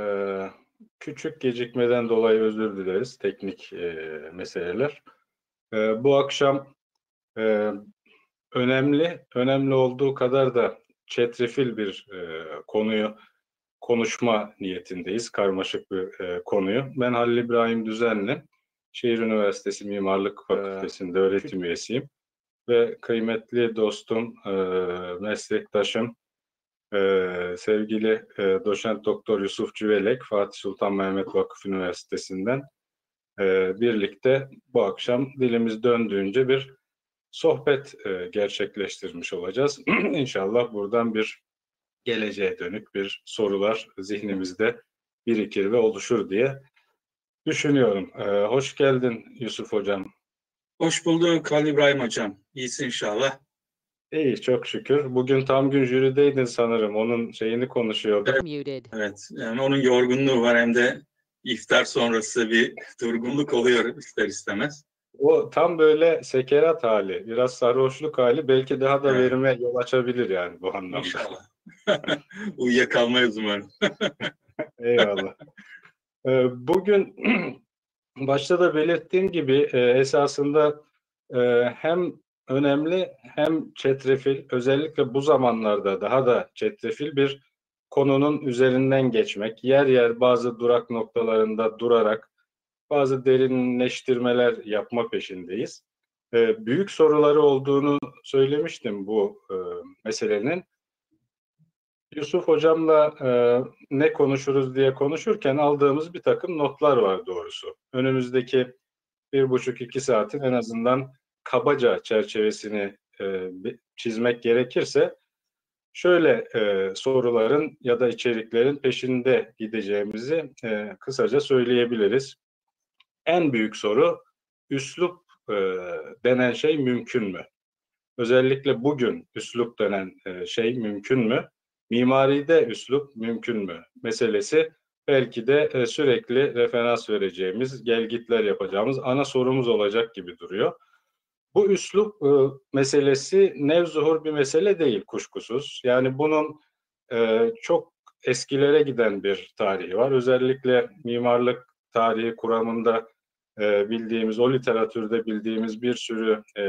Ee, küçük gecikmeden dolayı özür dileriz. Teknik e, meseleler. E, bu akşam e, önemli, önemli olduğu kadar da çetrefil bir e, konuyu konuşma niyetindeyiz. Karmaşık bir e, konuyu. Ben Halil İbrahim Düzenli, Şehir Üniversitesi Mimarlık Fakültesi'nde öğretim üyesiyim. Ve kıymetli dostum, e, meslektaşım, ee, sevgili e, doçent doktor Yusuf Cüvelek, Fatih Sultan Mehmet Vakıf Üniversitesi'nden e, birlikte bu akşam dilimiz döndüğünce bir sohbet e, gerçekleştirmiş olacağız. İnşallah buradan bir geleceğe dönük bir sorular zihnimizde birikir ve oluşur diye düşünüyorum. E, hoş geldin Yusuf Hocam. Hoş bulduk Halil İbrahim Hocam. İyisin inşallah. İyi çok şükür. Bugün tam gün jürideydin sanırım. Onun şeyini konuşuyorduk. Evet, evet. Yani onun yorgunluğu var hem de iftar sonrası bir durgunluk oluyor ister istemez. O tam böyle sekerat hali, biraz sarhoşluk hali belki daha da evet. verime yol açabilir yani bu anlamda. İnşallah. Uyuyakalmayız umarım. Eyvallah. Ee, bugün başta da belirttiğim gibi e, esasında e, hem önemli hem çetrefil özellikle bu zamanlarda daha da çetrefil bir konunun üzerinden geçmek, yer yer bazı durak noktalarında durarak bazı derinleştirmeler yapma peşindeyiz. Ee, büyük soruları olduğunu söylemiştim bu e, meselenin. Yusuf hocamla e, ne konuşuruz diye konuşurken aldığımız bir takım notlar var doğrusu. Önümüzdeki bir buçuk iki saatin en azından kabaca çerçevesini e, çizmek gerekirse şöyle e, soruların ya da içeriklerin peşinde gideceğimizi e, kısaca söyleyebiliriz. En büyük soru üslup e, denen şey mümkün mü? Özellikle bugün üslup denen e, şey mümkün mü? Mimaride üslup mümkün mü? Meselesi belki de e, sürekli referans vereceğimiz, gelgitler yapacağımız ana sorumuz olacak gibi duruyor. Bu üslup e, meselesi nevzuhur bir mesele değil kuşkusuz. Yani bunun e, çok eskilere giden bir tarihi var. Özellikle mimarlık tarihi kuramında e, bildiğimiz, o literatürde bildiğimiz bir sürü e,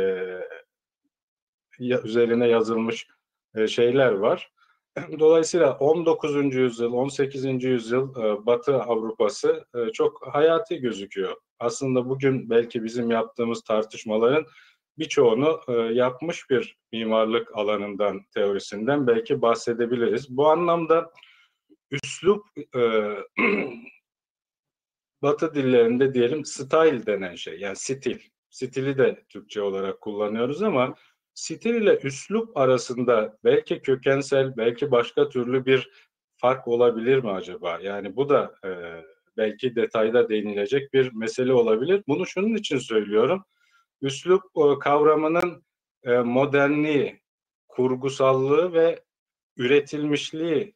ya, üzerine yazılmış e, şeyler var. Dolayısıyla 19. yüzyıl, 18. yüzyıl e, Batı Avrupası e, çok hayati gözüküyor. Aslında bugün belki bizim yaptığımız tartışmaların birçoğunu e, yapmış bir mimarlık alanından, teorisinden belki bahsedebiliriz. Bu anlamda üslup e, Batı dillerinde diyelim style denen şey, yani stil. Stili de Türkçe olarak kullanıyoruz ama stil ile üslup arasında belki kökensel, belki başka türlü bir fark olabilir mi acaba? Yani bu da e, belki detayda değinilecek bir mesele olabilir. Bunu şunun için söylüyorum üslup e, kavramının e, modernliği, kurgusallığı ve üretilmişliği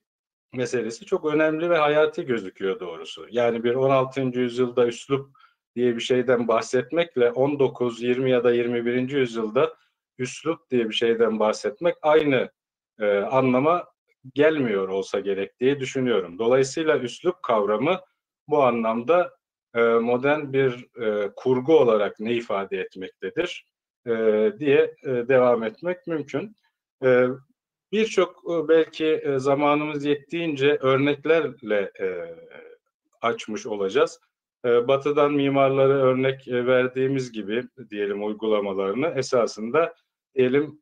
meselesi çok önemli ve hayati gözüküyor doğrusu. Yani bir 16. yüzyılda üslup diye bir şeyden bahsetmekle 19, 20 ya da 21. yüzyılda üslup diye bir şeyden bahsetmek aynı e, anlama gelmiyor olsa gerek diye düşünüyorum. Dolayısıyla üslup kavramı bu anlamda modern bir e, kurgu olarak ne ifade etmektedir e, diye devam etmek mümkün. Birçok belki zamanımız yettiğince örneklerle açmış olacağız. Batı'dan mimarları örnek verdiğimiz gibi diyelim uygulamalarını esasında diyelim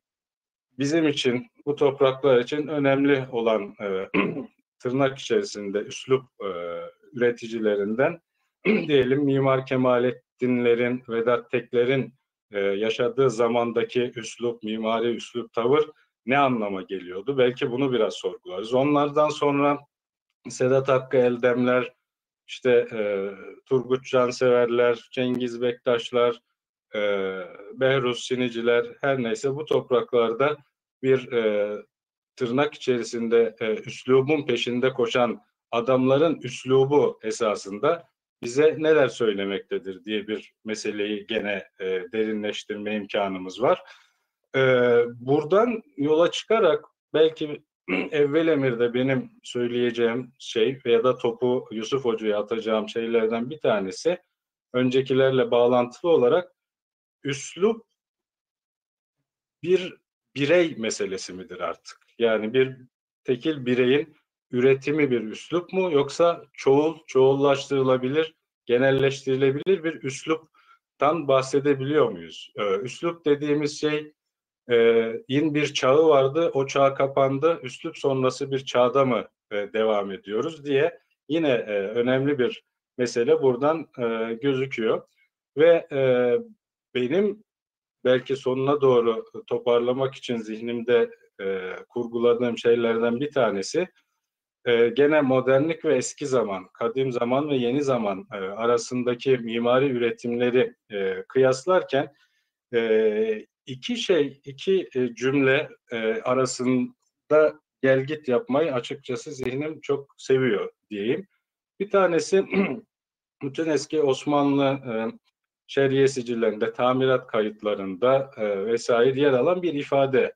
bizim için bu topraklar için önemli olan tırnak içerisinde üslup üreticilerinden diyelim Mimar Kemalettinlerin, Vedat Tekler'in e, yaşadığı zamandaki üslup, mimari üslup, tavır ne anlama geliyordu? Belki bunu biraz sorgularız. Onlardan sonra Sedat Hakkı Eldemler, işte e, Turgut Canseverler, Cengiz Bektaşlar, e, Behruz Siniciler her neyse bu topraklarda bir e, tırnak içerisinde e, üslubun peşinde koşan adamların üslubu esasında bize neler söylemektedir diye bir meseleyi gene e, derinleştirme imkanımız var. E, buradan yola çıkarak belki evvel emirde benim söyleyeceğim şey veya da topu Yusuf Hoca'ya atacağım şeylerden bir tanesi öncekilerle bağlantılı olarak üslup bir birey meselesi midir artık? Yani bir tekil bireyin üretimi bir üslup mu yoksa çoğul, çoğullaştırılabilir, genelleştirilebilir bir üsluptan bahsedebiliyor muyuz? Ee, üslup dediğimiz şey e, in bir çağı vardı, o çağ kapandı, üslup sonrası bir çağda mı e, devam ediyoruz diye yine e, önemli bir mesele buradan e, gözüküyor. Ve e, benim belki sonuna doğru toparlamak için zihnimde e, kurguladığım şeylerden bir tanesi e, gene modernlik ve eski zaman, kadim zaman ve yeni zaman e, arasındaki mimari üretimleri e, kıyaslarken e, iki şey, iki e, cümle e, arasında gel git yapmayı açıkçası zihnim çok seviyor diyeyim. Bir tanesi bütün eski Osmanlı e, şer'iye sicillerinde, tamirat kayıtlarında e, vesaire yer alan bir ifade.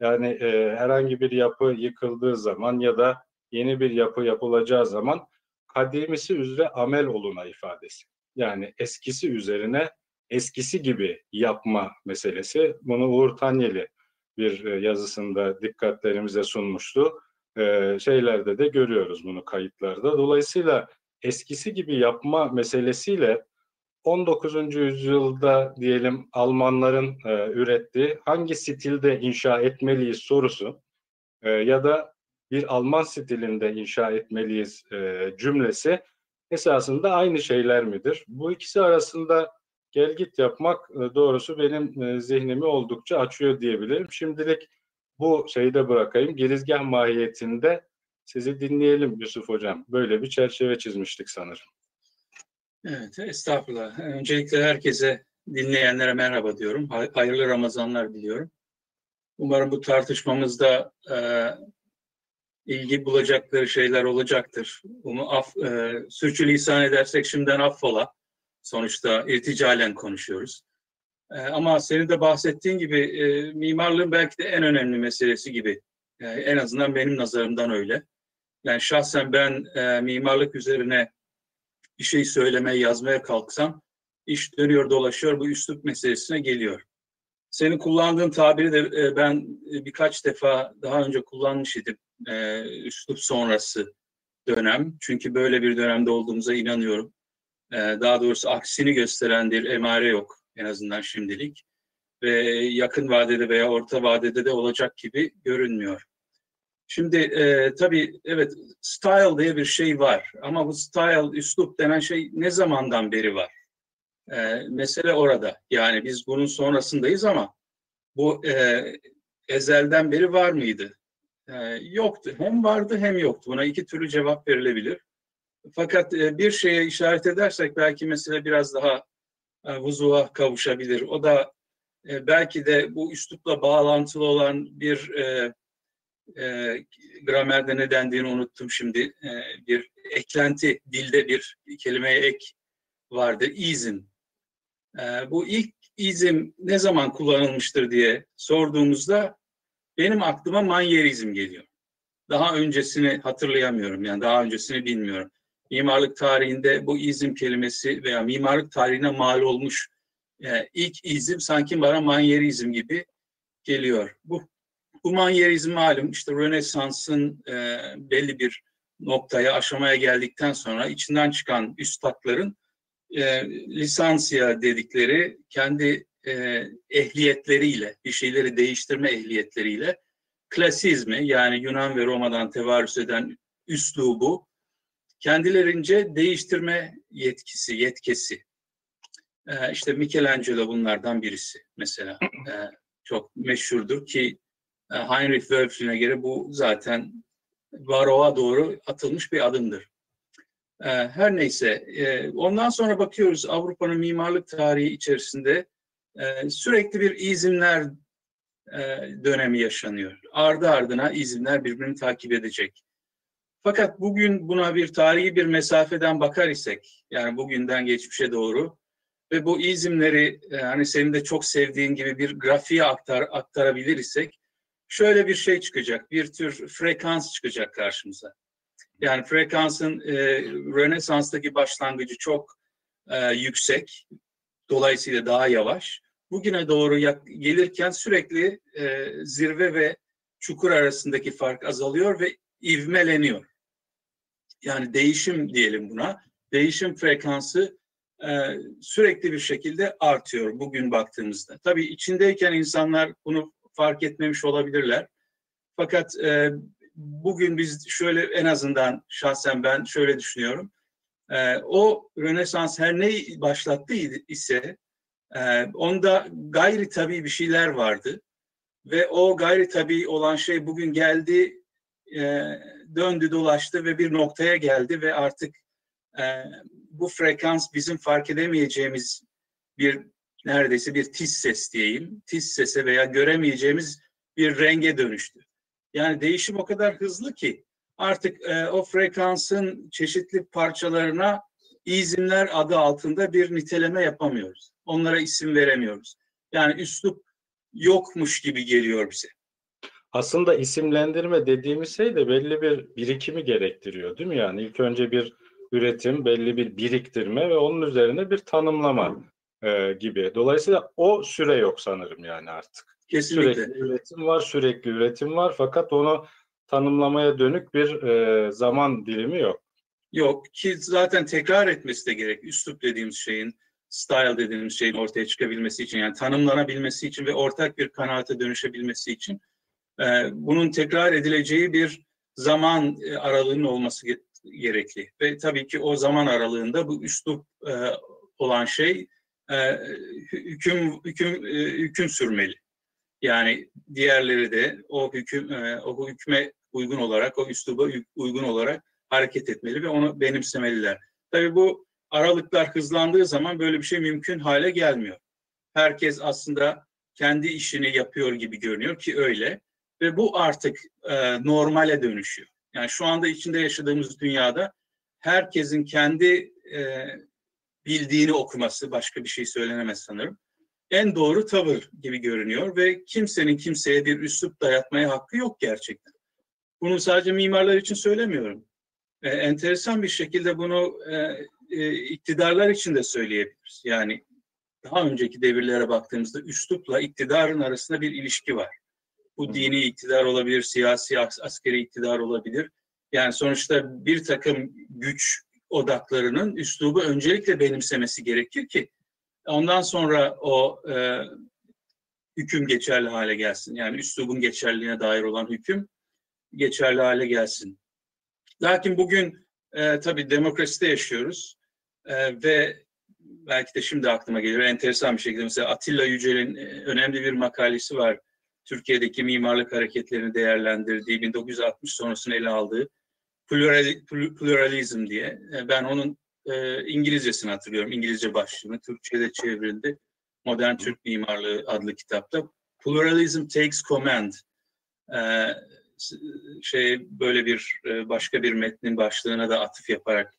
Yani e, herhangi bir yapı yıkıldığı zaman ya da yeni bir yapı yapılacağı zaman kadimisi üzere amel oluna ifadesi. Yani eskisi üzerine eskisi gibi yapma meselesi. Bunu Uğur Tanyeli bir e, yazısında dikkatlerimize sunmuştu. Ee, şeylerde de görüyoruz bunu kayıtlarda. Dolayısıyla eskisi gibi yapma meselesiyle 19. yüzyılda diyelim Almanların e, ürettiği hangi stilde inşa etmeliyiz sorusu e, ya da bir Alman stilinde inşa etmeliyiz e, cümlesi esasında aynı şeyler midir? Bu ikisi arasında gel git yapmak e, doğrusu benim e, zihnimi oldukça açıyor diyebilirim. Şimdilik bu şeyi de bırakayım. Girizgah mahiyetinde sizi dinleyelim Yusuf Hocam. Böyle bir çerçeve çizmiştik sanırım. Evet, estağfurullah. Öncelikle herkese, dinleyenlere merhaba diyorum. Hayırlı Ramazanlar diliyorum. Umarım bu tartışmamızda e, ilgi bulacakları şeyler olacaktır. Bunu af, e, sürçülisan edersek şimdiden affola. Sonuçta irticalen konuşuyoruz. E, ama senin de bahsettiğin gibi e, mimarlığın belki de en önemli meselesi gibi. Yani en azından benim nazarımdan öyle. Yani şahsen ben e, mimarlık üzerine bir şey söylemeye, yazmaya kalksam iş dönüyor dolaşıyor bu üslup meselesine geliyor. Senin kullandığın tabiri de e, ben e, birkaç defa daha önce kullanmış idim. E, üslup sonrası dönem. Çünkü böyle bir dönemde olduğumuza inanıyorum. Daha doğrusu aksini gösteren bir emare yok en azından şimdilik. Ve yakın vadede veya orta vadede de olacak gibi görünmüyor. Şimdi e, tabii evet style diye bir şey var ama bu style, üslup denen şey ne zamandan beri var? E, mesele orada. Yani biz bunun sonrasındayız ama bu e, ezelden beri var mıydı? E, yoktu. Hem vardı hem yoktu. Buna iki türlü cevap verilebilir. Fakat e, bir şeye işaret edersek belki mesele biraz daha e, vuzuğa kavuşabilir. O da e, belki de bu üslupla bağlantılı olan bir e, e, gramerde ne dendiğini unuttum şimdi. E, bir eklenti, dilde bir kelimeye ek vardır. İzm. E, bu ilk izim ne zaman kullanılmıştır diye sorduğumuzda benim aklıma manyerizm geliyor. Daha öncesini hatırlayamıyorum. Yani daha öncesini bilmiyorum. Mimarlık tarihinde bu izim kelimesi veya mimarlık tarihine mal olmuş e, ilk izim sanki bana manyerizm gibi geliyor. Bu bu manyerizm malum işte Rönesans'ın e, belli bir noktaya, aşamaya geldikten sonra içinden çıkan üstadların e, lisansiya dedikleri kendi e, ehliyetleriyle, bir şeyleri değiştirme ehliyetleriyle klasizmi yani Yunan ve Roma'dan tevarüs eden üslubu kendilerince değiştirme yetkisi, yetkisi. E, işte Michelangelo bunlardan birisi mesela. E, çok meşhurdur ki e, Heinrich Wölflin'e göre bu zaten Varo'a doğru atılmış bir adımdır. E, her neyse, ondan sonra bakıyoruz Avrupa'nın mimarlık tarihi içerisinde sürekli bir izimler dönemi yaşanıyor. Ardı ardına izimler birbirini takip edecek. Fakat bugün buna bir tarihi bir mesafeden bakar isek, yani bugünden geçmişe doğru ve bu izimleri hani senin de çok sevdiğin gibi bir grafiğe aktar, aktarabilir isek, şöyle bir şey çıkacak, bir tür frekans çıkacak karşımıza. Yani frekansın e, Rönesans'taki başlangıcı çok e, yüksek, dolayısıyla daha yavaş. Bugüne doğru gelirken sürekli e, zirve ve çukur arasındaki fark azalıyor ve ivmeleniyor. Yani değişim diyelim buna. Değişim frekansı e, sürekli bir şekilde artıyor bugün baktığımızda. Tabii içindeyken insanlar bunu fark etmemiş olabilirler. Fakat e, bugün biz şöyle en azından şahsen ben şöyle düşünüyorum. E, o Rönesans her ne başlattı ise e, onda gayri tabii bir şeyler vardı. Ve o gayri tabii olan şey bugün geldi, e, döndü dolaştı ve bir noktaya geldi ve artık e, bu frekans bizim fark edemeyeceğimiz bir neredeyse bir tiz ses diyeyim, tiz sese veya göremeyeceğimiz bir renge dönüştü. Yani değişim o kadar hızlı ki artık e, o frekansın çeşitli parçalarına izimler adı altında bir niteleme yapamıyoruz. Onlara isim veremiyoruz. Yani üslup yokmuş gibi geliyor bize. Aslında isimlendirme dediğimiz şey de belli bir birikimi gerektiriyor değil mi? Yani ilk önce bir üretim, belli bir biriktirme ve onun üzerine bir tanımlama e, gibi. Dolayısıyla o süre yok sanırım yani artık. Kesinlikle. Sürekli üretim var, sürekli üretim var fakat onu tanımlamaya dönük bir e, zaman dilimi yok. Yok ki zaten tekrar etmesi de gerek. Üslup dediğimiz şeyin, style dediğimiz şeyin ortaya çıkabilmesi için yani tanımlanabilmesi için ve ortak bir kanaate dönüşebilmesi için e, bunun tekrar edileceği bir zaman e, aralığının olması gerekli. Ve tabii ki o zaman aralığında bu üslup e, olan şey e, hüküm hüküm e, hüküm sürmeli. Yani diğerleri de o hüküm e, o hükme uygun olarak, o üsluba uygun olarak hareket etmeli ve onu benimsemeliler. Tabii bu aralıklar hızlandığı zaman böyle bir şey mümkün hale gelmiyor. Herkes aslında kendi işini yapıyor gibi görünüyor ki öyle ve bu artık e, normale dönüşüyor. Yani şu anda içinde yaşadığımız dünyada herkesin kendi e, bildiğini okuması, başka bir şey söylenemez sanırım. En doğru tavır gibi görünüyor ve kimsenin kimseye bir üslup dayatmaya hakkı yok gerçekten. Bunu sadece mimarlar için söylemiyorum. E, enteresan bir şekilde bunu e, e, iktidarlar için de söyleyebiliriz. Yani daha önceki devirlere baktığımızda üslupla iktidarın arasında bir ilişki var. Bu dini iktidar olabilir, siyasi, askeri iktidar olabilir. Yani sonuçta bir takım güç odaklarının üslubu öncelikle benimsemesi gerekir ki ondan sonra o e, hüküm geçerli hale gelsin. Yani üslubun geçerliliğine dair olan hüküm geçerli hale gelsin. Lakin bugün e, tabii demokraside yaşıyoruz e, ve belki de şimdi aklıma geliyor enteresan bir şekilde mesela Atilla Yücel'in e, önemli bir makalesi var. Türkiye'deki mimarlık hareketlerini değerlendirdiği, 1960 sonrasını ele aldığı pluralizm diye. E, ben onun e, İngilizcesini hatırlıyorum. İngilizce başlığını Türkçe'de çevrildi. Modern Türk Mimarlığı adlı kitapta. Pluralism takes command. E, şey böyle bir e, başka bir metnin başlığına da atıf yaparak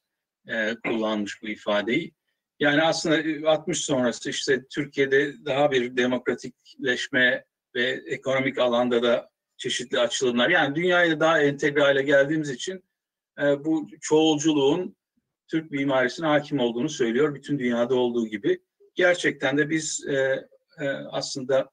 e, kullanmış bu ifadeyi. Yani aslında 60 sonrası işte Türkiye'de daha bir demokratikleşme ve ekonomik alanda da çeşitli açılımlar. Yani dünyaya daha entegre geldiğimiz için e, bu çoğulculuğun Türk mimarisine hakim olduğunu söylüyor. Bütün dünyada olduğu gibi. Gerçekten de biz e, e, aslında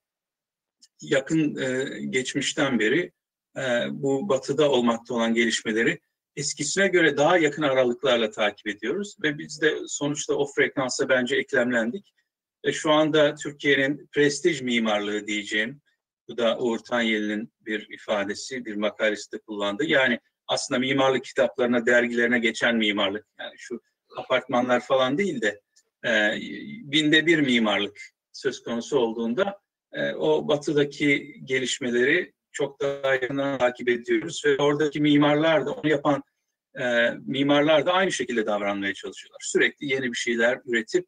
yakın e, geçmişten beri e, bu batıda olmakta olan gelişmeleri eskisine göre daha yakın aralıklarla takip ediyoruz ve biz de sonuçta o frekansa bence eklemlendik. E, şu anda Türkiye'nin prestij mimarlığı diyeceğim, bu da Uğur Tanyeli'nin bir ifadesi, bir makalesi de kullandı. Yani aslında mimarlık kitaplarına, dergilerine geçen mimarlık. Yani şu apartmanlar falan değil de e, binde bir mimarlık söz konusu olduğunda e, o batıdaki gelişmeleri çok daha yakından takip ediyoruz ve oradaki mimarlar da onu yapan e, mimarlar da aynı şekilde davranmaya çalışıyorlar. Sürekli yeni bir şeyler üretip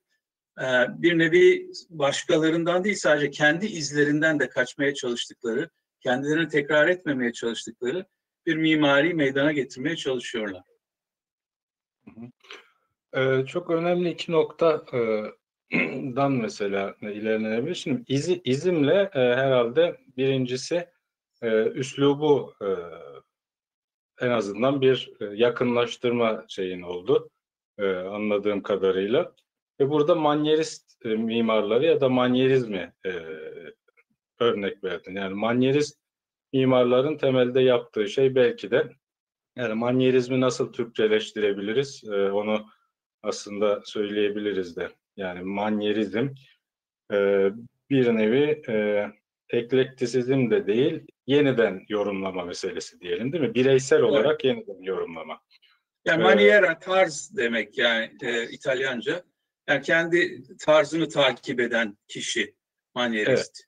e, bir nevi başkalarından değil sadece kendi izlerinden de kaçmaya çalıştıkları, kendilerini tekrar etmemeye çalıştıkları bir mimari meydana getirmeye çalışıyorlar. Ee, çok önemli iki noktadan mesela ilerlenebilir. Şimdi izi, izimle e, herhalde birincisi e, üslubu e, en azından bir yakınlaştırma şeyin oldu e, anladığım kadarıyla. Ve burada manyerist e, mimarları ya da manyerizmi e, örnek verdin. Yani manyerist mimarların temelde yaptığı şey belki de yani manyerizmi nasıl Türkçeleştirebiliriz e, onu aslında söyleyebiliriz de. Yani manyerizm e, bir nevi e, eklektisizm de değil, yeniden yorumlama meselesi diyelim değil mi? Bireysel evet. olarak yeniden yorumlama. Yani ee, maniera tarz demek yani e, İtalyanca. Yani kendi tarzını takip eden kişi manierist. Evet.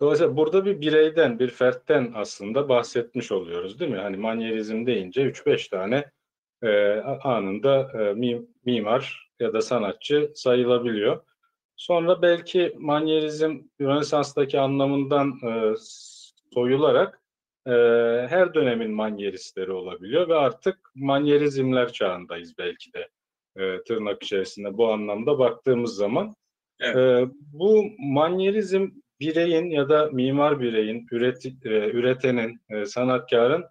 Dolayısıyla burada bir bireyden, bir fertten aslında bahsetmiş oluyoruz değil mi? Hani manyerizm deyince 3-5 tane e, anında e, mimar ya da sanatçı sayılabiliyor. Sonra belki manyerizm Rönesans'taki anlamından e, soyularak e, her dönemin manyeristleri olabiliyor ve artık manyerizmler çağındayız belki de e, tırnak içerisinde bu anlamda baktığımız zaman. Evet. E, bu manyerizm bireyin ya da mimar bireyin, üret, e, üretenin, e, sanatkarın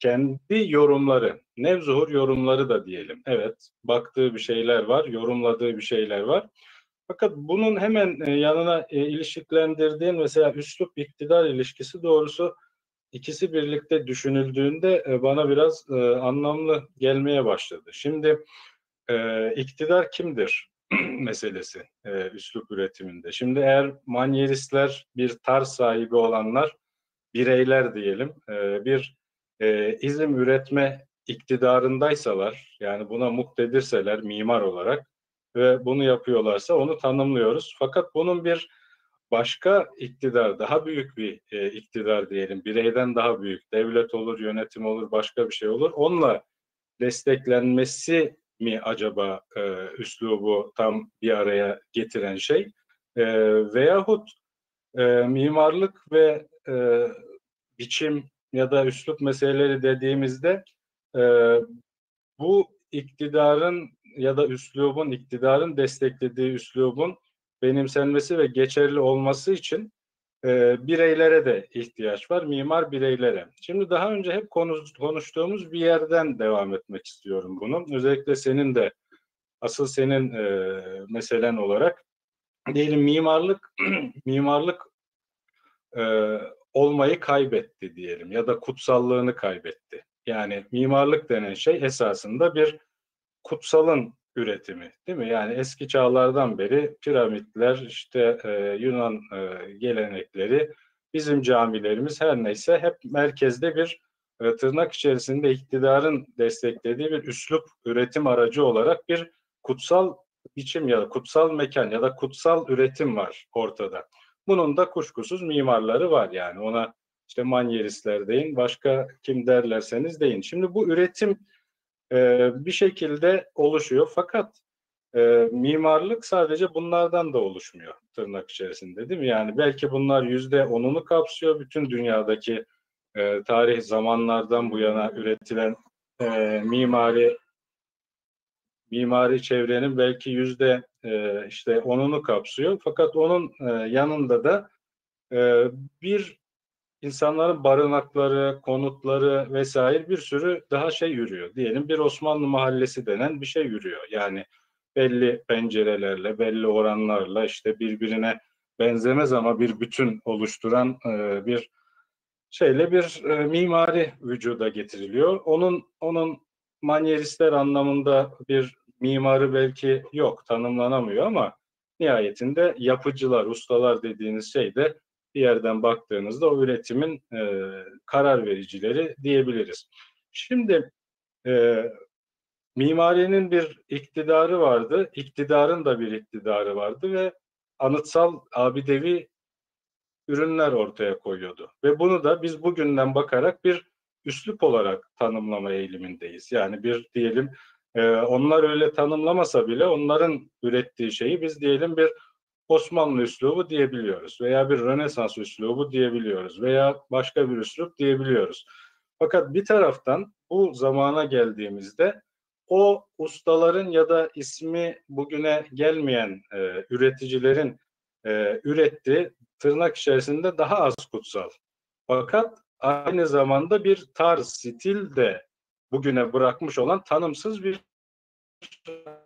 kendi yorumları, nevzuhur yorumları da diyelim. Evet, baktığı bir şeyler var, yorumladığı bir şeyler var. Fakat bunun hemen e, yanına e, ilişkilendirdiğin mesela üslup iktidar ilişkisi doğrusu ikisi birlikte düşünüldüğünde e, bana biraz anlamlı gelmeye başladı. Şimdi iktidar kimdir meselesi üslup üretiminde. Şimdi eğer manyeristler bir tarz sahibi olanlar bireyler diyelim bir izim üretme iktidarındaysalar yani buna muktedirseler mimar olarak ve bunu yapıyorlarsa onu tanımlıyoruz. Fakat bunun bir başka iktidar, daha büyük bir e, iktidar diyelim, bireyden daha büyük, devlet olur, yönetim olur, başka bir şey olur. Onunla desteklenmesi mi acaba e, üslubu tam bir araya getiren şey? E, veyahut e, mimarlık ve e, biçim ya da üslup meseleleri dediğimizde e, bu iktidarın ya da üslubun, iktidarın desteklediği üslubun benimsenmesi ve geçerli olması için e, bireylere de ihtiyaç var, mimar bireylere. Şimdi daha önce hep konuştuğumuz bir yerden devam etmek istiyorum bunu. Özellikle senin de, asıl senin e, meselen olarak diyelim mimarlık, mimarlık e, olmayı kaybetti diyelim ya da kutsallığını kaybetti. Yani mimarlık denen şey esasında bir kutsalın üretimi değil mi? Yani eski çağlardan beri piramitler, işte e, Yunan e, gelenekleri, bizim camilerimiz her neyse hep merkezde bir e, tırnak içerisinde iktidarın desteklediği bir üslup üretim aracı olarak bir kutsal biçim ya da kutsal mekan ya da kutsal üretim var ortada. Bunun da kuşkusuz mimarları var yani ona işte manyeristler deyin, başka kim derlerseniz deyin. Şimdi bu üretim e, bir şekilde oluşuyor. Fakat e, mimarlık sadece bunlardan da oluşmuyor tırnak içerisinde değil mi? Yani belki bunlar yüzde onunu kapsıyor. Bütün dünyadaki e, tarih zamanlardan bu yana üretilen e, mimari mimari çevrenin belki yüzde e, işte onunu kapsıyor. Fakat onun e, yanında da e, bir insanların barınakları, konutları vesaire bir sürü daha şey yürüyor. Diyelim bir Osmanlı mahallesi denen bir şey yürüyor. Yani belli pencerelerle, belli oranlarla işte birbirine benzemez ama bir bütün oluşturan e, bir şeyle bir e, mimari vücuda getiriliyor. Onun onun manyeristler anlamında bir mimarı belki yok, tanımlanamıyor ama nihayetinde yapıcılar, ustalar dediğiniz şey de bir yerden baktığınızda o üretimin e, karar vericileri diyebiliriz. Şimdi e, mimarinin bir iktidarı vardı, iktidarın da bir iktidarı vardı ve anıtsal abidevi ürünler ortaya koyuyordu. Ve bunu da biz bugünden bakarak bir üslup olarak tanımlama eğilimindeyiz. Yani bir diyelim e, onlar öyle tanımlamasa bile onların ürettiği şeyi biz diyelim bir Osmanlı üslubu diyebiliyoruz veya bir Rönesans üslubu diyebiliyoruz veya başka bir üslup diyebiliyoruz. Fakat bir taraftan bu zamana geldiğimizde o ustaların ya da ismi bugüne gelmeyen e, üreticilerin e, ürettiği tırnak içerisinde daha az kutsal Fakat aynı zamanda bir tarz, stil de bugüne bırakmış olan tanımsız bir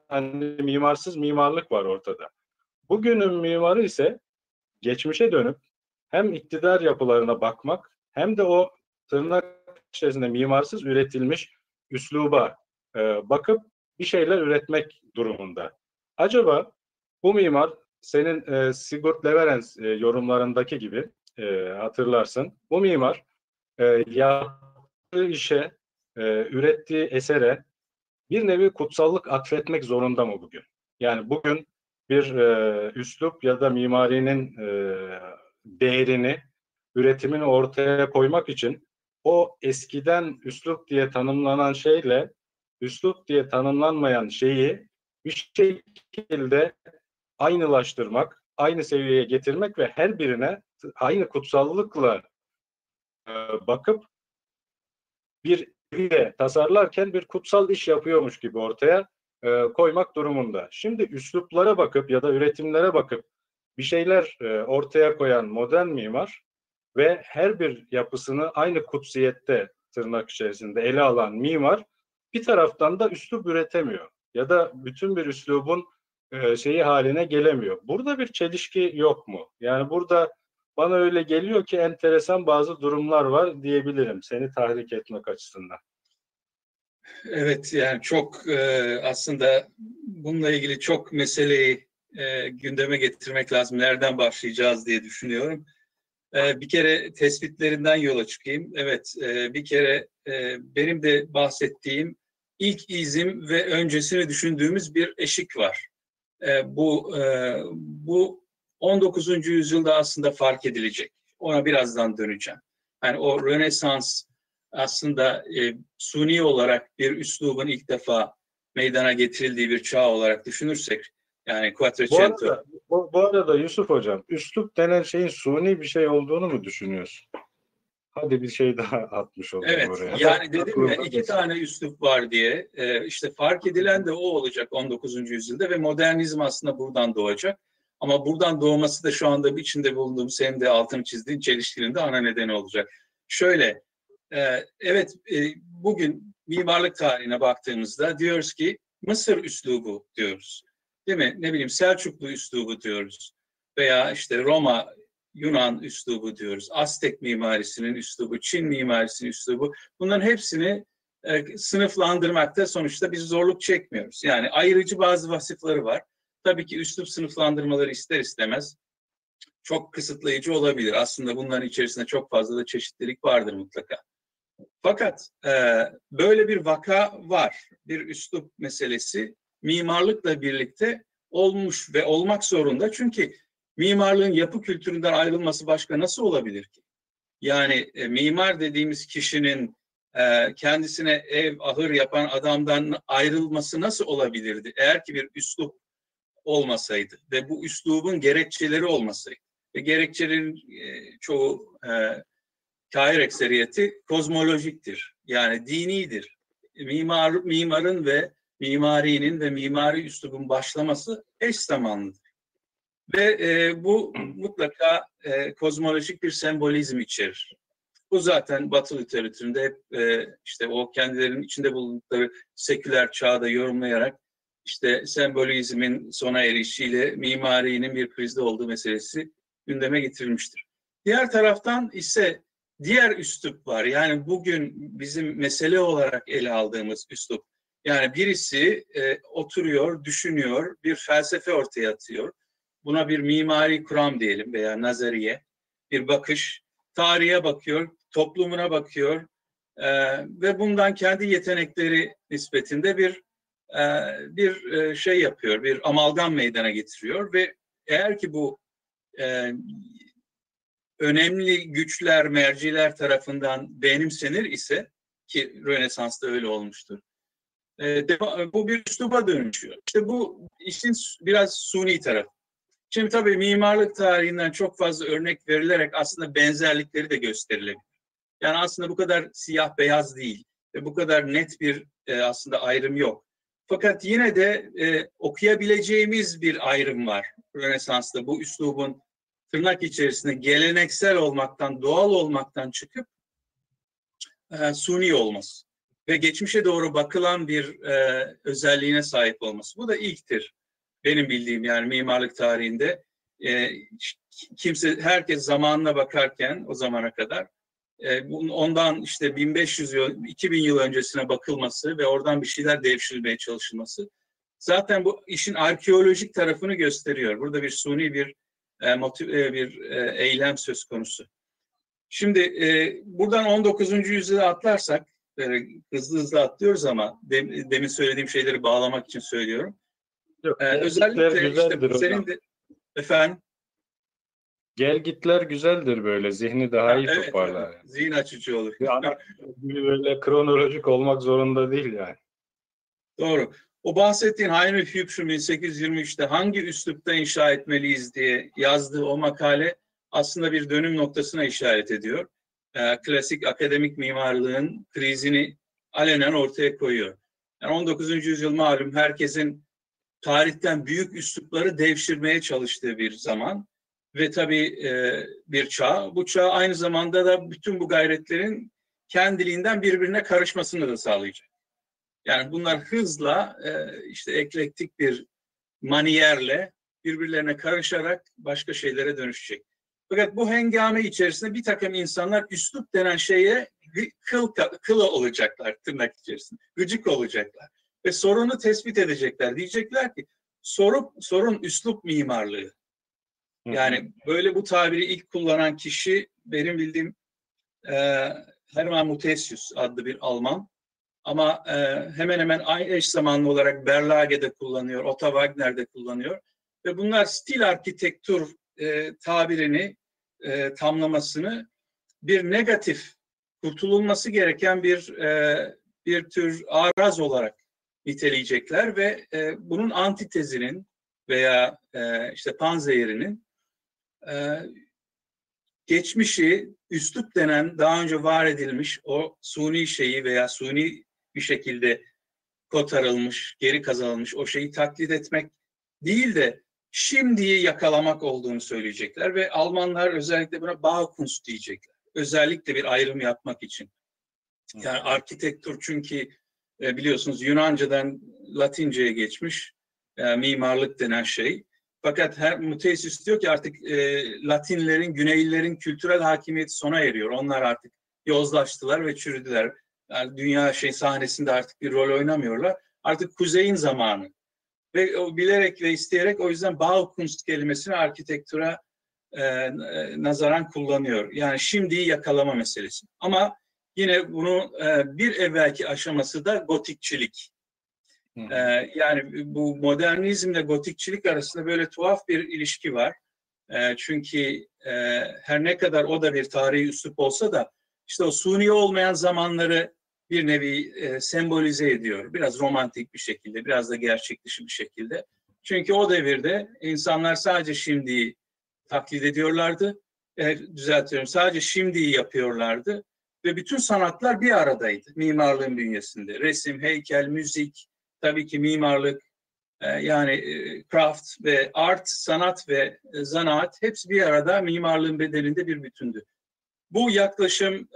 hani mimarsız mimarlık var ortada. Bugünün mimarı ise geçmişe dönüp hem iktidar yapılarına bakmak hem de o tırnak içerisinde mimarsız üretilmiş üsluba e, bakıp bir şeyler üretmek durumunda. Acaba bu mimar senin e, Sigurd Leverens e, yorumlarındaki gibi e, hatırlarsın. Bu mimar e, yaptığı işe, e, ürettiği esere bir nevi kutsallık atfetmek zorunda mı bugün? Yani bugün bir e, üslup ya da mimarinin e, değerini, üretimini ortaya koymak için o eskiden üslup diye tanımlanan şeyle üslup diye tanımlanmayan şeyi bir şekilde aynılaştırmak, aynı seviyeye getirmek ve her birine aynı kutsallıkla e, bakıp bir tasarlarken bir kutsal iş yapıyormuş gibi ortaya e, koymak durumunda. Şimdi üsluplara bakıp ya da üretimlere bakıp bir şeyler e, ortaya koyan modern mimar ve her bir yapısını aynı kutsiyette tırnak içerisinde ele alan mimar bir taraftan da üslup üretemiyor ya da bütün bir üslubun e, şeyi haline gelemiyor. Burada bir çelişki yok mu? Yani burada bana öyle geliyor ki enteresan bazı durumlar var diyebilirim seni tahrik etmek açısından. Evet yani çok e, aslında bununla ilgili çok meseleyi e, gündeme getirmek lazım. Nereden başlayacağız diye düşünüyorum. E, bir kere tespitlerinden yola çıkayım. Evet bir kere benim de bahsettiğim ilk izim ve öncesini düşündüğümüz bir eşik var. Bu bu 19. yüzyılda aslında fark edilecek. Ona birazdan döneceğim. Yani o Rönesans aslında e, suni olarak bir üslubun ilk defa meydana getirildiği bir çağ olarak düşünürsek yani Quattrocento. Bu arada, bu, bu arada Yusuf Hocam, üslup denen şeyin suni bir şey olduğunu mu düşünüyorsun? Hadi bir şey daha atmış olalım evet, oraya. Yani dedim ya iki tane üslup var diye. E, işte fark edilen de o olacak 19. yüzyılda ve modernizm aslında buradan doğacak. Ama buradan doğması da şu anda içinde bulunduğum senin de altını çizdiğin çelişkinin de ana nedeni olacak. Şöyle, evet e, bugün mimarlık tarihine baktığımızda diyoruz ki Mısır üslubu diyoruz. Değil mi? Ne bileyim Selçuklu üslubu diyoruz. Veya işte Roma, Yunan üslubu diyoruz. Aztek mimarisinin üslubu, Çin mimarisinin üslubu. Bunların hepsini e, sınıflandırmakta sonuçta biz zorluk çekmiyoruz. Yani ayrıcı bazı vasıfları var. Tabii ki üslup sınıflandırmaları ister istemez çok kısıtlayıcı olabilir. Aslında bunların içerisinde çok fazla da çeşitlilik vardır mutlaka. Fakat e, böyle bir vaka var. Bir üslup meselesi mimarlıkla birlikte olmuş ve olmak zorunda. Çünkü mimarlığın yapı kültüründen ayrılması başka nasıl olabilir ki? Yani e, mimar dediğimiz kişinin e, kendisine ev, ahır yapan adamdan ayrılması nasıl olabilirdi? Eğer ki bir üslup olmasaydı ve bu üslubun gerekçeleri olmasaydı. Ve gerekçelerin e, çoğu e, kair ekseriyeti kozmolojiktir. Yani dinidir. Mimar, mimarın ve mimarinin ve mimari üslubun başlaması eş zamanlıdır. Ve e, bu mutlaka e, kozmolojik bir sembolizm içerir. Bu zaten Batı literatüründe hep e, işte o kendilerinin içinde bulundukları seküler çağda yorumlayarak işte sembolizmin sona erişiyle mimarinin bir krizde olduğu meselesi gündeme getirilmiştir. Diğer taraftan ise diğer üslup var. Yani bugün bizim mesele olarak ele aldığımız üslup. Yani birisi e, oturuyor, düşünüyor, bir felsefe ortaya atıyor. Buna bir mimari kuram diyelim veya nazariye, bir bakış. Tarihe bakıyor, toplumuna bakıyor e, ve bundan kendi yetenekleri nispetinde bir e, bir e, şey yapıyor, bir amalgam meydana getiriyor ve eğer ki bu e, önemli güçler, merciler tarafından benimsenir ise ki Rönesans'ta öyle olmuştur. bu bir üsluba dönüşüyor. İşte bu işin biraz suni tarafı. Şimdi tabii mimarlık tarihinden çok fazla örnek verilerek aslında benzerlikleri de gösterilebilir. Yani aslında bu kadar siyah beyaz değil ve bu kadar net bir aslında ayrım yok. Fakat yine de e, okuyabileceğimiz bir ayrım var Rönesans'ta bu üslubun tırnak içerisinde geleneksel olmaktan, doğal olmaktan çıkıp e, suni olması ve geçmişe doğru bakılan bir e, özelliğine sahip olması. Bu da ilktir benim bildiğim yani mimarlık tarihinde. E, kimse, herkes zamanına bakarken o zamana kadar e, ondan işte 1500 yıl, 2000 yıl öncesine bakılması ve oradan bir şeyler devşirilmeye çalışılması zaten bu işin arkeolojik tarafını gösteriyor. Burada bir suni bir e, motiv, e, bir e, eylem söz konusu. Şimdi e, buradan 19. yüzyıla atlarsak e, hızlı hızlı atlıyoruz ama dem, demin söylediğim şeyleri bağlamak için söylüyorum. Yok, e, özellikle işte senin de efendim Gel gitler güzeldir böyle. Zihni daha iyi evet, toparlar. Evet, zihin açıcı olur. Yani böyle kronolojik olmak zorunda değil yani. Doğru. O bahsettiğin Heinrich Hübsch'ün 1823'te hangi üslupta inşa etmeliyiz diye yazdığı o makale aslında bir dönüm noktasına işaret ediyor. Ee, klasik akademik mimarlığın krizini alenen ortaya koyuyor. Yani 19. yüzyıl malum herkesin tarihten büyük üslupları devşirmeye çalıştığı bir zaman ve tabii e, bir çağ. Bu çağ aynı zamanda da bütün bu gayretlerin kendiliğinden birbirine karışmasını da sağlayacak. Yani bunlar hızla e, işte eklektik bir maniyerle birbirlerine karışarak başka şeylere dönüşecek. Fakat bu hengame içerisinde bir takım insanlar üslup denen şeye kıl, kıl olacaklar tırnak içerisinde. Gıcık olacaklar. Ve sorunu tespit edecekler. Diyecekler ki sorun, sorun üslup mimarlığı. Yani böyle bu tabiri ilk kullanan kişi benim bildiğim e, Hermann Mutesius adlı bir Alman. Ama e, hemen hemen aynı eş zamanlı olarak Berlage'de kullanıyor, Otto Wagner'de kullanıyor. Ve bunlar stil arkitektur e, tabirini, e, tamlamasını bir negatif, kurtululması gereken bir e, bir tür araz olarak niteleyecekler ve e, bunun antitezinin veya e, işte panzehirinin e, geçmişi üslup denen daha önce var edilmiş o suni şeyi veya suni bir şekilde kotarılmış, geri kazanılmış o şeyi taklit etmek değil de şimdiyi yakalamak olduğunu söyleyecekler ve Almanlar özellikle buna Baukunst diyecekler. Özellikle bir ayrım yapmak için. Yani arkitektur çünkü e, biliyorsunuz Yunanca'dan Latince'ye geçmiş e, mimarlık denen şey. Fakat her mutesis diyor ki artık e, Latinlerin, Güneylilerin kültürel hakimiyeti sona eriyor. Onlar artık yozlaştılar ve çürüdüler. Yani dünya şey sahnesinde artık bir rol oynamıyorlar. Artık kuzeyin zamanı. Ve o bilerek ve isteyerek o yüzden Baukunst kelimesini arkitektura e, nazaran kullanıyor. Yani şimdiyi yakalama meselesi. Ama yine bunu e, bir evvelki aşaması da gotikçilik. Ee, yani bu modernizmle gotikçilik arasında böyle tuhaf bir ilişki var. Ee, çünkü e, her ne kadar o da bir tarihi üslup olsa da işte o suni olmayan zamanları bir nevi e, sembolize ediyor. Biraz romantik bir şekilde, biraz da gerçek dışı bir şekilde. Çünkü o devirde insanlar sadece şimdiyi taklit ediyorlardı. E, düzeltiyorum, sadece şimdiyi yapıyorlardı. Ve bütün sanatlar bir aradaydı mimarlığın bünyesinde. Resim, heykel, müzik, tabii ki mimarlık, e, yani e, craft ve art, sanat ve e, zanaat hepsi bir arada mimarlığın bedeninde bir bütündü. Bu yaklaşım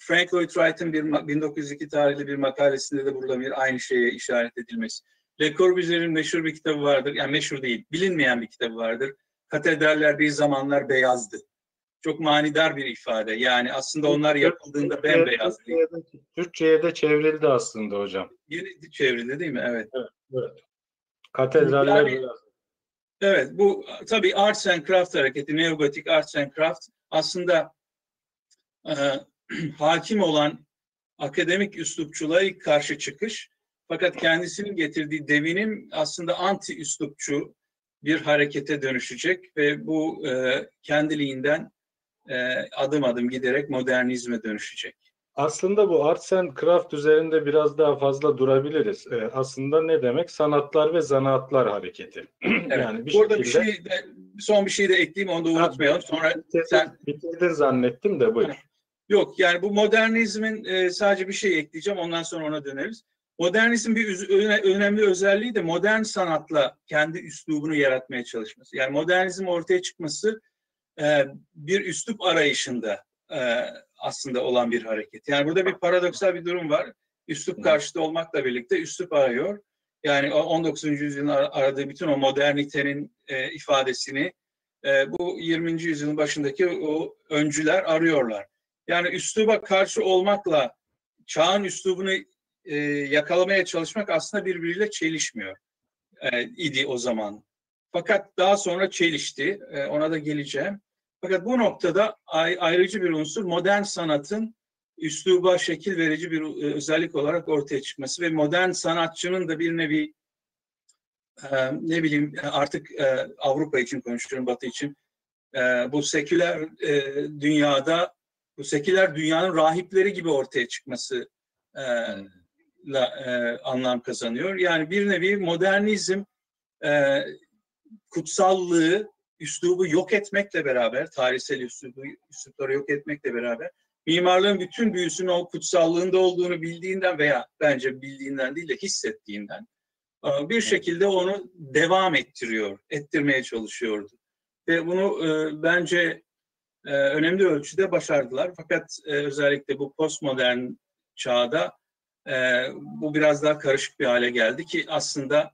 Frank Lloyd Wright'ın bir 1902 tarihli bir makalesinde de burada bir aynı şeye işaret edilmesi. Le Corbusier'in meşhur bir kitabı vardır. Yani meşhur değil, bilinmeyen bir kitabı vardır. Katedraller bir zamanlar beyazdı. Çok manidar bir ifade. Yani aslında onlar yapıldığında bembeyazdı. Türkçe'ye de çevrildi aslında hocam. Yeni çevrildi değil mi? Evet. Evet. evet. Katedraller yani. Evet bu tabii Arts and Craft hareketi, Neogotik Arts and Craft aslında e, hakim olan akademik üslupçuluğa karşı çıkış fakat kendisinin getirdiği devinim aslında anti üslupçu bir harekete dönüşecek ve bu e, kendiliğinden e, adım adım giderek modernizme dönüşecek. Aslında bu arts and craft üzerinde biraz daha fazla durabiliriz. Ee, aslında ne demek? Sanatlar ve zanaatlar hareketi. Evet. yani bir Burada şekilde... bir şey de, son bir şey de ekleyeyim onu da unutmayalım. Sonra bitirdin, sen bitirdin zannettim de buyur. Yok yani bu modernizmin e, sadece bir şey ekleyeceğim ondan sonra ona döneriz. Modernizmin bir önemli özelliği de modern sanatla kendi üslubunu yaratmaya çalışması. Yani modernizm ortaya çıkması e, bir üslup arayışında e, aslında olan bir hareket. Yani burada bir paradoksal bir durum var. Üslup karşıtı olmakla birlikte üslup arıyor. Yani 19. yüzyılın aradığı bütün o modernitenin e, ifadesini e, bu 20. yüzyılın başındaki o öncüler arıyorlar. Yani üsluba karşı olmakla çağın üslubunu e, yakalamaya çalışmak aslında birbiriyle çelişmiyor e, idi o zaman. Fakat daha sonra çelişti. E, ona da geleceğim. Fakat bu noktada ay, ayrıcı bir unsur modern sanatın üsluba şekil verici bir e, özellik olarak ortaya çıkması ve modern sanatçının da bir nevi e, ne bileyim artık e, Avrupa için konuşuyorum, Batı için e, bu seküler e, dünyada bu seküler dünyanın rahipleri gibi ortaya çıkması e, la, e, anlam kazanıyor. Yani bir nevi modernizm e, kutsallığı, üslubu yok etmekle beraber, tarihsel üslubu, üslupları yok etmekle beraber mimarlığın bütün büyüsünün o kutsallığında olduğunu bildiğinden veya bence bildiğinden değil de hissettiğinden e, bir şekilde onu devam ettiriyor, ettirmeye çalışıyordu. Ve bunu e, bence e, önemli ölçüde başardılar. Fakat e, özellikle bu postmodern çağda e, bu biraz daha karışık bir hale geldi ki aslında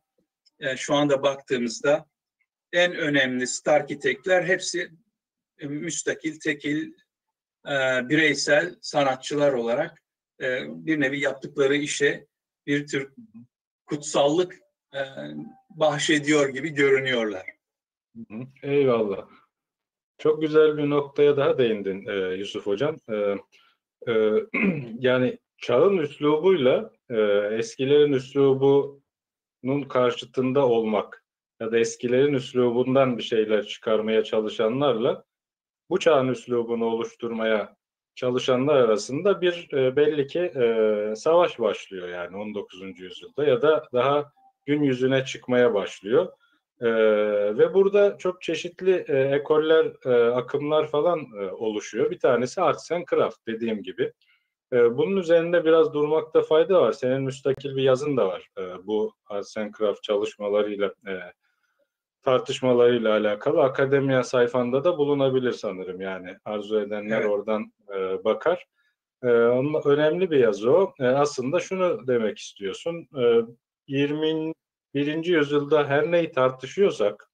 e, şu anda baktığımızda en önemli arkitekler hepsi e, müstakil, tekil, e, bireysel sanatçılar olarak e, bir nevi yaptıkları işe bir tür kutsallık e, bahşediyor gibi görünüyorlar. Eyvallah. Çok güzel bir noktaya daha değindin e, Yusuf Hocam. E, e, yani çağın üslubuyla e, eskilerin üslubunun karşıtında olmak ya da eskilerin üslubundan bir şeyler çıkarmaya çalışanlarla bu çağın üslubunu oluşturmaya çalışanlar arasında bir e, belli ki e, savaş başlıyor yani 19. yüzyılda ya da daha gün yüzüne çıkmaya başlıyor. E, ve burada çok çeşitli e, ekoller, e, akımlar falan e, oluşuyor. Bir tanesi Arts and Craft dediğim gibi. E, bunun üzerinde biraz durmakta fayda var. Senin müstakil bir yazın da var. E, bu Arts and Craft çalışmalarıyla, e, tartışmalarıyla alakalı. Akademiya sayfanda da bulunabilir sanırım. Yani arzu edenler evet. oradan e, bakar. E, önemli bir yazı o. E, aslında şunu demek istiyorsun. E, 20 birinci yüzyılda her neyi tartışıyorsak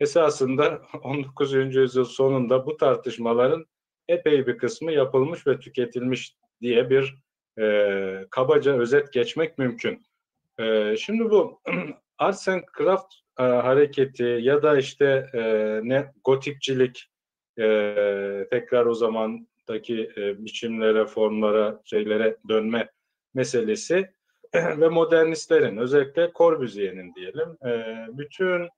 esasında 19. yüzyıl sonunda bu tartışmaların epey bir kısmı yapılmış ve tüketilmiş diye bir e, kabaca özet geçmek mümkün. E, şimdi bu Arts and Craft e, hareketi ya da işte e, ne gotikçilik e, tekrar o zamandaki e, biçimlere, formlara, şeylere dönme meselesi ve modernistlerin özellikle Corbusier'in diyelim e, bütün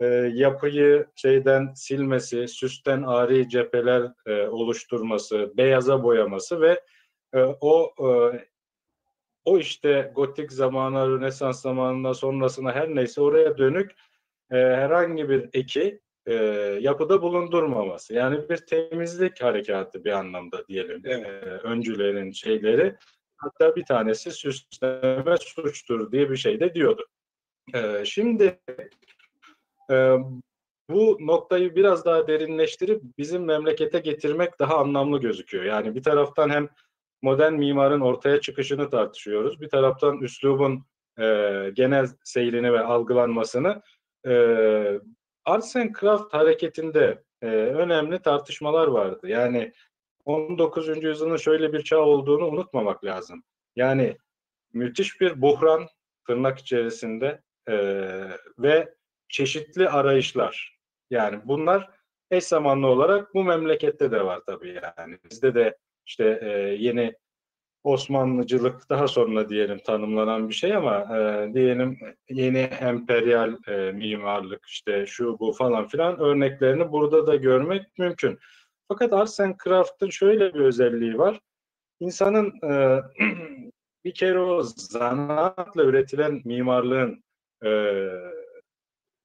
e, yapıyı şeyden silmesi, süsten ari cepheler e, oluşturması, beyaza boyaması ve o o işte gotik zamana, Rönesans zamanına, sonrasına her neyse oraya dönük e, herhangi bir eki e, yapıda bulundurmaması. Yani bir temizlik harekatı bir anlamda diyelim. Evet. E, öncülerin şeyleri Hatta bir tanesi süsleme suçtur diye bir şey de diyordu. Ee, şimdi e, bu noktayı biraz daha derinleştirip bizim memlekete getirmek daha anlamlı gözüküyor. Yani bir taraftan hem modern mimarın ortaya çıkışını tartışıyoruz. Bir taraftan üslubun e, genel seyrini ve algılanmasını. E, Arts and Craft hareketinde e, önemli tartışmalar vardı. Yani 19. yüzyılın şöyle bir çağ olduğunu unutmamak lazım. Yani müthiş bir buhran tırnak içerisinde e, ve çeşitli arayışlar. Yani bunlar eş zamanlı olarak bu memlekette de var tabii yani. Bizde de işte e, yeni Osmanlıcılık daha sonra diyelim tanımlanan bir şey ama e, diyelim yeni emperyal e, mimarlık işte şu bu falan filan örneklerini burada da görmek mümkün. Fakat Arts and şöyle bir özelliği var. İnsanın e, bir kere o zanaatla üretilen mimarlığın e,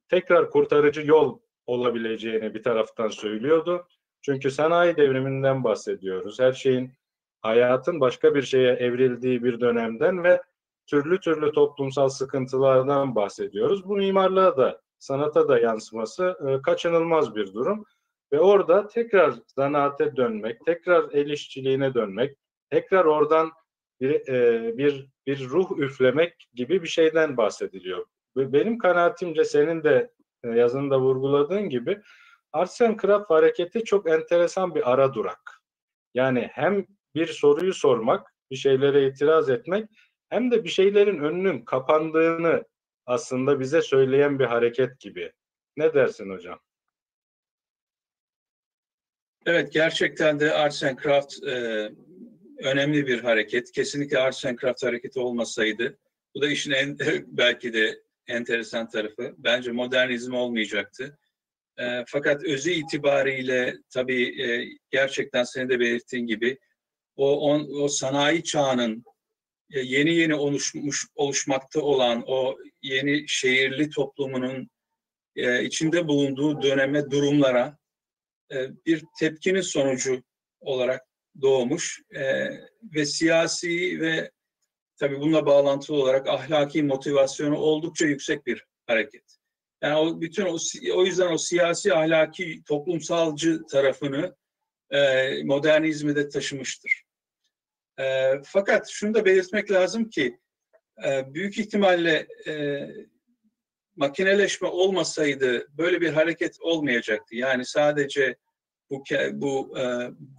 tekrar kurtarıcı yol olabileceğini bir taraftan söylüyordu. Çünkü sanayi devriminden bahsediyoruz. Her şeyin hayatın başka bir şeye evrildiği bir dönemden ve türlü türlü toplumsal sıkıntılardan bahsediyoruz. Bu mimarlığa da sanata da yansıması e, kaçınılmaz bir durum. Ve orada tekrar zanaate dönmek, tekrar el işçiliğine dönmek, tekrar oradan bir, e, bir, bir ruh üflemek gibi bir şeyden bahsediliyor. Ve benim kanaatimce senin de e, yazında vurguladığın gibi Arts and Craft hareketi çok enteresan bir ara durak. Yani hem bir soruyu sormak, bir şeylere itiraz etmek hem de bir şeylerin önünün kapandığını aslında bize söyleyen bir hareket gibi. Ne dersin hocam? Evet gerçekten de Arts and Craft e, önemli bir hareket. Kesinlikle Arts and Craft hareketi olmasaydı bu da işin en belki de enteresan tarafı. Bence modernizm olmayacaktı. E, fakat özü itibariyle tabii e, gerçekten senin de belirttiğin gibi o, on, o sanayi çağının e, yeni yeni oluşmuş oluşmakta olan o yeni şehirli toplumunun e, içinde bulunduğu döneme durumlara bir tepkinin sonucu olarak doğmuş e, ve siyasi ve tabii bununla bağlantılı olarak ahlaki motivasyonu oldukça yüksek bir hareket. Yani o bütün o, o yüzden o siyasi ahlaki toplumsalcı tarafını e, modernizmi de taşımıştır. E, fakat şunu da belirtmek lazım ki e, büyük ihtimalle e, makineleşme olmasaydı böyle bir hareket olmayacaktı. Yani sadece bu bu e,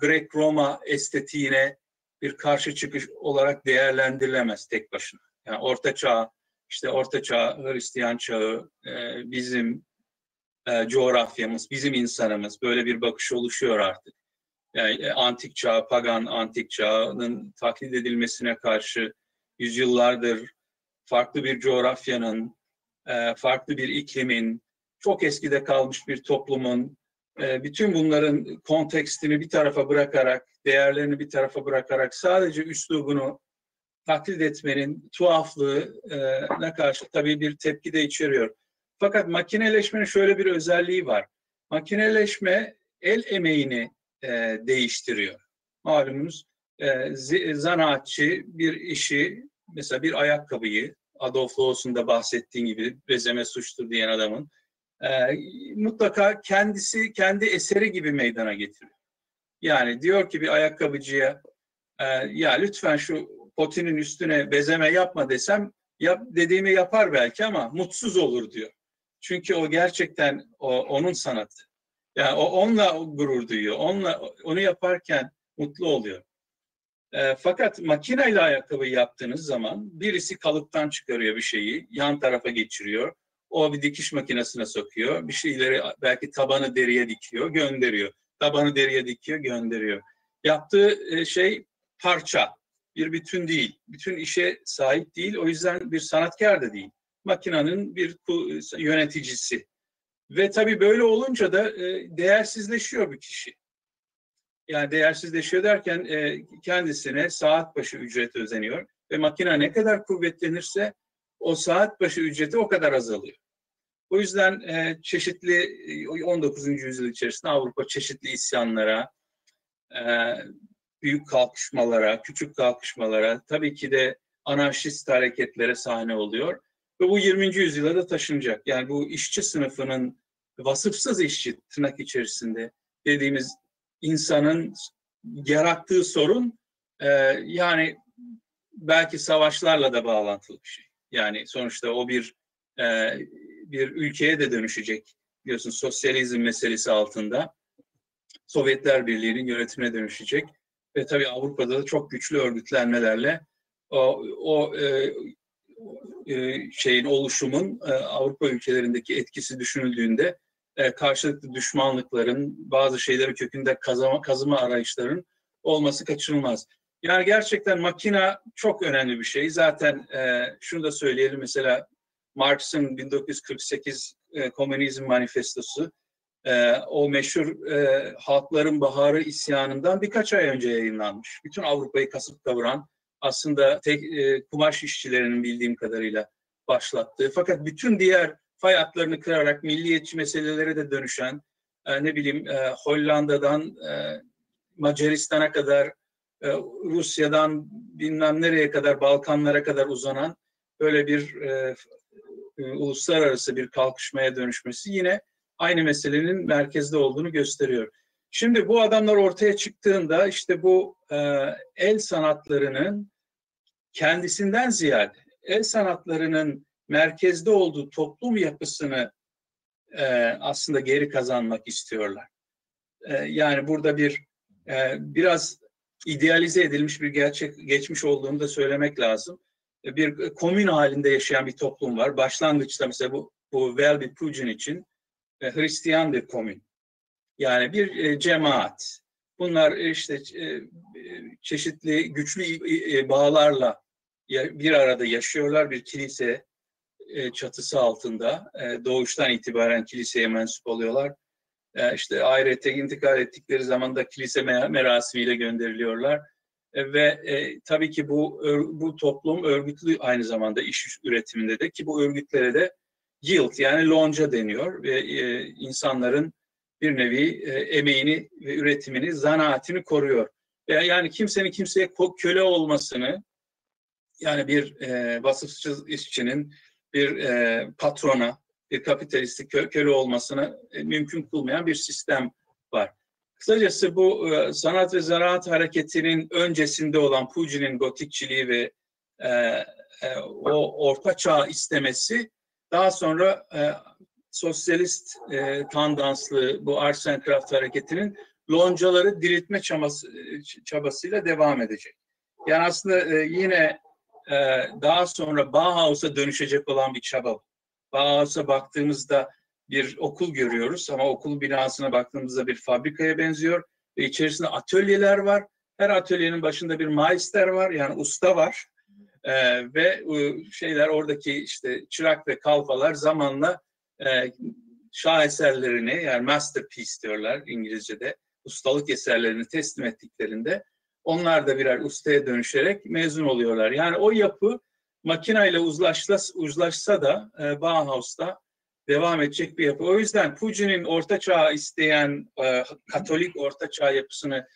Grek-Roma estetiğine bir karşı çıkış olarak değerlendirilemez tek başına. Yani Orta Çağ, işte Orta Çağ, Hristiyan çağı, e, bizim e, coğrafyamız, bizim insanımız böyle bir bakış oluşuyor artık. Yani e, antik çağ, pagan antik çağının taklit edilmesine karşı yüzyıllardır farklı bir coğrafyanın, farklı bir iklimin, çok eskide kalmış bir toplumun e, bütün bunların kontekstini bir tarafa bırakarak, değerlerini bir tarafa bırakarak sadece üslubunu taklit etmenin tuhaflığına karşı tabii bir tepki de içeriyor. Fakat makineleşmenin şöyle bir özelliği var. Makineleşme el emeğini e, değiştiriyor. Malumunuz e, zanaatçı bir işi, mesela bir ayakkabıyı, Adolf Loos'un da bahsettiğin gibi bezeme suçtur diyen adamın e, mutlaka kendisi kendi eseri gibi meydana getiriyor. Yani diyor ki bir ayakkabıcıya e, ya lütfen şu potinin üstüne bezeme yapma desem yap dediğimi yapar belki ama mutsuz olur diyor. Çünkü o gerçekten o, onun sanatı. Yani o onunla gurur duyuyor. Onunla onu yaparken mutlu oluyor. E, fakat makineyle ayakkabı yaptığınız zaman birisi kalıptan çıkarıyor bir şeyi, yan tarafa geçiriyor. O bir dikiş makinesine sokuyor. Bir şeyleri belki tabanı deriye dikiyor, gönderiyor. Tabanı deriye dikiyor, gönderiyor. Yaptığı e, şey parça, bir bütün değil. Bütün işe sahip değil. O yüzden bir sanatkar da değil. Makinenin bir yöneticisi. Ve tabii böyle olunca da e, değersizleşiyor bir kişi. Yani değersizleşiyor derken e, kendisine saat başı ücret özeniyor. Ve makine ne kadar kuvvetlenirse o saat başı ücreti o kadar azalıyor. O yüzden e, çeşitli 19. E, yüzyıl içerisinde Avrupa çeşitli isyanlara, e, büyük kalkışmalara, küçük kalkışmalara, tabii ki de anarşist hareketlere sahne oluyor. Ve bu 20. yüzyıla da taşınacak. Yani bu işçi sınıfının vasıfsız işçi tırnak içerisinde dediğimiz insanın yarattığı sorun e, yani belki savaşlarla da bağlantılı bir şey. Yani sonuçta o bir e, bir ülkeye de dönüşecek. Biliyorsun sosyalizm meselesi altında Sovyetler Birliği'nin yönetimine dönüşecek ve tabii Avrupa'da da çok güçlü örgütlenmelerle o, o e, e, şeyin oluşumun e, Avrupa ülkelerindeki etkisi düşünüldüğünde e, karşılıklı düşmanlıkların, bazı şeyleri kökünde kazama, kazıma arayışların olması kaçınılmaz. Yani gerçekten makina çok önemli bir şey. Zaten e, şunu da söyleyelim mesela Marx'ın 1948 e, Komünizm Manifestosu e, o meşhur e, Halkların Baharı isyanından birkaç ay önce yayınlanmış. Bütün Avrupa'yı kasıp kavuran aslında tek e, kumaş işçilerinin bildiğim kadarıyla başlattığı fakat bütün diğer fay hatlarını kırarak milliyetçi meselelere de dönüşen e, ne bileyim e, Hollanda'dan e, Macaristan'a kadar e, Rusya'dan bilmem nereye kadar Balkanlara kadar uzanan böyle bir e, e, uluslararası bir kalkışmaya dönüşmesi yine aynı meselenin merkezde olduğunu gösteriyor. Şimdi bu adamlar ortaya çıktığında işte bu e, el sanatlarının kendisinden ziyade el sanatlarının merkezde olduğu toplum yapısını e, aslında geri kazanmak istiyorlar. E, yani burada bir e, biraz idealize edilmiş bir gerçek geçmiş olduğunu da söylemek lazım. E, bir komün halinde yaşayan bir toplum var. Başlangıçta mesela bu, bu Welby Pugin için e, Hristiyan bir komün. Yani bir e, cemaat. Bunlar işte e, çeşitli güçlü e, bağlarla bir arada yaşıyorlar bir kilise e, çatısı altında. E, doğuştan itibaren kiliseye mensup oluyorlar. E, işte ahirete intikal ettikleri zaman da kilise merasimiyle gönderiliyorlar. Ve tabii ki bu bu toplum örgütlü aynı zamanda iş üretiminde de ki bu örgütlere de yield yani lonca deniyor ve insanların bir nevi emeğini ve üretimini, zanaatini koruyor. Yani kimsenin kimseye köle olmasını, yani bir e, vasıfsız işçinin bir e, patrona, bir kapitalistik kö köle olmasını e, mümkün kılmayan bir sistem var. Kısacası bu e, sanat ve zanaat hareketinin öncesinde olan Pucci'nin gotikçiliği ve e, e, o orta çağ istemesi daha sonra e, sosyalist e, tandanslı bu Arts and Craft hareketinin loncaları diriltme çabası, çabasıyla devam edecek. Yani aslında e, yine e, daha sonra Bauhaus'a dönüşecek olan bir çaba. Bauhaus'a baktığımızda bir okul görüyoruz ama okul binasına baktığımızda bir fabrikaya benziyor ve içerisinde atölyeler var. Her atölyenin başında bir meister var yani usta var. Ee, ve e, şeyler oradaki işte çırak ve kalfalar zamanla e, şaheserlerini yani masterpiece diyorlar İngilizce'de ustalık eserlerini teslim ettiklerinde onlar da birer ustaya dönüşerek mezun oluyorlar. Yani o yapı makineyle uzlaşsa, uzlaşsa da e, Bauhaus'ta devam edecek bir yapı. O yüzden Pucci'nin orta çağ isteyen e, Katolik orta çağ yapısını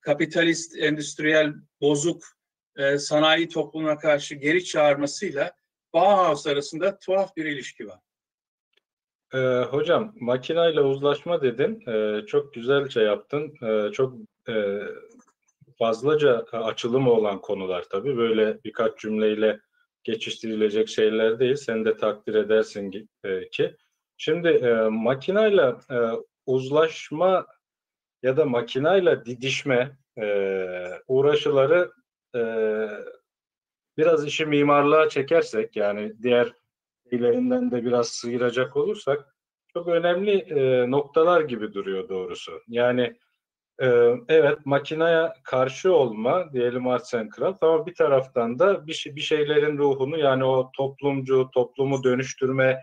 kapitalist, endüstriyel, bozuk e, sanayi toplumuna karşı geri çağırmasıyla Bauhaus arasında tuhaf bir ilişki var. E, hocam makinayla uzlaşma dedin. E, çok güzel şey yaptın. E, çok e, fazlaca e, açılımı olan konular tabii. Böyle birkaç cümleyle geçiştirilecek şeyler değil. Sen de takdir edersin e, ki. Şimdi e, makinayla e, uzlaşma ya da makinayla didişme e, uğraşıları e, biraz işi mimarlığa çekersek yani diğer ilerinden de biraz sıyıracak olursak çok önemli e, noktalar gibi duruyor doğrusu. Yani evet makineye karşı olma diyelim arts and craft ama bir taraftan da bir, şey, bir şeylerin ruhunu yani o toplumcu, toplumu dönüştürme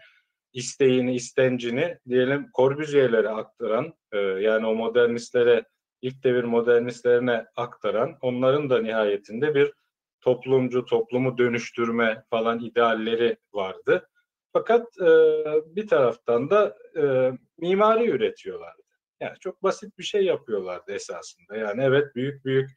isteğini, istencini diyelim Corbusier'lere aktaran e, yani o modernistlere ilk devir modernistlerine aktaran onların da nihayetinde bir toplumcu, toplumu dönüştürme falan idealleri vardı. Fakat e, bir taraftan da e, mimari üretiyorlar. Yani çok basit bir şey yapıyorlardı esasında. Yani evet büyük büyük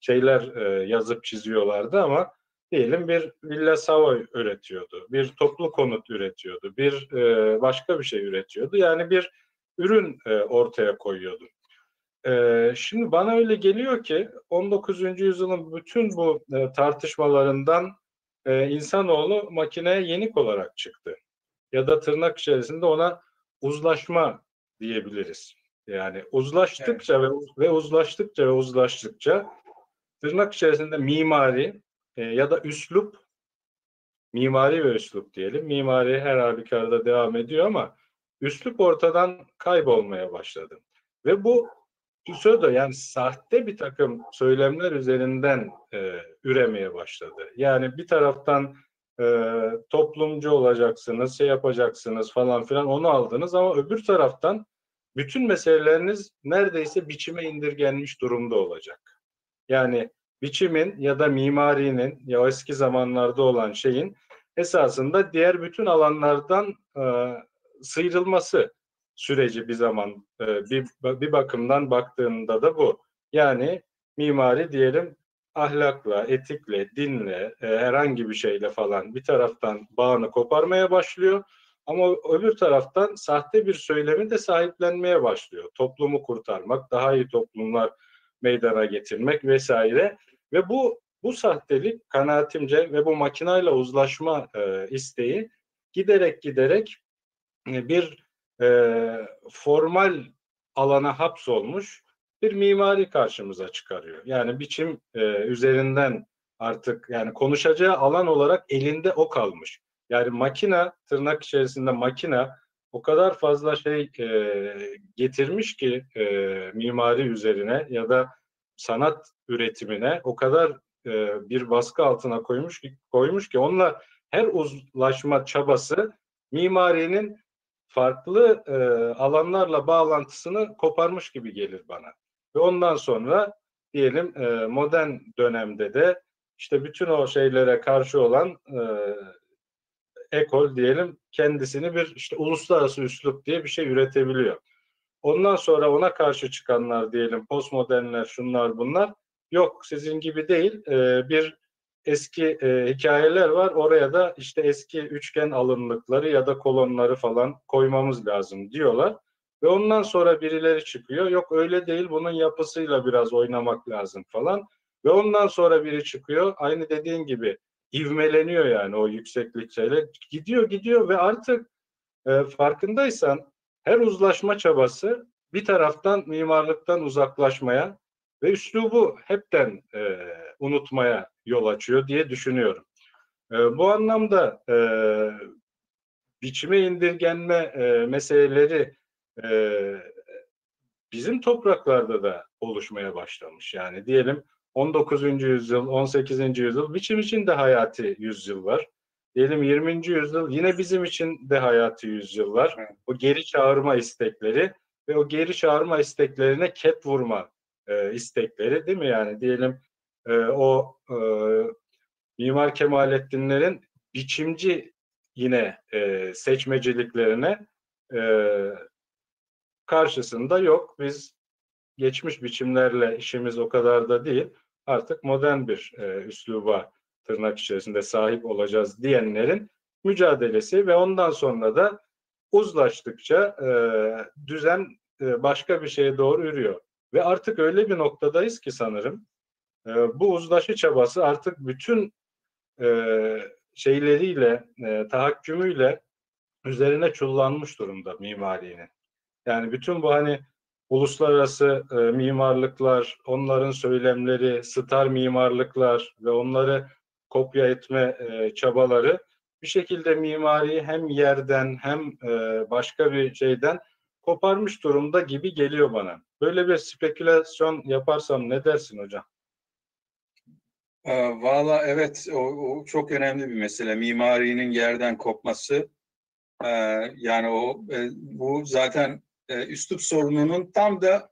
şeyler e, yazıp çiziyorlardı ama diyelim bir Villa Savoy üretiyordu, bir toplu konut üretiyordu, bir e, başka bir şey üretiyordu. Yani bir ürün e, ortaya koyuyordu. E, şimdi bana öyle geliyor ki 19. yüzyılın bütün bu e, tartışmalarından e, insanoğlu makineye yenik olarak çıktı. Ya da tırnak içerisinde ona uzlaşma diyebiliriz. Yani uzlaştıkça evet. ve, ve uzlaştıkça ve uzlaştıkça tırnak içerisinde mimari e, ya da üslup mimari ve üslup diyelim. Mimari her halükarda devam ediyor ama üslup ortadan kaybolmaya başladı. Ve bu pseudo yani sahte bir takım söylemler üzerinden e, üremeye başladı. Yani bir taraftan e, toplumcu olacaksınız, şey yapacaksınız falan filan onu aldınız ama öbür taraftan bütün meseleleriniz neredeyse biçime indirgenmiş durumda olacak. Yani biçimin ya da mimarinin ya eski zamanlarda olan şeyin esasında diğer bütün alanlardan e, sıyrılması süreci bir zaman e, bir, bir bakımdan baktığında da bu. Yani mimari diyelim ahlakla, etikle, dinle, e, herhangi bir şeyle falan bir taraftan bağını koparmaya başlıyor. Ama öbür taraftan sahte bir söylemi de sahiplenmeye başlıyor. Toplumu kurtarmak, daha iyi toplumlar meydana getirmek vesaire. Ve bu bu sahtelik kanaatimce ve bu makinayla uzlaşma e, isteği giderek giderek e, bir e, formal alana hapsolmuş bir mimari karşımıza çıkarıyor. Yani biçim e, üzerinden artık yani konuşacağı alan olarak elinde o kalmış. Yani makina tırnak içerisinde makina o kadar fazla şey e, getirmiş ki e, mimari üzerine ya da sanat üretimine o kadar e, bir baskı altına koymuş ki koymuş ki onunla her uzlaşma çabası mimarinin farklı e, alanlarla bağlantısını koparmış gibi gelir bana. Ve ondan sonra diyelim e, modern dönemde de işte bütün o şeylere karşı olan e, ekol diyelim kendisini bir işte uluslararası üslup diye bir şey üretebiliyor. Ondan sonra ona karşı çıkanlar diyelim postmodernler şunlar bunlar yok sizin gibi değil e, bir eski e, hikayeler var oraya da işte eski üçgen alınlıkları ya da kolonları falan koymamız lazım diyorlar. Ve ondan sonra birileri çıkıyor. Yok öyle değil bunun yapısıyla biraz oynamak lazım falan. Ve ondan sonra biri çıkıyor. Aynı dediğin gibi ivmeleniyor yani o yükseklik şeyle. Gidiyor gidiyor ve artık e, farkındaysan her uzlaşma çabası bir taraftan mimarlıktan uzaklaşmaya ve üslubu hepten e, unutmaya yol açıyor diye düşünüyorum. E, bu anlamda e, biçime indirgenme e, meseleleri e, bizim topraklarda da oluşmaya başlamış. Yani diyelim 19. yüzyıl, 18. yüzyıl biçim için de hayati yüzyıl var. Diyelim 20. yüzyıl yine bizim için de hayati yüzyıl var. O geri çağırma istekleri ve o geri çağırma isteklerine ket vurma e, istekleri değil mi? Yani diyelim e, o e, Mimar Kemalettinlerin biçimci yine e, seçmeciliklerine e, karşısında yok. Biz geçmiş biçimlerle işimiz o kadar da değil. Artık modern bir e, üsluba tırnak içerisinde sahip olacağız diyenlerin mücadelesi ve ondan sonra da uzlaştıkça e, düzen e, başka bir şeye doğru yürüyor. Ve artık öyle bir noktadayız ki sanırım e, bu uzlaşı çabası artık bütün e, şeyleriyle, e, tahakkümüyle üzerine çullanmış durumda mimarinin. Yani bütün bu hani uluslararası e, mimarlıklar, onların söylemleri, star mimarlıklar ve onları kopya etme e, çabaları bir şekilde mimariyi hem yerden hem e, başka bir şeyden koparmış durumda gibi geliyor bana. Böyle bir spekülasyon yaparsam ne dersin hocam? Valla evet o, o çok önemli bir mesele. Mimarinin yerden kopması. Ee, yani o e, bu zaten e, üslup sorununun tam da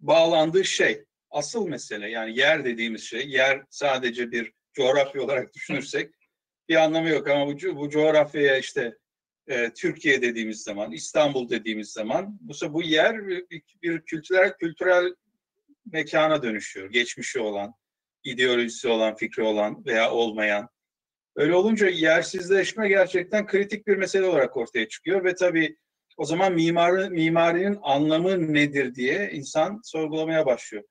bağlandığı şey. Asıl mesele yani yer dediğimiz şey. Yer sadece bir coğrafya olarak düşünürsek bir anlamı yok ama bu, bu coğrafyaya işte e, Türkiye dediğimiz zaman, İstanbul dediğimiz zaman bu bu yer bir, bir kültürel kültürel mekana dönüşüyor. Geçmişi olan, ideolojisi olan, fikri olan veya olmayan. Öyle olunca yersizleşme gerçekten kritik bir mesele olarak ortaya çıkıyor ve tabii o zaman mimarı, mimarinin anlamı nedir diye insan sorgulamaya başlıyor.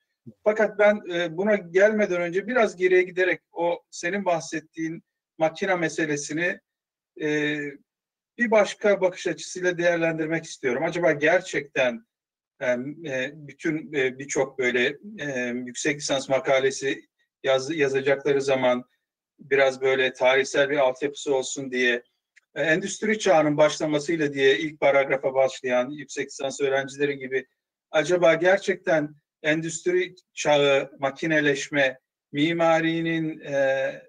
Fakat ben e, buna gelmeden önce biraz geriye giderek o senin bahsettiğin makine meselesini e, bir başka bakış açısıyla değerlendirmek istiyorum. Acaba gerçekten e, bütün birçok böyle yüksek lisans makalesi yaz, yazacakları zaman biraz böyle tarihsel bir altyapısı olsun diye endüstri çağının başlamasıyla diye ilk paragrafa başlayan yüksek lisans öğrencileri gibi acaba gerçekten endüstri çağı, makineleşme, mimarinin e,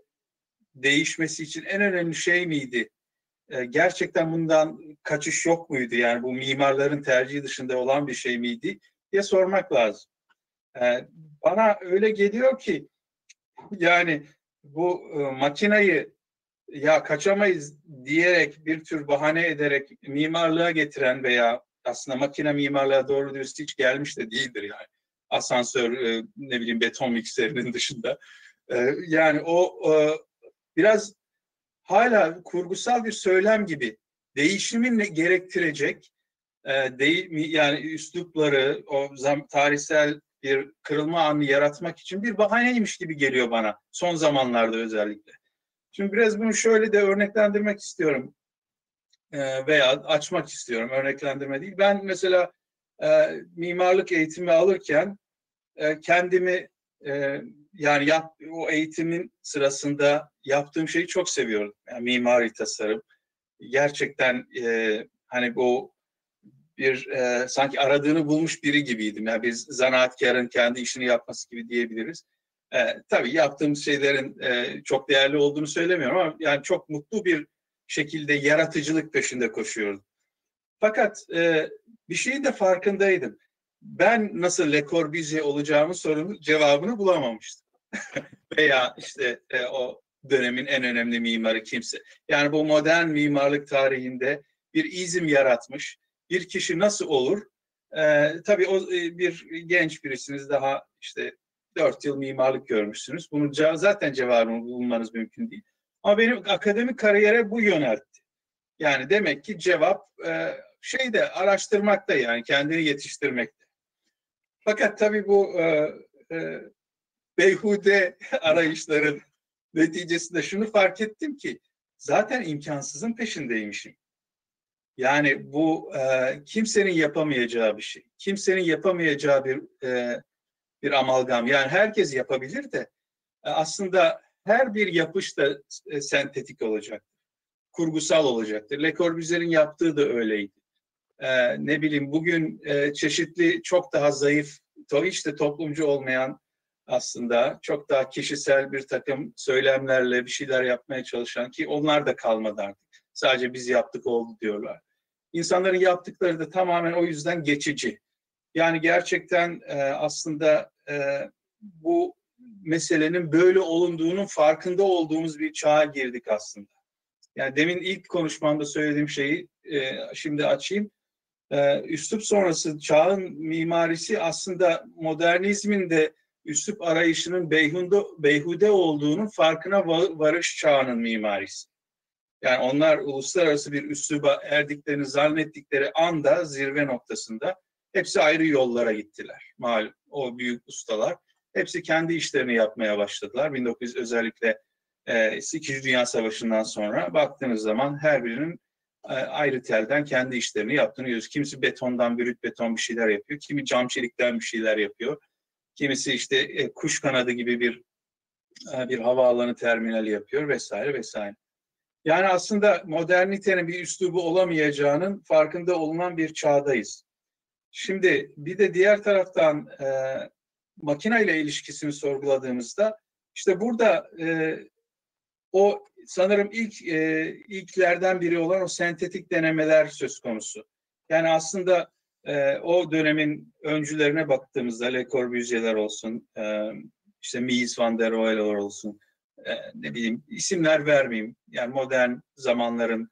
değişmesi için en önemli şey miydi? E, gerçekten bundan kaçış yok muydu? Yani bu mimarların tercihi dışında olan bir şey miydi diye sormak lazım. E, bana öyle geliyor ki yani bu e, makinayı ya kaçamayız diyerek bir tür bahane ederek mimarlığa getiren veya aslında makine mimarlığa doğru dürüst hiç gelmiş de değildir yani. Asansör, e, ne bileyim beton mikserinin dışında. E, yani o e, biraz hala kurgusal bir söylem gibi değişimin ne- gerektirecek e, değil mi yani üslupları o tarihsel bir kırılma anı yaratmak için bir bahaneymiş gibi geliyor bana son zamanlarda özellikle. Şimdi biraz bunu şöyle de örneklendirmek istiyorum e, veya açmak istiyorum örneklendirme değil. Ben mesela e, mimarlık eğitimi alırken e, kendimi e, yani yap, o eğitimin sırasında yaptığım şeyi çok seviyorum. Yani mimari tasarım. Gerçekten e, hani bu bir e, sanki aradığını bulmuş biri gibiydim. Yani biz zanaatkarın kendi işini yapması gibi diyebiliriz. E, tabii yaptığım şeylerin e, çok değerli olduğunu söylemiyorum ama yani çok mutlu bir şekilde yaratıcılık peşinde koşuyordum. Fakat e, bir şeyin de farkındaydım. Ben nasıl Le Corbusier olacağımın sorunun cevabını bulamamıştım. Veya işte e, o dönemin en önemli mimarı kimse. Yani bu modern mimarlık tarihinde bir izim yaratmış bir kişi nasıl olur? Ee, tabii o e, bir genç birisiniz daha işte dört yıl mimarlık görmüşsünüz. Bunun zaten cevabını bulmanız mümkün değil. Ama benim akademik kariyere bu yöneltti. Yani demek ki cevap e, şeyde araştırmakta yani kendini yetiştirmekte. Fakat tabii bu e, e, beyhude arayışların neticesinde şunu fark ettim ki zaten imkansızın peşindeymişim. Yani bu e, kimsenin yapamayacağı bir şey. Kimsenin yapamayacağı bir e, bir amalgam. Yani herkes yapabilir de e, aslında her bir yapış da e, sentetik olacak. Kurgusal olacaktır. Le Corbusier'in yaptığı da öyleydi. E, ne bileyim bugün çeşitli çok daha zayıf, to, hiç de toplumcu olmayan aslında çok daha kişisel bir takım söylemlerle bir şeyler yapmaya çalışan ki onlar da kalmadı artık. Sadece biz yaptık oldu diyorlar. İnsanların yaptıkları da tamamen o yüzden geçici. Yani gerçekten e, aslında e, bu meselenin böyle olunduğunun farkında olduğumuz bir çağa girdik aslında. Yani demin ilk konuşmamda söylediğim şeyi e, şimdi açayım. E, üslup sonrası çağın mimarisi aslında modernizmin de üslup arayışının beyhude, beyhude olduğunun farkına varış çağının mimarisi. Yani onlar uluslararası bir üsluba erdiklerini zannettikleri anda zirve noktasında hepsi ayrı yollara gittiler. Malum o büyük ustalar. Hepsi kendi işlerini yapmaya başladılar. 1900 özellikle e, İkinci Dünya Savaşı'ndan sonra baktığınız zaman her birinin e, ayrı telden kendi işlerini yaptığını görüyoruz. Kimisi betondan, brüt beton bir şeyler yapıyor. Kimi cam çelikten bir şeyler yapıyor. Kimisi işte e, kuş kanadı gibi bir e, bir havaalanı terminali yapıyor vesaire vesaire. Yani aslında modernitenin bir üslubu olamayacağının farkında olunan bir çağdayız. Şimdi bir de diğer taraftan e, makine ile ilişkisini sorguladığımızda işte burada e, o sanırım ilk e, ilklerden biri olan o sentetik denemeler söz konusu. Yani aslında e, o dönemin öncülerine baktığımızda Le Corbusier'ler olsun, e, işte Mies van der Rohe'ler olsun, e, ne bileyim isimler vermeyeyim. Yani modern zamanların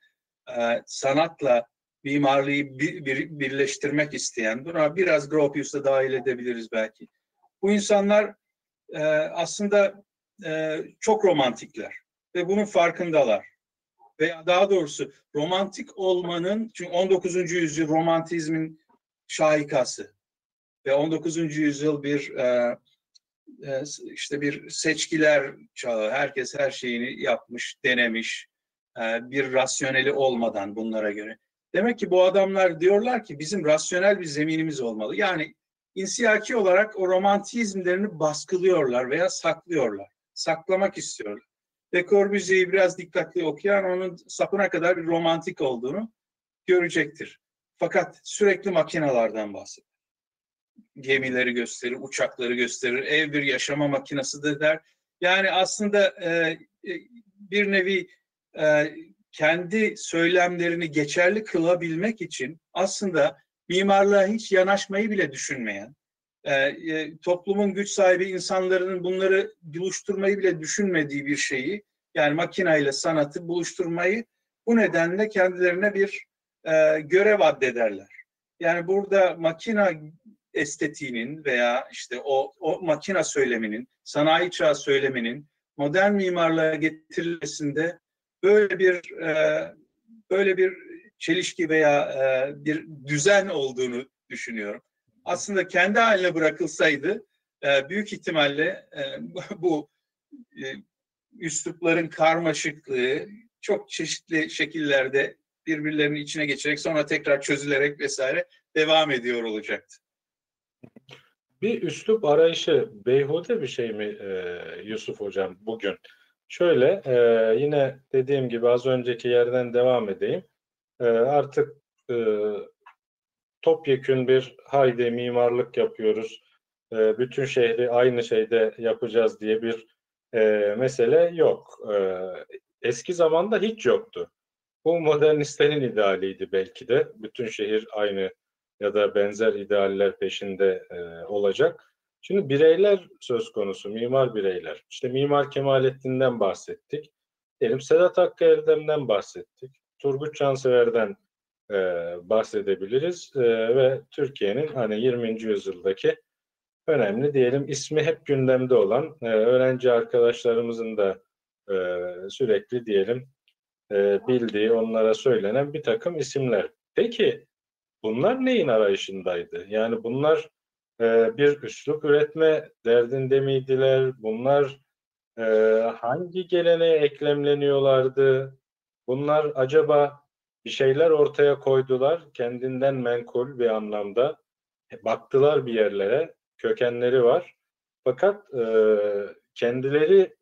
e, sanatla mimarlığı bir, bir, birleştirmek isteyen, buna biraz Gropius'u da dahil edebiliriz belki. Bu insanlar e, aslında e, çok romantikler ve bunun farkındalar. Veya daha doğrusu romantik olmanın, çünkü 19. yüzyıl romantizmin şahikası ve 19. yüzyıl bir e, e, işte bir seçkiler çağı. Herkes her şeyini yapmış, denemiş. E, bir rasyoneli olmadan bunlara göre. Demek ki bu adamlar diyorlar ki bizim rasyonel bir zeminimiz olmalı. Yani insiyaki olarak o romantizmlerini baskılıyorlar veya saklıyorlar. Saklamak istiyorlar. Ve Corbusier'i biraz dikkatli okuyan onun sapına kadar bir romantik olduğunu görecektir. Fakat sürekli makinalardan bahsediyor gemileri gösterir, uçakları gösterir, ev bir yaşama makinasıdır der. Yani aslında e, bir nevi e, kendi söylemlerini geçerli kılabilmek için aslında mimarlığa hiç yanaşmayı bile düşünmeyen, e, e, toplumun güç sahibi insanların bunları buluşturmayı bile düşünmediği bir şeyi, yani makineyle sanatı buluşturmayı bu nedenle kendilerine bir e, görev addederler. Yani burada makina estetiğinin veya işte o, o makina söyleminin, sanayi çağı söyleminin modern mimarlığa getirilmesinde böyle bir e, böyle bir çelişki veya e, bir düzen olduğunu düşünüyorum. Aslında kendi haline bırakılsaydı e, büyük ihtimalle e, bu e, üslupların karmaşıklığı çok çeşitli şekillerde birbirlerinin içine geçerek sonra tekrar çözülerek vesaire devam ediyor olacaktı. Bir üslup arayışı beyhude bir şey mi e, Yusuf Hocam bugün? Şöyle e, yine dediğim gibi az önceki yerden devam edeyim. E, artık e, topyekün bir haydi mimarlık yapıyoruz. E, bütün şehri aynı şeyde yapacağız diye bir e, mesele yok. E, eski zamanda hiç yoktu. Bu modernistlerin idealiydi belki de. Bütün şehir aynı ya da benzer idealler peşinde e, olacak. Şimdi bireyler söz konusu, mimar bireyler. İşte Mimar Kemalettin'den bahsettik. Diyelim Sedat Hakkı Erdem'den bahsettik. Turgut Cansever'den e, bahsedebiliriz e, ve Türkiye'nin hani 20. yüzyıldaki önemli diyelim ismi hep gündemde olan e, öğrenci arkadaşlarımızın da e, sürekli diyelim e, bildiği, onlara söylenen bir takım isimler. Peki bunlar neyin arayışındaydı? Yani bunlar e, bir üslup üretme derdinde miydiler? Bunlar e, hangi geleneğe eklemleniyorlardı? Bunlar acaba bir şeyler ortaya koydular, kendinden menkul bir anlamda. E, baktılar bir yerlere, kökenleri var. Fakat e, kendileri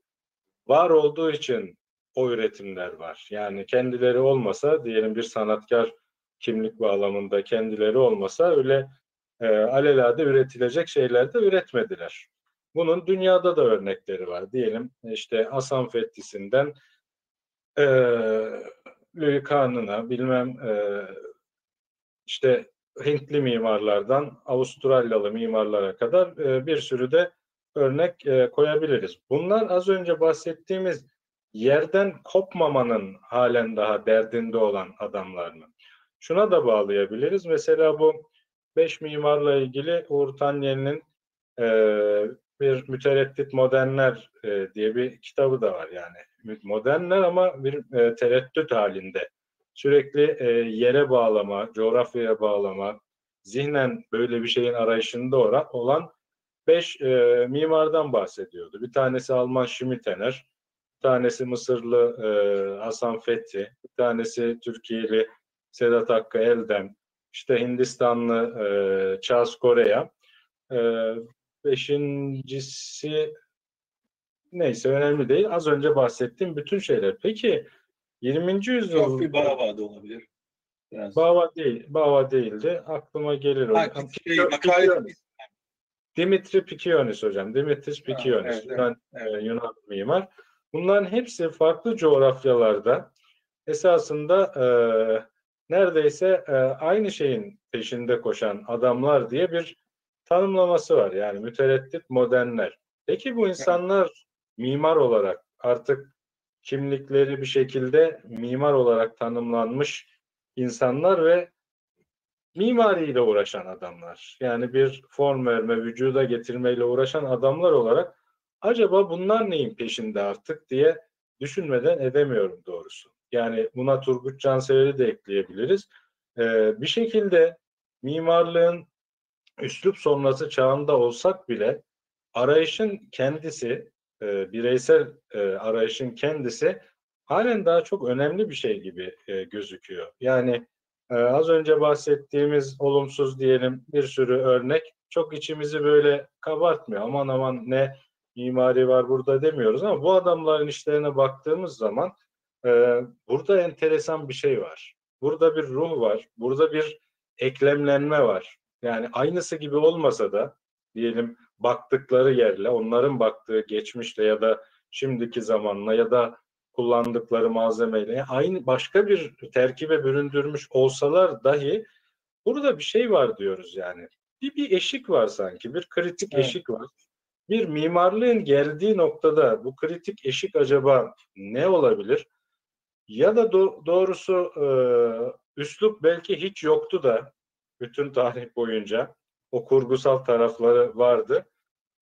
var olduğu için o üretimler var. Yani kendileri olmasa diyelim bir sanatkar kimlik bağlamında kendileri olmasa öyle e, alelade üretilecek şeyler de üretmediler. Bunun dünyada da örnekleri var. Diyelim işte Hasan Fethi'sinden e, Louis Kahn'ına bilmem e, işte Hintli mimarlardan Avustralyalı mimarlara kadar e, bir sürü de örnek e, koyabiliriz. Bunlar az önce bahsettiğimiz yerden kopmamanın halen daha derdinde olan adamlar mı? Şuna da bağlayabiliriz. Mesela bu beş mimarla ilgili Uğur Tanyeli'nin e, bir mütereddit modernler e, diye bir kitabı da var yani. Modernler ama bir e, tereddüt halinde. Sürekli e, yere bağlama, coğrafyaya bağlama, zihnen böyle bir şeyin arayışında olan beş e, mimardan bahsediyordu. Bir tanesi Alman Schmittener, bir tanesi Mısırlı e, Hasan Fethi, bir tanesi Türkiye'li Sedat Hakkı Eldem, işte Hindistanlı e, Charles Korea, e, beşincisi neyse önemli değil. Az önce bahsettiğim bütün şeyler. Peki 20. yüzyıl... Yok bir Bava da olabilir. Biraz. Bava değil, Bava değildi. Aklıma gelir o. Ha, şey. Dimitri Pikionis hocam. Dimitris Pikionis. evet, Yunan, evet. E, Yunan mimar. Bunların hepsi farklı coğrafyalarda esasında e, neredeyse e, aynı şeyin peşinde koşan adamlar diye bir tanımlaması var. Yani mütereddit modernler. Peki bu insanlar mimar olarak artık kimlikleri bir şekilde mimar olarak tanımlanmış insanlar ve mimariyle uğraşan adamlar. Yani bir form verme, vücuda getirmeyle uğraşan adamlar olarak acaba bunlar neyin peşinde artık diye düşünmeden edemiyorum doğrusu. Yani buna Turgut Cansever'i de ekleyebiliriz. Ee, bir şekilde mimarlığın üslup sonrası çağında olsak bile arayışın kendisi, e, bireysel e, arayışın kendisi halen daha çok önemli bir şey gibi e, gözüküyor. Yani e, az önce bahsettiğimiz olumsuz diyelim bir sürü örnek çok içimizi böyle kabartmıyor. Aman aman ne mimari var burada demiyoruz ama bu adamların işlerine baktığımız zaman e, burada enteresan bir şey var. Burada bir ruh var. Burada bir eklemlenme var. Yani aynısı gibi olmasa da diyelim baktıkları yerle, onların baktığı geçmişle ya da şimdiki zamanla ya da kullandıkları malzemeyle aynı başka bir terkibe büründürmüş olsalar dahi burada bir şey var diyoruz yani. Bir, bir eşik var sanki, bir kritik evet. eşik var. Bir mimarlığın geldiği noktada bu kritik eşik acaba ne olabilir? Ya da do- doğrusu e, üslup belki hiç yoktu da bütün tarih boyunca o kurgusal tarafları vardı.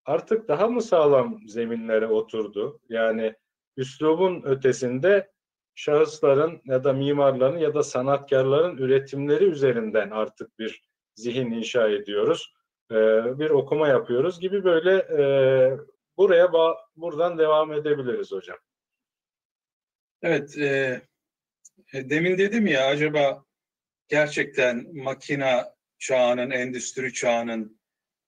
Artık daha mı sağlam zeminlere oturdu? Yani üslubun ötesinde şahısların ya da mimarların ya da sanatkarların üretimleri üzerinden artık bir zihin inşa ediyoruz. E, bir okuma yapıyoruz gibi böyle e, buraya buradan devam edebiliriz hocam. Evet, e, e, demin dedim ya acaba gerçekten makina çağının, endüstri çağının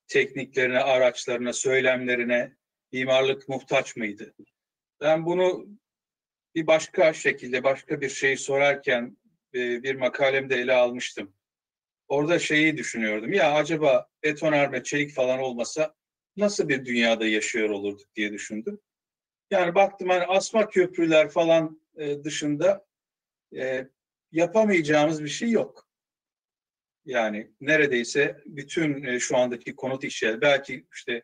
tekniklerine, araçlarına, söylemlerine mimarlık muhtaç mıydı? Ben bunu bir başka şekilde, başka bir şeyi sorarken e, bir makalemde ele almıştım. Orada şeyi düşünüyordum. Ya acaba betonarme, çelik falan olmasa nasıl bir dünyada yaşıyor olurduk diye düşündüm. Yani baktım hani asma köprüler falan e, dışında e, yapamayacağımız bir şey yok. Yani neredeyse bütün e, şu andaki konut işleri belki işte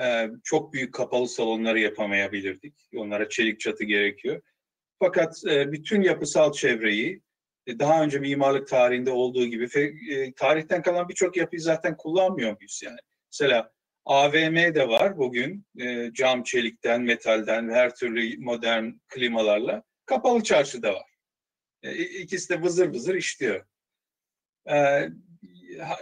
e, çok büyük kapalı salonları yapamayabilirdik. Onlara çelik çatı gerekiyor. Fakat e, bütün yapısal çevreyi e, daha önce mimarlık tarihinde olduğu gibi e, tarihten kalan birçok yapıyı zaten kullanmıyor muyuz yani? Mesela AVM de var bugün e, cam çelikten, metalden ve her türlü modern klimalarla. Kapalı çarşıda var. E, ikisi de vızır vızır işliyor. E,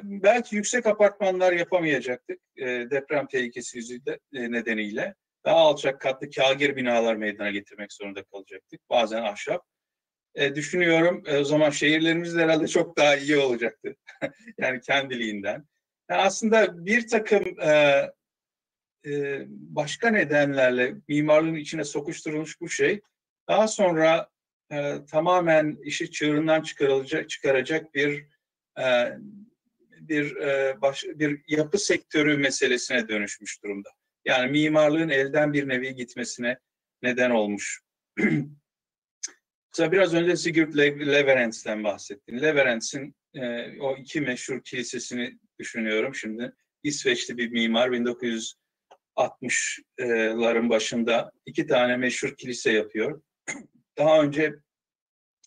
belki yüksek apartmanlar yapamayacaktık e, deprem tehlikesi e, nedeniyle. Daha alçak katlı kagir binalar meydana getirmek zorunda kalacaktık. Bazen ahşap. E, düşünüyorum e, o zaman şehirlerimiz de herhalde çok daha iyi olacaktı. yani kendiliğinden. Yani aslında bir takım e, e, başka nedenlerle mimarlığın içine sokuşturulmuş bu şey daha sonra e, tamamen işi çığırından çıkarılacak çıkaracak bir e, bir e, baş, bir yapı sektörü meselesine dönüşmüş durumda. Yani mimarlığın elden bir nevi gitmesine neden olmuş. Mesela biraz önce Sigurd Leverentz'ten bahsettin. Leverentz'in e, o iki meşhur kilisesini düşünüyorum şimdi. İsveçli bir mimar 1960'ların başında iki tane meşhur kilise yapıyor. Daha önce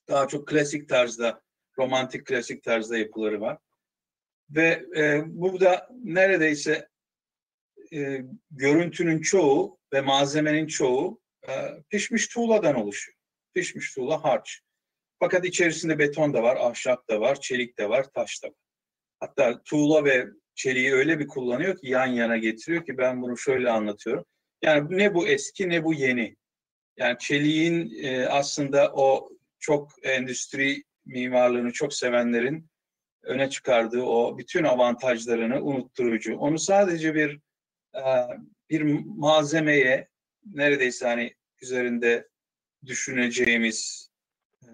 daha çok klasik tarzda, romantik klasik tarzda yapıları var. Ve e, burada neredeyse e, görüntünün çoğu ve malzemenin çoğu e, pişmiş tuğladan oluşuyor. Pişmiş tuğla harç. Fakat içerisinde beton da var, ahşap da var, çelik de var, taş da var. Hatta tuğla ve çeliği öyle bir kullanıyor ki yan yana getiriyor ki ben bunu şöyle anlatıyorum. Yani ne bu eski ne bu yeni. Yani çeliğin e, aslında o çok endüstri mimarlığını çok sevenlerin öne çıkardığı o bütün avantajlarını unutturucu. Onu sadece bir e, bir malzemeye neredeyse hani üzerinde düşüneceğimiz, e,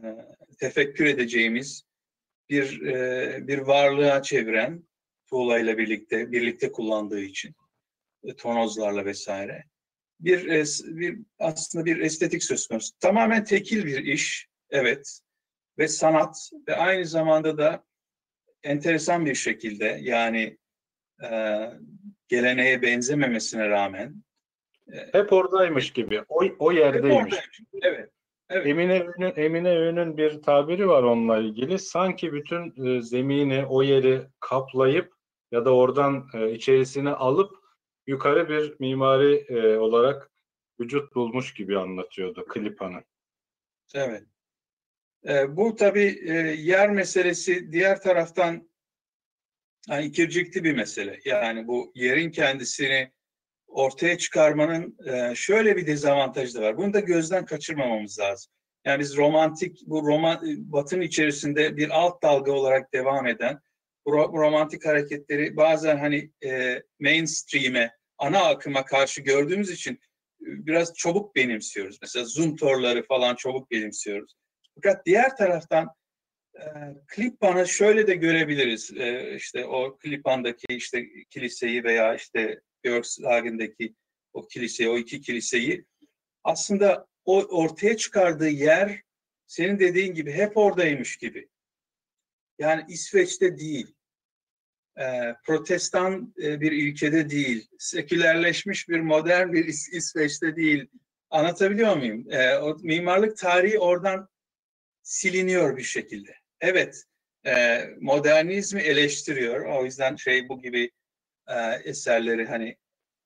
tefekkür edeceğimiz bir e, bir varlığa çeviren tuğlayla birlikte birlikte kullandığı için tonozlarla vesaire bir bir aslında bir estetik söz konusu. Tamamen tekil bir iş, evet ve sanat ve aynı zamanda da enteresan bir şekilde yani e, geleneğe benzememesine rağmen e, hep oradaymış gibi. O, o yerdeymiş. Evet. Evet. Emine Öğün'ün Emine Öğün'ün bir tabiri var onunla ilgili. Sanki bütün e, zemini, o yeri kaplayıp ya da oradan e, içerisine alıp yukarı bir mimari e, olarak vücut bulmuş gibi anlatıyordu Klipa'nın. Evet. E, bu tabii e, yer meselesi diğer taraftan yani ikircikli bir mesele. Yani bu yerin kendisini ortaya çıkarmanın e, şöyle bir dezavantajı da var. Bunu da gözden kaçırmamamız lazım. Yani biz romantik, bu roman, batın içerisinde bir alt dalga olarak devam eden bu romantik hareketleri bazen hani e, mainstream'e, ana akıma karşı gördüğümüz için e, biraz çabuk benimsiyoruz. Mesela Zuntorları falan çabuk benimsiyoruz. Fakat diğer taraftan e, Klippan'ı şöyle de görebiliriz. E, işte o Klippan'daki işte kiliseyi veya işte Björkshagen'deki o kiliseyi, o iki kiliseyi aslında o ortaya çıkardığı yer senin dediğin gibi hep oradaymış gibi. Yani İsveç'te değil, e, protestan e, bir ülkede değil, sekülerleşmiş bir modern bir İs İsveç'te değil. Anlatabiliyor muyum? E, o mimarlık tarihi oradan siliniyor bir şekilde. Evet, e, modernizmi eleştiriyor. O yüzden şey bu gibi e, eserleri hani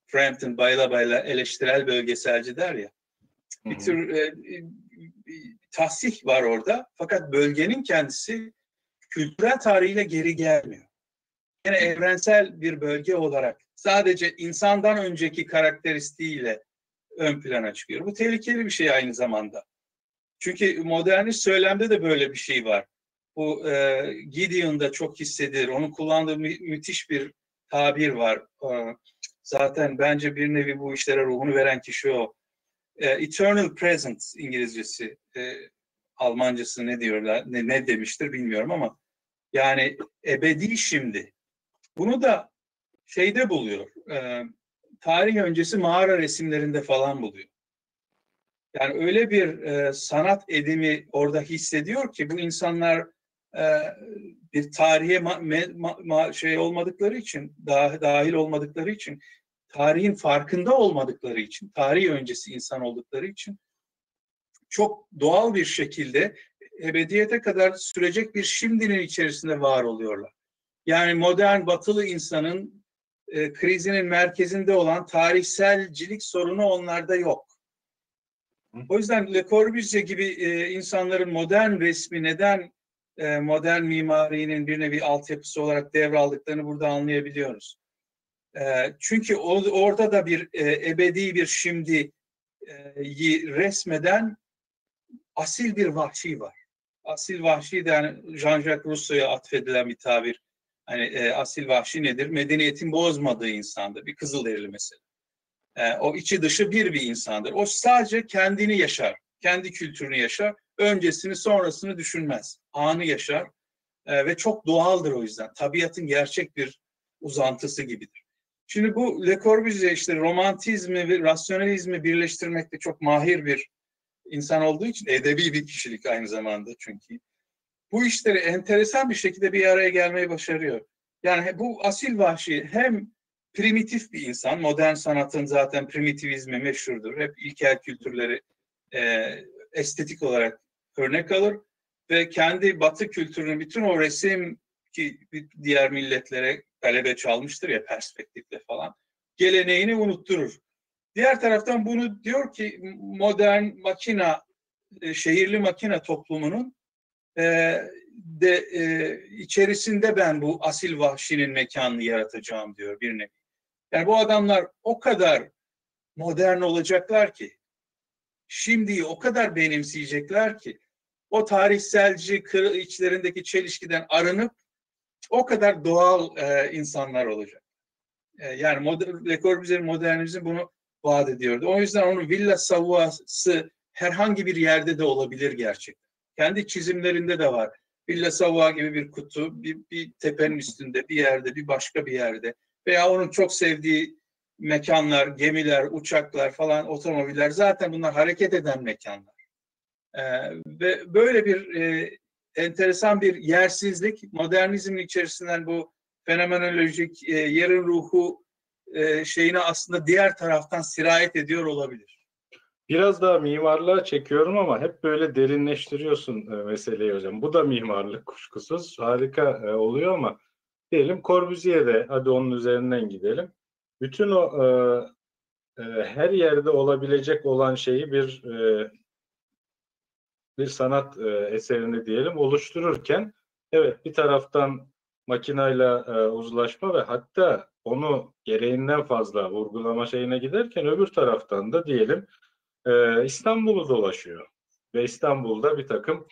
Frampton bayla bayla eleştirel bölgeselci der ya. Bir tür e, tahsih var orada. Fakat bölgenin kendisi kültürel tarihiyle geri gelmiyor. Yine evrensel bir bölge olarak sadece insandan önceki karakteristiğiyle ön plana çıkıyor. Bu tehlikeli bir şey aynı zamanda. Çünkü modernist söylemde de böyle bir şey var. Bu e, Gideon'da çok hissedilir. Onun kullandığı mü- müthiş bir tabir var. E, zaten bence bir nevi bu işlere ruhunu veren kişi o. E, eternal present İngilizcesi. E, Almancası ne diyorlar, ne, ne demiştir bilmiyorum ama yani ebedi şimdi. Bunu da şeyde buluyor. Tarih öncesi mağara resimlerinde falan buluyor. Yani öyle bir e, sanat edimi orada hissediyor ki bu insanlar bir tarihe ma- ma- ma- şey olmadıkları için, dah- dahil olmadıkları için, tarihin farkında olmadıkları için, tarih öncesi insan oldukları için çok doğal bir şekilde ebediyete kadar sürecek bir şimdinin içerisinde var oluyorlar. Yani modern batılı insanın e, krizinin merkezinde olan tarihselcilik sorunu onlarda yok. O yüzden Le Corbusier gibi e, insanların modern resmi neden e, modern mimarinin bir nevi altyapısı olarak devraldıklarını burada anlayabiliyoruz. E, çünkü orada da bir e, ebedi bir şimdiyi resmeden asil bir vahşi var. Asil vahşi de yani Jean-Jacques Rousseau'ya atfedilen bir tabir. Hani asil vahşi nedir? Medeniyetin bozmadığı insandır. Bir Kızılderili mesela. O içi dışı bir bir insandır. O sadece kendini yaşar. Kendi kültürünü yaşar. Öncesini sonrasını düşünmez. Anı yaşar. E, ve çok doğaldır o yüzden. Tabiatın gerçek bir uzantısı gibidir. Şimdi bu Le Corbusier işte romantizmi ve rasyonalizmi birleştirmekte çok mahir bir insan olduğu için edebi bir kişilik aynı zamanda çünkü. Bu işleri enteresan bir şekilde bir araya gelmeyi başarıyor. Yani bu asil vahşi hem primitif bir insan, modern sanatın zaten primitivizmi meşhurdur. Hep ilkel kültürleri e, estetik olarak örnek alır ve kendi batı kültürünün bütün o resim ki diğer milletlere galebe çalmıştır ya perspektifle falan geleneğini unutturur. Diğer taraftan bunu diyor ki modern makina, e, şehirli makina toplumunun e, de e, içerisinde ben bu asil vahşinin mekanını yaratacağım diyor bir nevi. Yani bu adamlar o kadar modern olacaklar ki, şimdiyi o kadar benimseyecekler ki, o tarihselci kır, içlerindeki çelişkiden arınıp o kadar doğal e, insanlar olacak. E, yani moder, Le Corbusier'in modernizmi bunu vaat ediyordu. O yüzden onun Villa Savoya'sı herhangi bir yerde de olabilir gerçekten. Kendi çizimlerinde de var. Villa Savoy gibi bir kutu, bir, bir tepenin üstünde, bir yerde, bir başka bir yerde. Veya onun çok sevdiği mekanlar, gemiler, uçaklar falan, otomobiller zaten bunlar hareket eden mekanlar. Ee, ve böyle bir e, enteresan bir yersizlik, modernizmin içerisinden bu fenomenolojik e, yerin ruhu e, şeyine aslında diğer taraftan sirayet ediyor olabilir. Biraz daha mimarlığa çekiyorum ama hep böyle derinleştiriyorsun e, meseleyi hocam. Bu da mimarlık kuşkusuz. Harika e, oluyor ama diyelim Corbusier'de hadi onun üzerinden gidelim. Bütün o e, e, her yerde olabilecek olan şeyi bir e, bir sanat e, eserini diyelim oluştururken evet bir taraftan makinayla e, uzlaşma ve hatta onu gereğinden fazla vurgulama şeyine giderken öbür taraftan da diyelim e, İstanbul'u dolaşıyor ve İstanbul'da bir takım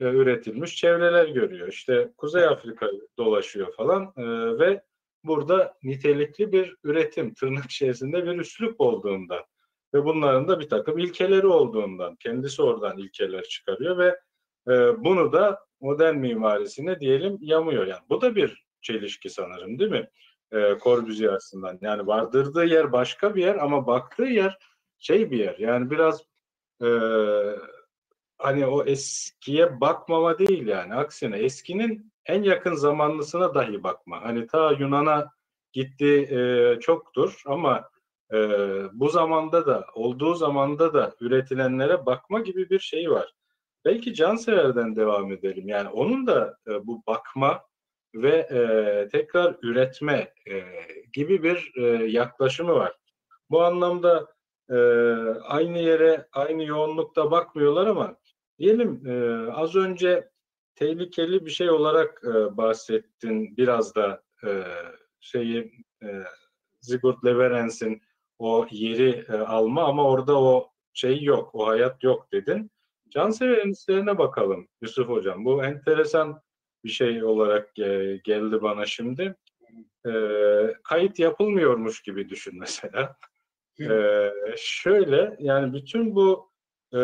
e, üretilmiş çevreler görüyor. İşte Kuzey Afrika dolaşıyor falan e, ve burada nitelikli bir üretim, tırnak içerisinde bir üslup olduğundan ve bunların da bir takım ilkeleri olduğundan kendisi oradan ilkeler çıkarıyor ve e, bunu da modern mimarisine diyelim yamıyor. Yani bu da bir çelişki sanırım değil mi? E, Corbusier açısından. Yani vardırdığı yer başka bir yer ama baktığı yer şey bir yer. Yani biraz e, hani o eskiye bakmama değil yani. Aksine eskinin en yakın zamanlısına dahi bakma. Hani ta Yunan'a gitti e, çoktur ama e, bu zamanda da olduğu zamanda da üretilenlere bakma gibi bir şey var. Belki Cansever'den devam edelim. Yani onun da e, bu bakma ve e, tekrar üretme e, gibi bir e, yaklaşımı var. Bu anlamda e, aynı yere aynı yoğunlukta bakmıyorlar ama Diyelim e, az önce tehlikeli bir şey olarak e, bahsettin biraz da e, şeyi e, Sigurd Leverens'in o yeri e, alma ama orada o şey yok, o hayat yok dedin. Cansever'in hislerine bakalım Yusuf Hocam. Bu enteresan bir şey olarak e, geldi bana şimdi. E, kayıt yapılmıyormuş gibi düşün mesela. E, şöyle yani bütün bu e,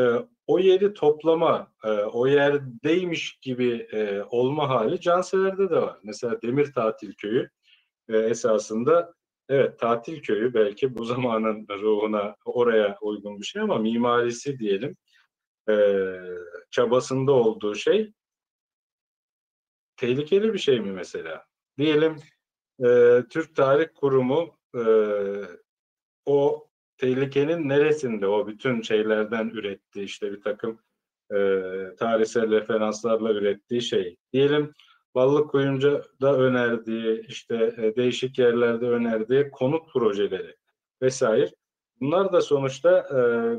o yeri toplama, e, o yerdeymiş gibi e, olma hali Cansever'de de var. Mesela Demir Tatil Köyü e, esasında evet tatil köyü belki bu zamanın ruhuna oraya uygun bir şey ama mimarisi diyelim e, çabasında olduğu şey tehlikeli bir şey mi mesela? Diyelim e, Türk Tarih Kurumu e, o tehlikenin neresinde o bütün şeylerden ürettiği işte bir takım e, tarihsel referanslarla ürettiği şey. Diyelim Ballık Kuyumca da önerdiği işte e, değişik yerlerde önerdiği konut projeleri vesaire. Bunlar da sonuçta e,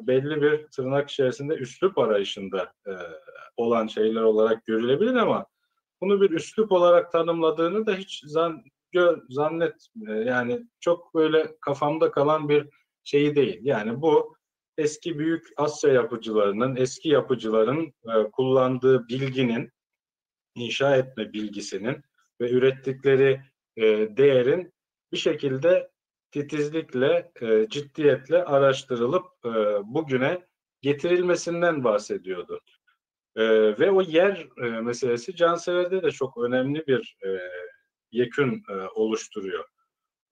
belli bir tırnak içerisinde üslup arayışında e, olan şeyler olarak görülebilir ama bunu bir üslup olarak tanımladığını da hiç zan, gö, zannet e, yani çok böyle kafamda kalan bir şeyi değil. Yani bu eski büyük Asya yapıcılarının, eski yapıcıların e, kullandığı bilginin, inşa etme bilgisinin ve ürettikleri e, değerin bir şekilde titizlikle, e, ciddiyetle araştırılıp e, bugüne getirilmesinden bahsediyordu. E, ve o yer e, meselesi Cansever'de de çok önemli bir e, yekün e, oluşturuyor.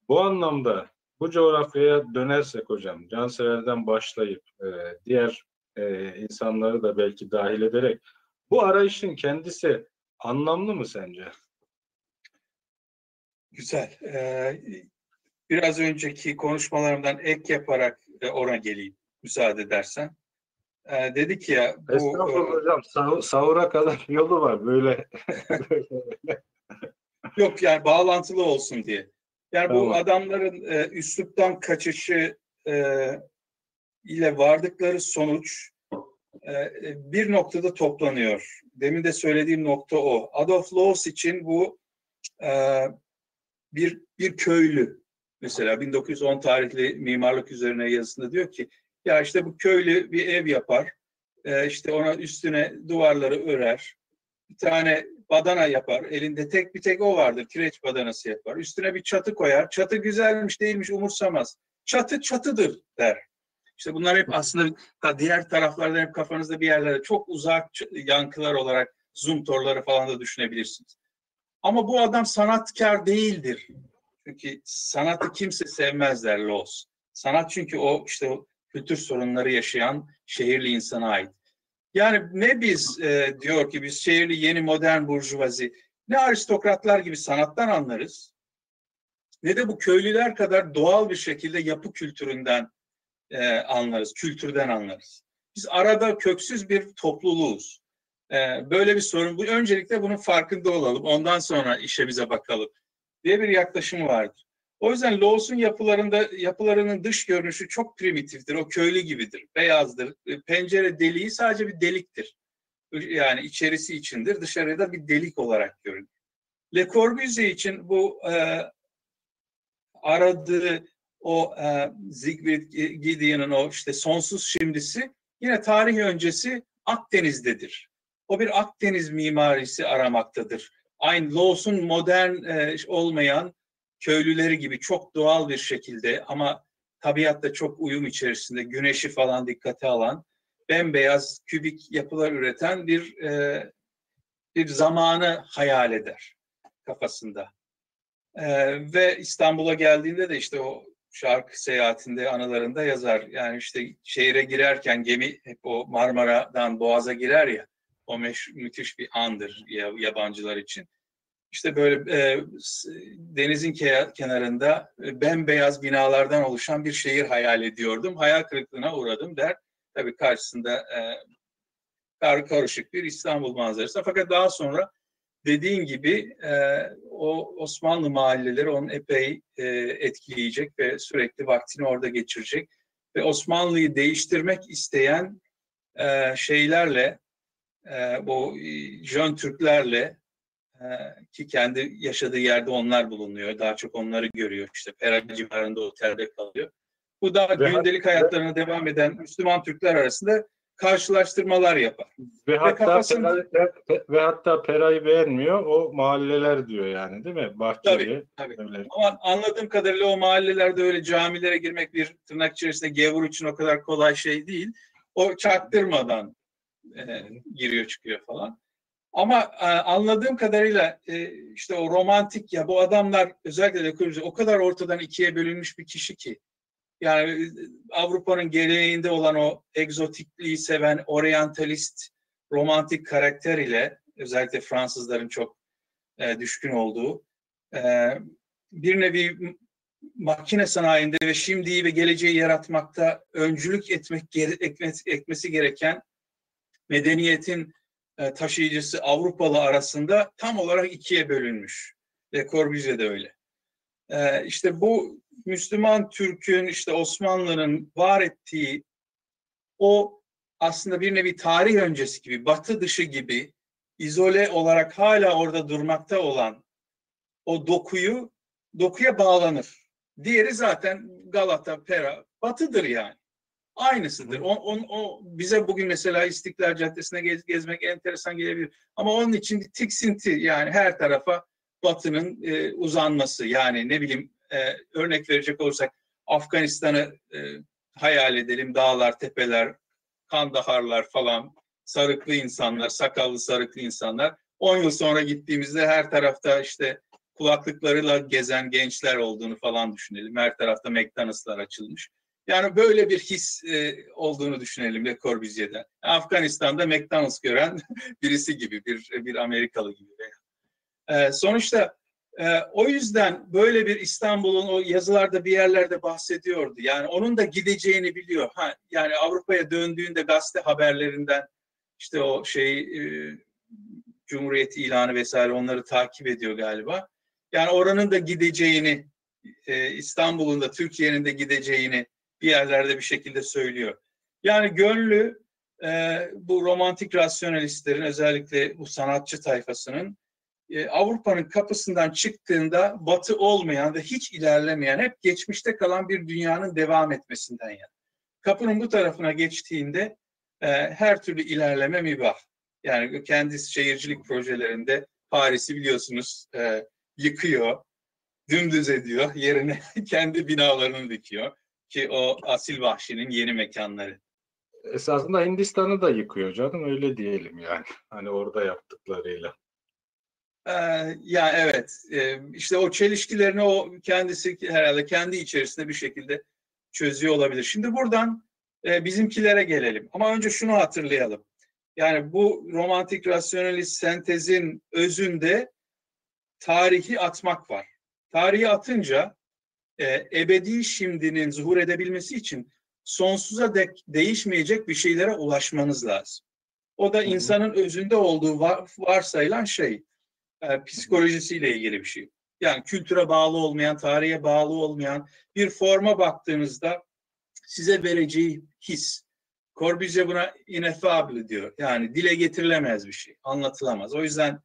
Bu anlamda bu coğrafyaya dönersek hocam, Cansever'den başlayıp e, diğer e, insanları da belki dahil ederek bu arayışın kendisi anlamlı mı sence? Güzel. Ee, biraz önceki konuşmalarımdan ek yaparak e, ona geleyim müsaade edersen. Ee, dedik ya bu Estağfurullah e, hocam sah sahura kadar yolu var böyle. Yok yani bağlantılı olsun diye. Yani tamam. bu adamların e, üsluptan kaçışı e, ile vardıkları sonuç bir noktada toplanıyor. Demin de söylediğim nokta o. Adolf Loos için bu e, bir bir köylü mesela 1910 tarihli mimarlık üzerine yazısında diyor ki ya işte bu köylü bir ev yapar. E, işte ona üstüne duvarları örer. Bir tane badana yapar. Elinde tek bir tek o vardır. Kireç badanası yapar. Üstüne bir çatı koyar. Çatı güzelmiş değilmiş umursamaz. Çatı çatıdır der. İşte bunlar hep aslında diğer taraflarda hep kafanızda bir yerlerde çok uzak yankılar olarak zoom torları falan da düşünebilirsiniz. Ama bu adam sanatkar değildir. Çünkü sanatı kimse sevmez der Loos. Sanat çünkü o işte kültür sorunları yaşayan şehirli insana ait. Yani ne biz e, diyor ki biz şehirli yeni modern burjuvazi ne aristokratlar gibi sanattan anlarız ne de bu köylüler kadar doğal bir şekilde yapı kültüründen e, anlarız, kültürden anlarız. Biz arada köksüz bir topluluğuz. E, böyle bir sorun. Bu öncelikle bunun farkında olalım. Ondan sonra işe bize bakalım diye bir yaklaşım vardır. O yüzden Laws'un yapılarında yapılarının dış görünüşü çok primitiftir. O köylü gibidir, beyazdır. E, pencere deliği sadece bir deliktir. Yani içerisi içindir, dışarıda bir delik olarak görünür. Le Corbusier için bu e, aradığı o e, Siegfried Gideon'un o işte sonsuz şimdisi yine tarih öncesi Akdeniz'dedir. O bir Akdeniz mimarisi aramaktadır. Aynı Laws'un modern e, olmayan köylüleri gibi çok doğal bir şekilde ama tabiatta çok uyum içerisinde güneşi falan dikkate alan bembeyaz kübik yapılar üreten bir e, bir zamanı hayal eder kafasında. E, ve İstanbul'a geldiğinde de işte o şarkı seyahatinde anılarında yazar. Yani işte şehire girerken gemi hep o Marmara'dan Boğaz'a girer ya. O meş, müthiş bir andır yabancılar için. İşte böyle e, denizin kenarında e, bembeyaz binalardan oluşan bir şehir hayal ediyordum. Hayal kırıklığına uğradım der. Tabii karşısında e, kar karışık bir İstanbul manzarası. Fakat daha sonra dediğin gibi e, o Osmanlı mahalleleri onu epey e, etkileyecek ve sürekli vaktini orada geçirecek. Ve Osmanlı'yı değiştirmek isteyen e, şeylerle, e, bu e, Jön Türklerle e, ki kendi yaşadığı yerde onlar bulunuyor. Daha çok onları görüyor. İşte Pera civarında otelde kalıyor. Bu da Ve gündelik hayatlarına devam eden Müslüman Türkler arasında karşılaştırmalar yapar. Ve hatta kafasında- Peray, ve, ve hatta Pera'yı beğenmiyor. O mahalleler diyor yani değil mi? Bahçeli. tabii. Öyle. Ama anladığım kadarıyla o mahallelerde öyle camilere girmek bir tırnak içerisinde gevur için o kadar kolay şey değil. O çaktırmadan e, giriyor çıkıyor falan. Ama e, anladığım kadarıyla e, işte o romantik ya bu adamlar özellikle de o kadar ortadan ikiye bölünmüş bir kişi ki. Yani e, Avrupa'nın geleneğinde olan o egzotikliği seven oryantalist romantik karakter ile özellikle Fransızların çok e, düşkün olduğu e, bir nevi makine sanayinde ve şimdiyi ve geleceği yaratmakta öncülük etmek etmesi gereken medeniyetin e, taşıyıcısı Avrupalı arasında tam olarak ikiye bölünmüş. Ve Corbusier de öyle. E, işte bu Müslüman Türk'ün işte Osmanlı'nın var ettiği o aslında bir nevi tarih öncesi gibi, batı dışı gibi izole olarak hala orada durmakta olan o dokuyu dokuya bağlanır. Diğeri zaten Galata, Pera, batıdır yani. Aynısıdır. O, o, o bize bugün mesela İstiklal Caddesi'ne gez, gezmek enteresan gelebilir. Ama onun için tiksinti yani her tarafa batının e, uzanması. Yani ne bileyim e, örnek verecek olursak Afganistan'ı e, hayal edelim. Dağlar, tepeler, kandaharlar falan, sarıklı insanlar, sakallı sarıklı insanlar. 10 yıl sonra gittiğimizde her tarafta işte kulaklıklarıyla gezen gençler olduğunu falan düşünelim. Her tarafta McDonald'slar açılmış. Yani böyle bir his e, olduğunu düşünelim Le Corbusier'den. Afganistan'da McDonald's gören birisi gibi, bir bir Amerikalı gibi. E, sonuçta e, o yüzden böyle bir İstanbul'un o yazılarda bir yerlerde bahsediyordu. Yani onun da gideceğini biliyor. Ha, yani Avrupa'ya döndüğünde gazete haberlerinden işte o şey e, Cumhuriyet ilanı vesaire onları takip ediyor galiba. Yani oranın da gideceğini, e, İstanbul'un da Türkiye'nin de gideceğini bir yerlerde bir şekilde söylüyor. Yani gönlü e, bu romantik rasyonalistlerin özellikle bu sanatçı tayfasının e, Avrupa'nın kapısından çıktığında batı olmayan ve hiç ilerlemeyen, hep geçmişte kalan bir dünyanın devam etmesinden yana. Kapının bu tarafına geçtiğinde e, her türlü ilerleme mübah. Yani kendi şehircilik projelerinde Paris'i biliyorsunuz e, yıkıyor, dümdüz ediyor, yerine kendi binalarını dikiyor ki o asil vahşinin yeni mekanları. Esasında Hindistan'ı da yıkıyor canım öyle diyelim yani. Hani orada yaptıklarıyla. Ee, ya evet, ee, işte o çelişkilerini o kendisi herhalde kendi içerisinde bir şekilde çözüyor olabilir. Şimdi buradan e, bizimkilere gelelim. Ama önce şunu hatırlayalım. Yani bu romantik rasyonalist sentezin özünde tarihi atmak var. Tarihi atınca e, ebedi şimdinin zuhur edebilmesi için sonsuza dek değişmeyecek bir şeylere ulaşmanız lazım. O da insanın özünde olduğu var, varsayılan şey e, psikolojisiyle ilgili bir şey. Yani kültüre bağlı olmayan, tarihe bağlı olmayan bir forma baktığınızda size vereceği his. Corbusier buna ineffable diyor. Yani dile getirilemez bir şey, anlatılamaz. O yüzden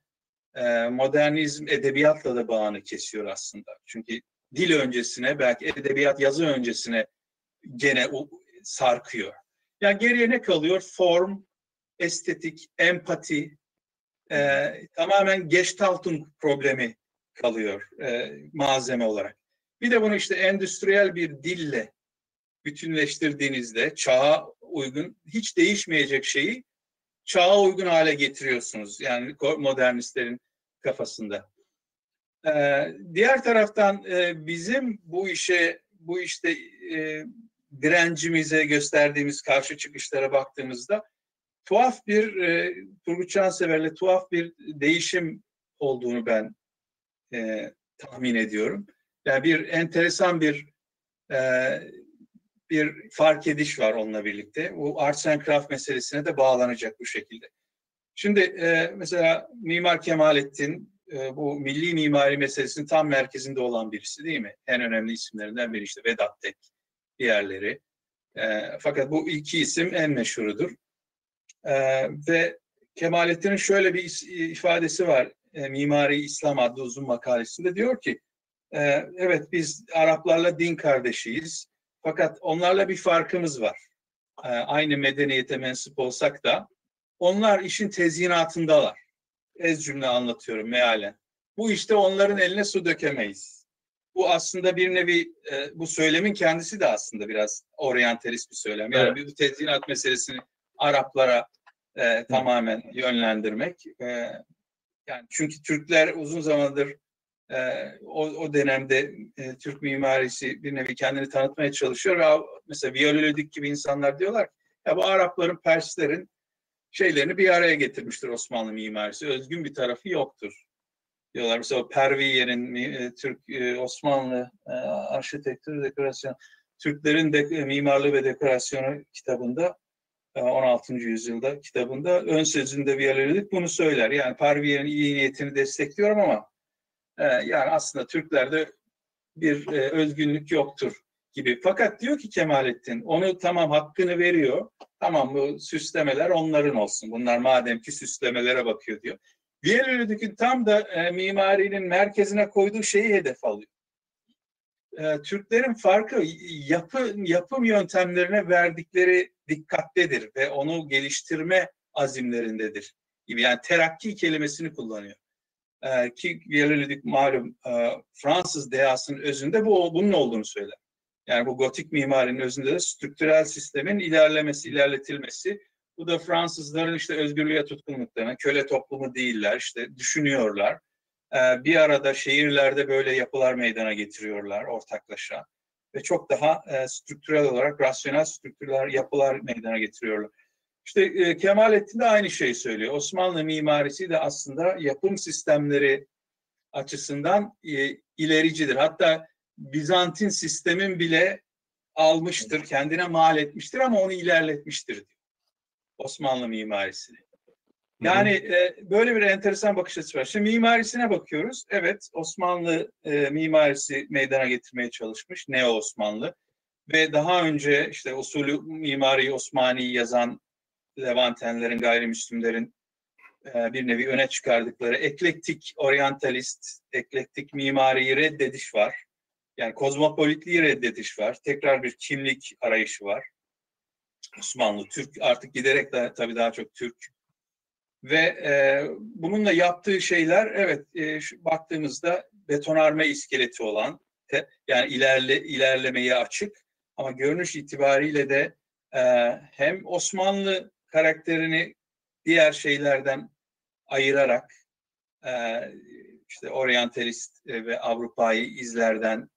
e, modernizm edebiyatla da bağını kesiyor aslında. Çünkü dil öncesine, belki edebiyat yazı öncesine gene sarkıyor. Yani geriye ne kalıyor? Form, estetik, empati, e, tamamen Gestaltung problemi kalıyor e, malzeme olarak. Bir de bunu işte endüstriyel bir dille bütünleştirdiğinizde çağa uygun, hiç değişmeyecek şeyi çağa uygun hale getiriyorsunuz. Yani modernistlerin kafasında. Ee, diğer taraftan e, bizim bu işe, bu işte e, direncimize gösterdiğimiz karşı çıkışlara baktığımızda tuhaf bir e, Turgut Cansever'le tuhaf bir değişim olduğunu ben e, tahmin ediyorum. Yani bir enteresan bir e, bir fark ediş var onunla birlikte. Bu arts and craft meselesine de bağlanacak bu şekilde. Şimdi e, mesela Mimar Kemalettin e, bu milli mimari meselesinin tam merkezinde olan birisi değil mi? En önemli isimlerinden biri işte Vedat Tek, diğerleri. E, fakat bu iki isim en meşhurudur. E, ve Kemalettin'in şöyle bir ifadesi var. E, Mimari İslam adlı uzun makalesinde diyor ki e, evet biz Araplarla din kardeşiyiz fakat onlarla bir farkımız var. E, aynı medeniyete mensup olsak da onlar işin tezyinatındalar. Ez cümle anlatıyorum mealen. Bu işte onların eline su dökemeyiz. Bu aslında bir nevi e, bu söylemin kendisi de aslında biraz oryantalist bir söylem. Yani Evet. bir tezyinat meselesini Araplara e, tamamen yönlendirmek. E, yani çünkü Türkler uzun zamandır e, o, o dönemde e, Türk mimarisi bir nevi kendini tanıtmaya çalışıyor ve mesela Viololödik gibi insanlar diyorlar ki ya bu Arapların, Perslerin şeylerini bir araya getirmiştir Osmanlı mimarisi. Özgün bir tarafı yoktur. Diyorlar mesela Perviye'nin mi- e, Türk e, Osmanlı e, arşitektür dekorasyon Türklerin de, e, mimarlığı ve dekorasyonu kitabında 16. yüzyılda kitabında ön sözünde Viololödik bunu söyler. Yani Perviye'nin iyi niyetini destekliyorum ama e, yani aslında Türklerde bir e, özgünlük yoktur gibi. Fakat diyor ki Kemalettin onu tamam hakkını veriyor. Tamam bu süslemeler onların olsun. Bunlar madem ki süslemelere bakıyor diyor. Viololödük'ün tam da e, mimarinin merkezine koyduğu şeyi hedef alıyor. E, Türklerin farkı yapı, yapım yöntemlerine verdikleri dikkattedir ve onu geliştirme azimlerindedir gibi. Yani terakki kelimesini kullanıyor. E, ki Viololödük malum e, Fransız dehasının özünde bu bunun olduğunu söyler. Yani bu gotik mimarinin özünde de strüktürel sistemin ilerlemesi, ilerletilmesi. Bu da Fransızların işte özgürlüğe tutkunluklarına, köle toplumu değiller, işte düşünüyorlar. Ee, bir arada şehirlerde böyle yapılar meydana getiriyorlar ortaklaşa. Ve çok daha e, strüktürel olarak rasyonel strüktürler, yapılar meydana getiriyorlar. İşte e, Kemalettin de aynı şeyi söylüyor. Osmanlı mimarisi de aslında yapım sistemleri açısından e, ilericidir. Hatta Bizantin sistemin bile almıştır, kendine mal etmiştir ama onu ilerletmiştir diyor. Osmanlı mimarisini. Yani e, böyle bir enteresan bakış açısı var. Şimdi mimarisine bakıyoruz. Evet Osmanlı e, mimarisi meydana getirmeye çalışmış. Neo Osmanlı. Ve daha önce işte usulü mimari Osmani yazan Levantenlerin, gayrimüslimlerin e, bir nevi öne çıkardıkları eklektik oryantalist, eklektik mimariyi reddediş var. Yani kozmopolitliği reddediş var. Tekrar bir kimlik arayışı var. Osmanlı, Türk artık giderek daha, tabii daha çok Türk. Ve e, bununla yaptığı şeyler evet e, şu, baktığımızda betonarme iskeleti olan te, yani ilerle ilerlemeye açık ama görünüş itibariyle de e, hem Osmanlı karakterini diğer şeylerden ayırarak e, işte oryantalist e, ve Avrupa'yı izlerden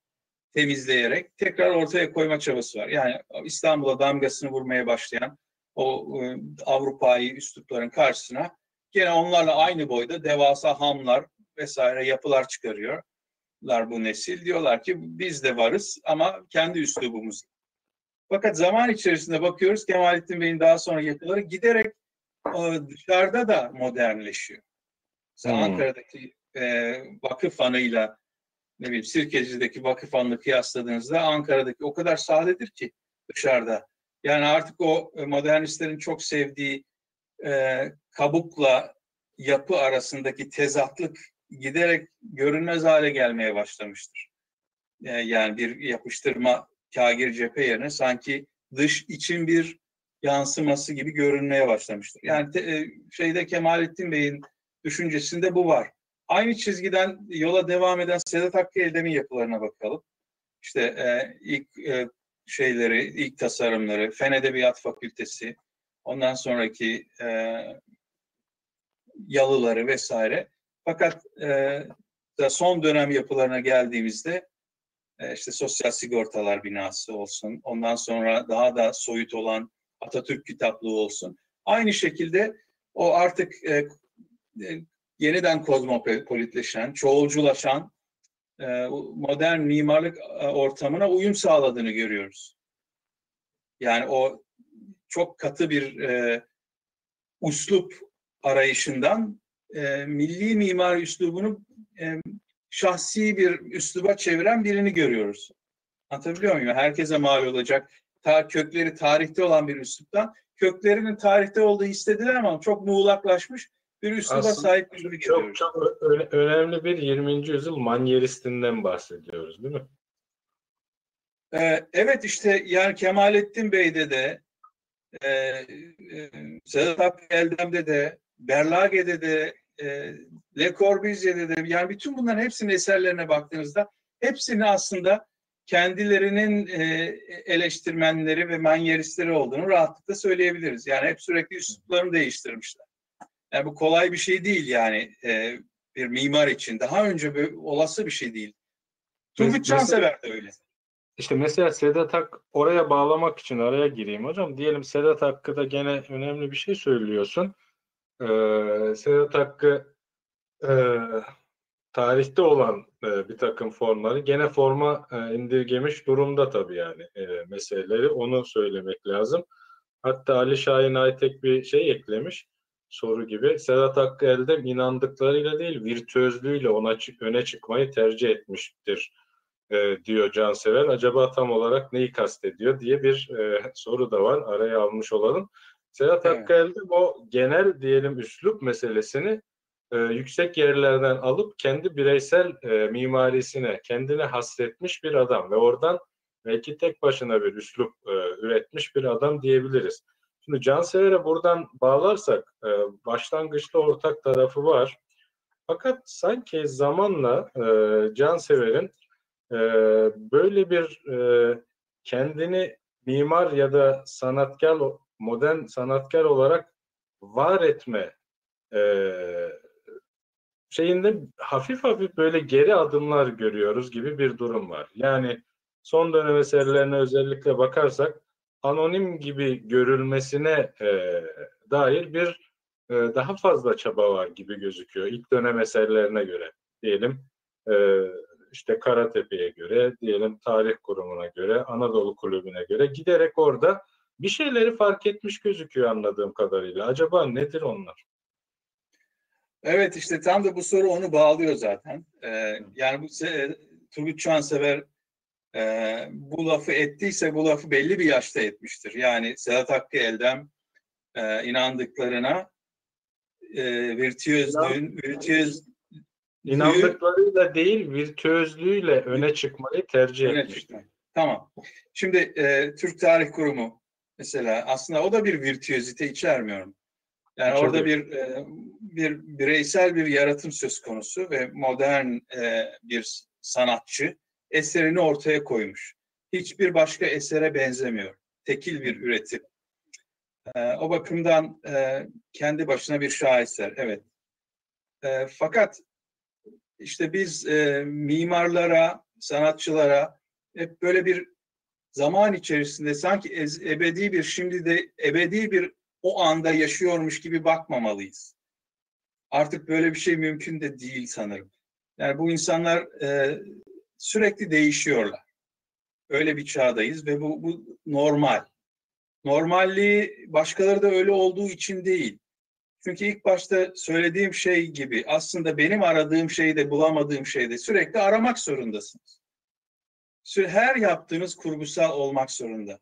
temizleyerek tekrar ortaya koyma çabası var. Yani İstanbul'a damgasını vurmaya başlayan o e, Avrupa'yı üslupların karşısına gene onlarla aynı boyda devasa hamlar vesaire yapılar çıkarıyorlar bu nesil. Diyorlar ki biz de varız ama kendi üslubumuz. Fakat zaman içerisinde bakıyoruz Kemalettin Bey'in daha sonra yapıları giderek e, dışarıda da modernleşiyor. Mesela Hmm. Ankara'daki e, vakıf anıyla ne bileyim Sirkeci'deki vakıf anını kıyasladığınızda Ankara'daki o kadar sadedir ki dışarıda. Yani artık o e, modernistlerin çok sevdiği e, kabukla yapı arasındaki tezatlık giderek görünmez hale gelmeye başlamıştır. E, yani bir yapıştırma kagir cephe yerine sanki dış için bir yansıması gibi görünmeye başlamıştır. Yani te, e, şeyde Kemalettin Bey'in düşüncesinde bu var. Aynı çizgiden yola devam eden Sedat Hakkı Eldem'in yapılarına bakalım. İşte e, ilk e, şeyleri, ilk tasarımları, Fen Edebiyat Fakültesi, ondan sonraki e, yalıları vesaire. Fakat e, da son dönem yapılarına geldiğimizde e, işte sosyal sigortalar binası olsun, ondan sonra daha da soyut olan Atatürk kitaplığı olsun. Aynı şekilde o artık e, e, yeniden kozmopolitleşen, çoğulculaşan modern mimarlık e, ortamına uyum sağladığını görüyoruz. Yani o çok katı bir e, uslup arayışından e, milli mimari üslubunu e, şahsi bir üsluba çeviren birini görüyoruz. Anlatabiliyor muyum? Herkese mal olacak, ta kökleri tarihte olan bir üsluptan köklerinin tarihte olduğu istediler ama çok muğlaklaşmış bir üsluba sahip gibi geliyor. Çok çok önemli bir 20. yüzyıl manyeristinden bahsediyoruz değil mi? Ee, evet işte yani Kemalettin Bey'de de e, e, Sedat Hakkı Eldem'de de Berlage'de de e, Le Corbusier'de de yani bütün bunların hepsinin eserlerine baktığınızda hepsini aslında kendilerinin e, eleştirmenleri ve manyeristleri olduğunu rahatlıkla söyleyebiliriz. Yani hep sürekli üsluplarını değiştirmişler. Yani bu kolay bir şey değil yani e, bir mimar için. Daha önce böyle olası bir şey değil. Turgut Cansever de öyle. İşte mesela Sedat Hak oraya bağlamak için araya gireyim hocam. Diyelim Sedat Hakkı da gene önemli bir şey söylüyorsun. Ee, Sedat Hakkı e, tarihte olan e, bir takım formları gene forma e, indirgemiş durumda tabii yani e, meseleleri onu söylemek lazım. Hatta Ali Şahin Aytek bir şey eklemiş soru gibi. Sedat Hakkı Eldem inandıklarıyla değil virtüözlüğüyle ona öne çıkmayı tercih etmiştir e, diyor Cansever. Acaba tam olarak neyi kastediyor diye bir e, soru da var. Araya almış olalım. Sedat Evet. Hakkı Eldem o genel diyelim üslup meselesini e, yüksek yerlerden alıp kendi bireysel e, mimarisine, kendine hasretmiş bir adam ve oradan belki tek başına bir üslup e, üretmiş bir adam diyebiliriz. Şimdi Cansever'e buradan bağlarsak e, başlangıçta ortak tarafı var. Fakat sanki zamanla e, Cansever'in e, böyle bir e, kendini mimar ya da sanatkar, modern sanatkar olarak var etme şeyinde hafif hafif böyle geri adımlar görüyoruz gibi bir durum var. Yani son dönem eserlerine özellikle bakarsak anonim gibi görülmesine e, dair bir e, daha fazla çaba var gibi gözüküyor ilk dönem eserlerine göre diyelim e, işte Karatepe'ye göre diyelim tarih kurumuna göre Anadolu Kulübü'ne göre giderek orada bir şeyleri fark etmiş gözüküyor anladığım kadarıyla. Acaba nedir onlar? Evet işte tam da bu soru onu bağlıyor zaten. Ee, yani bu Turgut Çansever e, bu lafı ettiyse bu lafı belli bir yaşta etmiştir. Yani Sedat Hakkı Eldem e, inandıklarına e, virtüözlüğün, virtüöz İnandıklarıyla değil virtüözlüğüyle öne çıkmayı tercih öne etmiştir. çıktı. Tamam. Şimdi e, Türk Tarih Kurumu mesela aslında o da bir virtüözite içermiyor mu? Yani orada bir e, bir bireysel bir yaratım söz konusu ve modern e, bir sanatçı eserini ortaya koymuş. Hiçbir başka esere benzemiyor. Tekil bir üretim. E, o bakımdan e, kendi başına bir şaheser. Evet. E, fakat işte biz e, mimarlara, sanatçılara hep böyle bir zaman içerisinde sanki ebedi bir şimdi de ebedi bir o anda yaşıyormuş gibi bakmamalıyız. Artık böyle bir şey mümkün de değil sanırım. Yani bu insanlar e, sürekli değişiyorlar. Öyle bir çağdayız ve bu, bu normal. Normalliği başkaları da öyle olduğu için değil. Çünkü ilk başta söylediğim şey gibi aslında benim aradığım şeyde bulamadığım şeyde sürekli aramak zorundasınız. Her yaptığınız kurgusal olmak zorunda.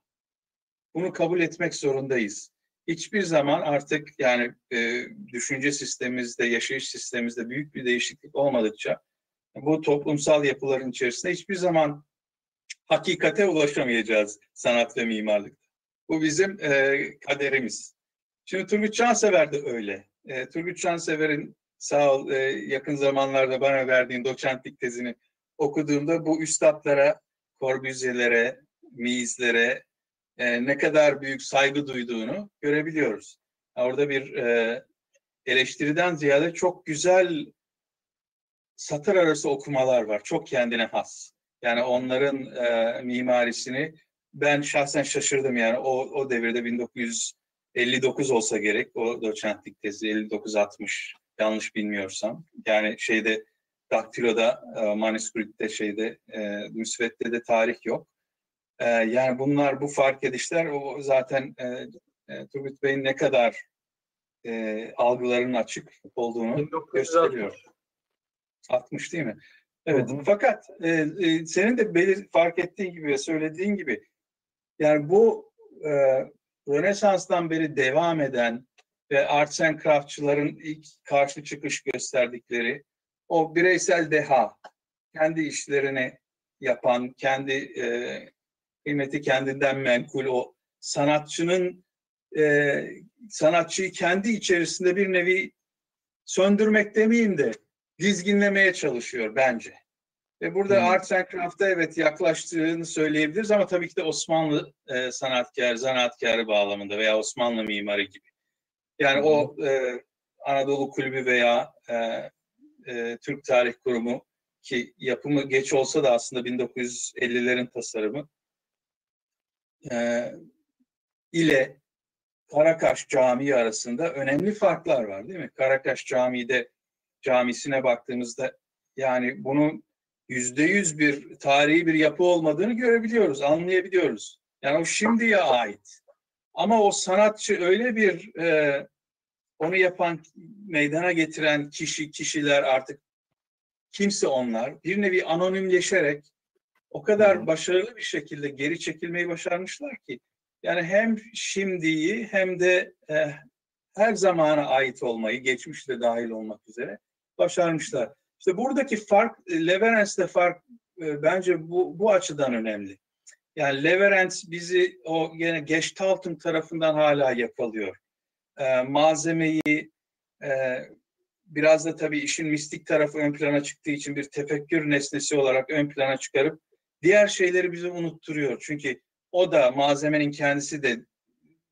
Bunu kabul etmek zorundayız. Hiçbir zaman artık yani e, düşünce sistemimizde, yaşayış sistemimizde büyük bir değişiklik olmadıkça bu toplumsal yapıların içerisinde hiçbir zaman hakikate ulaşamayacağız sanat ve mimarlıkta. Bu bizim e, kaderimiz. Şimdi Turgut Cansever de öyle. E, Turgut Cansever'in sağ ol e, yakın zamanlarda bana verdiğin doçentlik tezini okuduğumda bu üstadlara, Corbusier'lere, Mies'lere e, ne kadar büyük saygı duyduğunu görebiliyoruz. Orada bir e, eleştiriden ziyade çok güzel satır arası okumalar var. Çok kendine has. Yani onların e, mimarisini ben şahsen şaşırdım yani o, o devirde 1959 olsa gerek o doçentlik tezi 59-60 yanlış bilmiyorsam. Yani şeyde daktiloda, e, manuskripte şeyde, e, müsvedde de tarih yok. E, yani bunlar bu fark edişler o zaten e, e, Turgut Bey'in ne kadar e, algılarının açık olduğunu 1960. gösteriyor. 60 değil mi? Evet. Hı hı. Fakat e, e, senin de belir fark ettiğin gibi ve söylediğin gibi yani bu e, Rönesans'tan beri devam eden ve arts and craftçıların ilk karşı çıkış gösterdikleri o bireysel deha, kendi işlerini yapan, kendi e, kıymeti kendinden menkul o sanatçının e, sanatçıyı kendi içerisinde bir nevi söndürmek demeyeyim de dizginlemeye çalışıyor bence. Ve burada Hmm. Arts and Craft'a evet yaklaştığını söyleyebiliriz ama tabii ki de Osmanlı e, sanatkar, zanaatkarı bağlamında veya Osmanlı mimarı gibi. Yani o e, Anadolu Kulübü veya e, e, Türk Tarih Kurumu ki yapımı geç olsa da aslında 1950'lerin tasarımı e, ile Karakaş Camii arasında önemli farklar var değil mi? Karakaş Camii'de camisine baktığımızda yani bunun yüzde yüz bir tarihi bir yapı olmadığını görebiliyoruz, anlayabiliyoruz. Yani o şimdiye ait. Ama o sanatçı öyle bir e, onu yapan, meydana getiren kişi, kişiler artık kimse onlar bir nevi anonimleşerek o kadar başarılı bir şekilde geri çekilmeyi başarmışlar ki yani hem şimdiyi hem de e, her zamana ait olmayı, geçmişte dahil olmak üzere başarmışlar. İşte buradaki fark, e, Leverence'de fark e, bence bu, bu açıdan önemli. Yani Leverence bizi o gene Gestalt'ın tarafından hala yakalıyor. E, malzemeyi e, biraz da tabii işin mistik tarafı ön plana çıktığı için bir tefekkür nesnesi olarak ön plana çıkarıp diğer şeyleri bize unutturuyor. Çünkü o da malzemenin kendisi de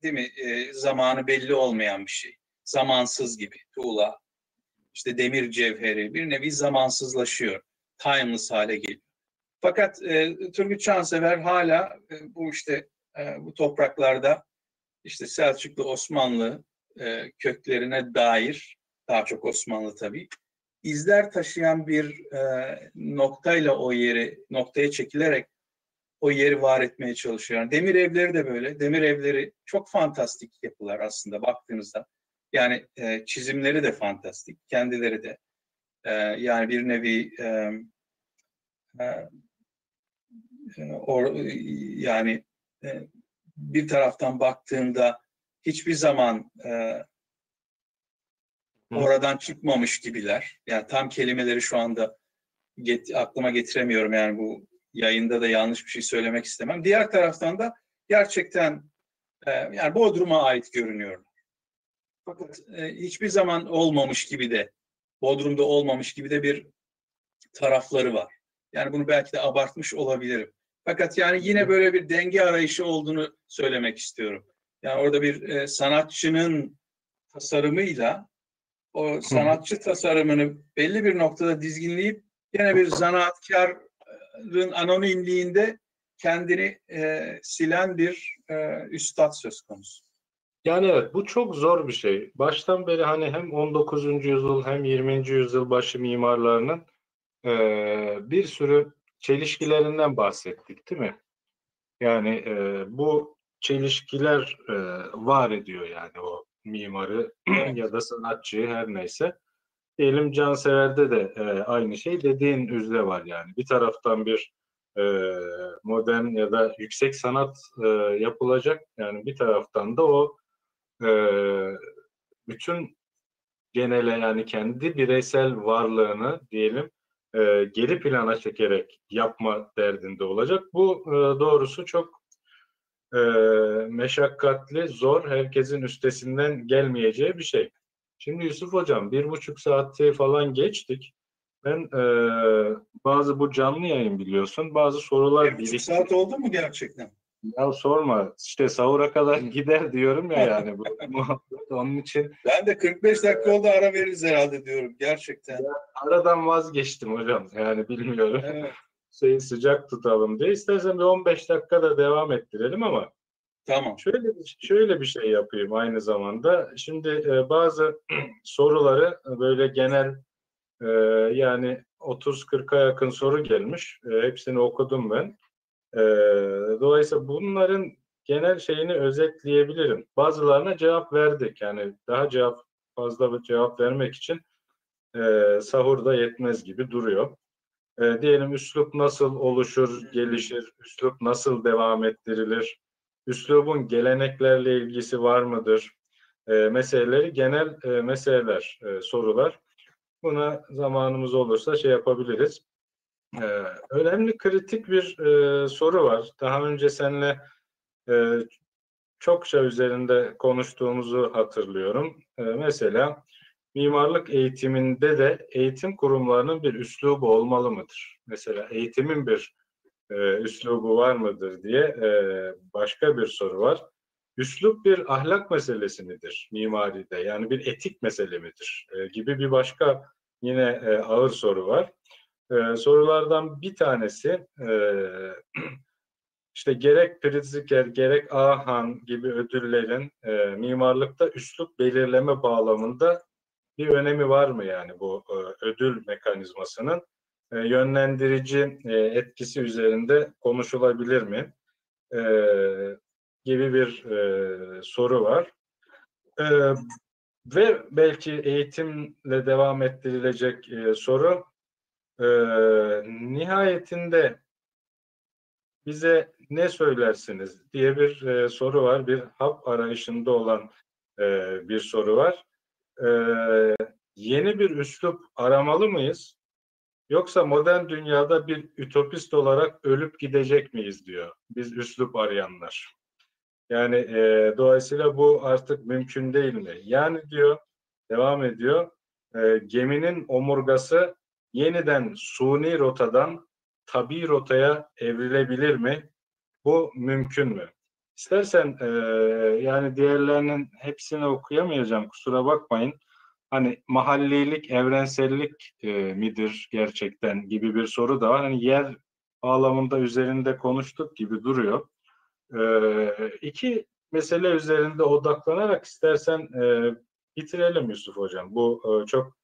değil mi e, zamanı belli olmayan bir şey. Zamansız gibi tuğla, işte demir cevheri bir nevi zamansızlaşıyor. Timeless hale geliyor. Fakat e, Turgut Çansever hala e, bu işte e, bu topraklarda işte Selçuklu Osmanlı e, köklerine dair daha çok Osmanlı tabii izler taşıyan bir e, noktayla o yeri noktaya çekilerek o yeri var etmeye çalışıyor. Yani demir evleri de böyle. Demir evleri çok fantastik yapılar aslında baktığınızda. Yani e, çizimleri de fantastik, kendileri de. E, yani bir nevi e, e, e, or, yani e, bir taraftan baktığında hiçbir zaman e, oradan çıkmamış gibiler. Yani tam kelimeleri şu anda get, aklıma getiremiyorum yani bu yayında da yanlış bir şey söylemek istemem. Diğer taraftan da gerçekten e, yani Bodrum'a ait görünüyorlar. Fakat e, hiçbir zaman olmamış gibi de Bodrum'da olmamış gibi de bir tarafları var. Yani bunu belki de abartmış olabilirim. Fakat yani yine böyle bir denge arayışı olduğunu söylemek istiyorum. Yani orada bir e, sanatçının tasarımıyla o sanatçı tasarımını belli bir noktada dizginleyip yine bir zanaatkarın anonimliğinde kendini e, silen bir e, üstad söz konusu. Yani evet bu çok zor bir şey. Baştan beri hani hem 19. yüzyıl hem 20. yüzyıl başı mimarlarının eee, bir sürü çelişkilerinden bahsettik değil mi? Yani eee, bu çelişkiler eee, var ediyor yani o mimarı ya da sanatçıyı her neyse. Diyelim Cansever'de de eee, aynı şey dediğin üzere var yani. Bir taraftan bir eee, modern ya da yüksek sanat eee, yapılacak. Yani bir taraftan da o eee, bütün genele yani kendi bireysel varlığını diyelim eee, geri plana çekerek yapma derdinde olacak. Bu eee, doğrusu çok eee, meşakkatli, zor, herkesin üstesinden gelmeyeceği bir şey. Şimdi Yusuf Hocam bir buçuk saati falan geçtik. Ben eee, bazı bu canlı yayın biliyorsun bazı sorular Bir birikti. saat oldu mu gerçekten? Ya sorma işte sahura kadar gider diyorum ya yani bu muhabbet onun için. Ben de 45 dakika oldu ara veririz herhalde diyorum gerçekten. aradan vazgeçtim hocam yani bilmiyorum. Evet, şeyi sıcak tutalım diye istersen bir 15 dakika da devam ettirelim ama tamam. şöyle bir, şöyle bir şey yapayım aynı zamanda. Şimdi e, bazı soruları böyle genel e, yani 30-40'a yakın soru gelmiş. E, hepsini okudum ben E, dolayısıyla bunların genel şeyini özetleyebilirim. Bazılarına cevap verdik. Yani daha cevap fazla bir cevap vermek için e, sahurda yetmez gibi duruyor. E, diyelim üslup nasıl oluşur, gelişir, üslup nasıl devam ettirilir, üslubun geleneklerle ilgisi var mıdır? E, meseleleri genel e, meseleler, e, sorular. Buna zamanımız olursa şey yapabiliriz. E, önemli kritik bir e, soru var. Daha önce seninle e, çokça üzerinde konuştuğumuzu hatırlıyorum. E, mesela mimarlık eğitiminde de eğitim kurumlarının bir üslubu olmalı mıdır? Mesela eğitimin bir e, üslubu var mıdır diye e, başka bir soru var. Üslup bir ahlak meselesi midir mimaride? Yani bir etik mesele midir? E, gibi bir başka yine e, ağır soru var. E, sorulardan bir tanesi e, işte gerek Pritzker gerek Ahan gibi ödüllerin e, mimarlıkta üslup belirleme bağlamında bir önemi var mı yani bu e, ödül mekanizmasının e, yönlendirici e, etkisi üzerinde konuşulabilir mi e, gibi bir e, soru var. E, ve belki eğitimle devam ettirilecek e, soru e, nihayetinde bize ne söylersiniz diye bir e, soru var. Bir hap arayışında olan e, bir soru var. E, yeni bir üslup aramalı mıyız? Yoksa modern dünyada bir ütopist olarak ölüp gidecek miyiz diyor. Biz üslup arayanlar. Yani e, dolayısıyla bu artık mümkün değil mi? Yani diyor, devam ediyor, e, geminin omurgası yeniden suni rotadan tabi rotaya evrilebilir mi? Bu mümkün mü? İstersen e, yani diğerlerinin hepsini okuyamayacağım kusura bakmayın. Hani mahallilik, evrensellik e, midir gerçekten gibi bir soru da var. Hani yer bağlamında üzerinde konuştuk gibi duruyor. E, iki mesele üzerinde odaklanarak istersen e, bitirelim Yusuf Hocam. Bu e, çok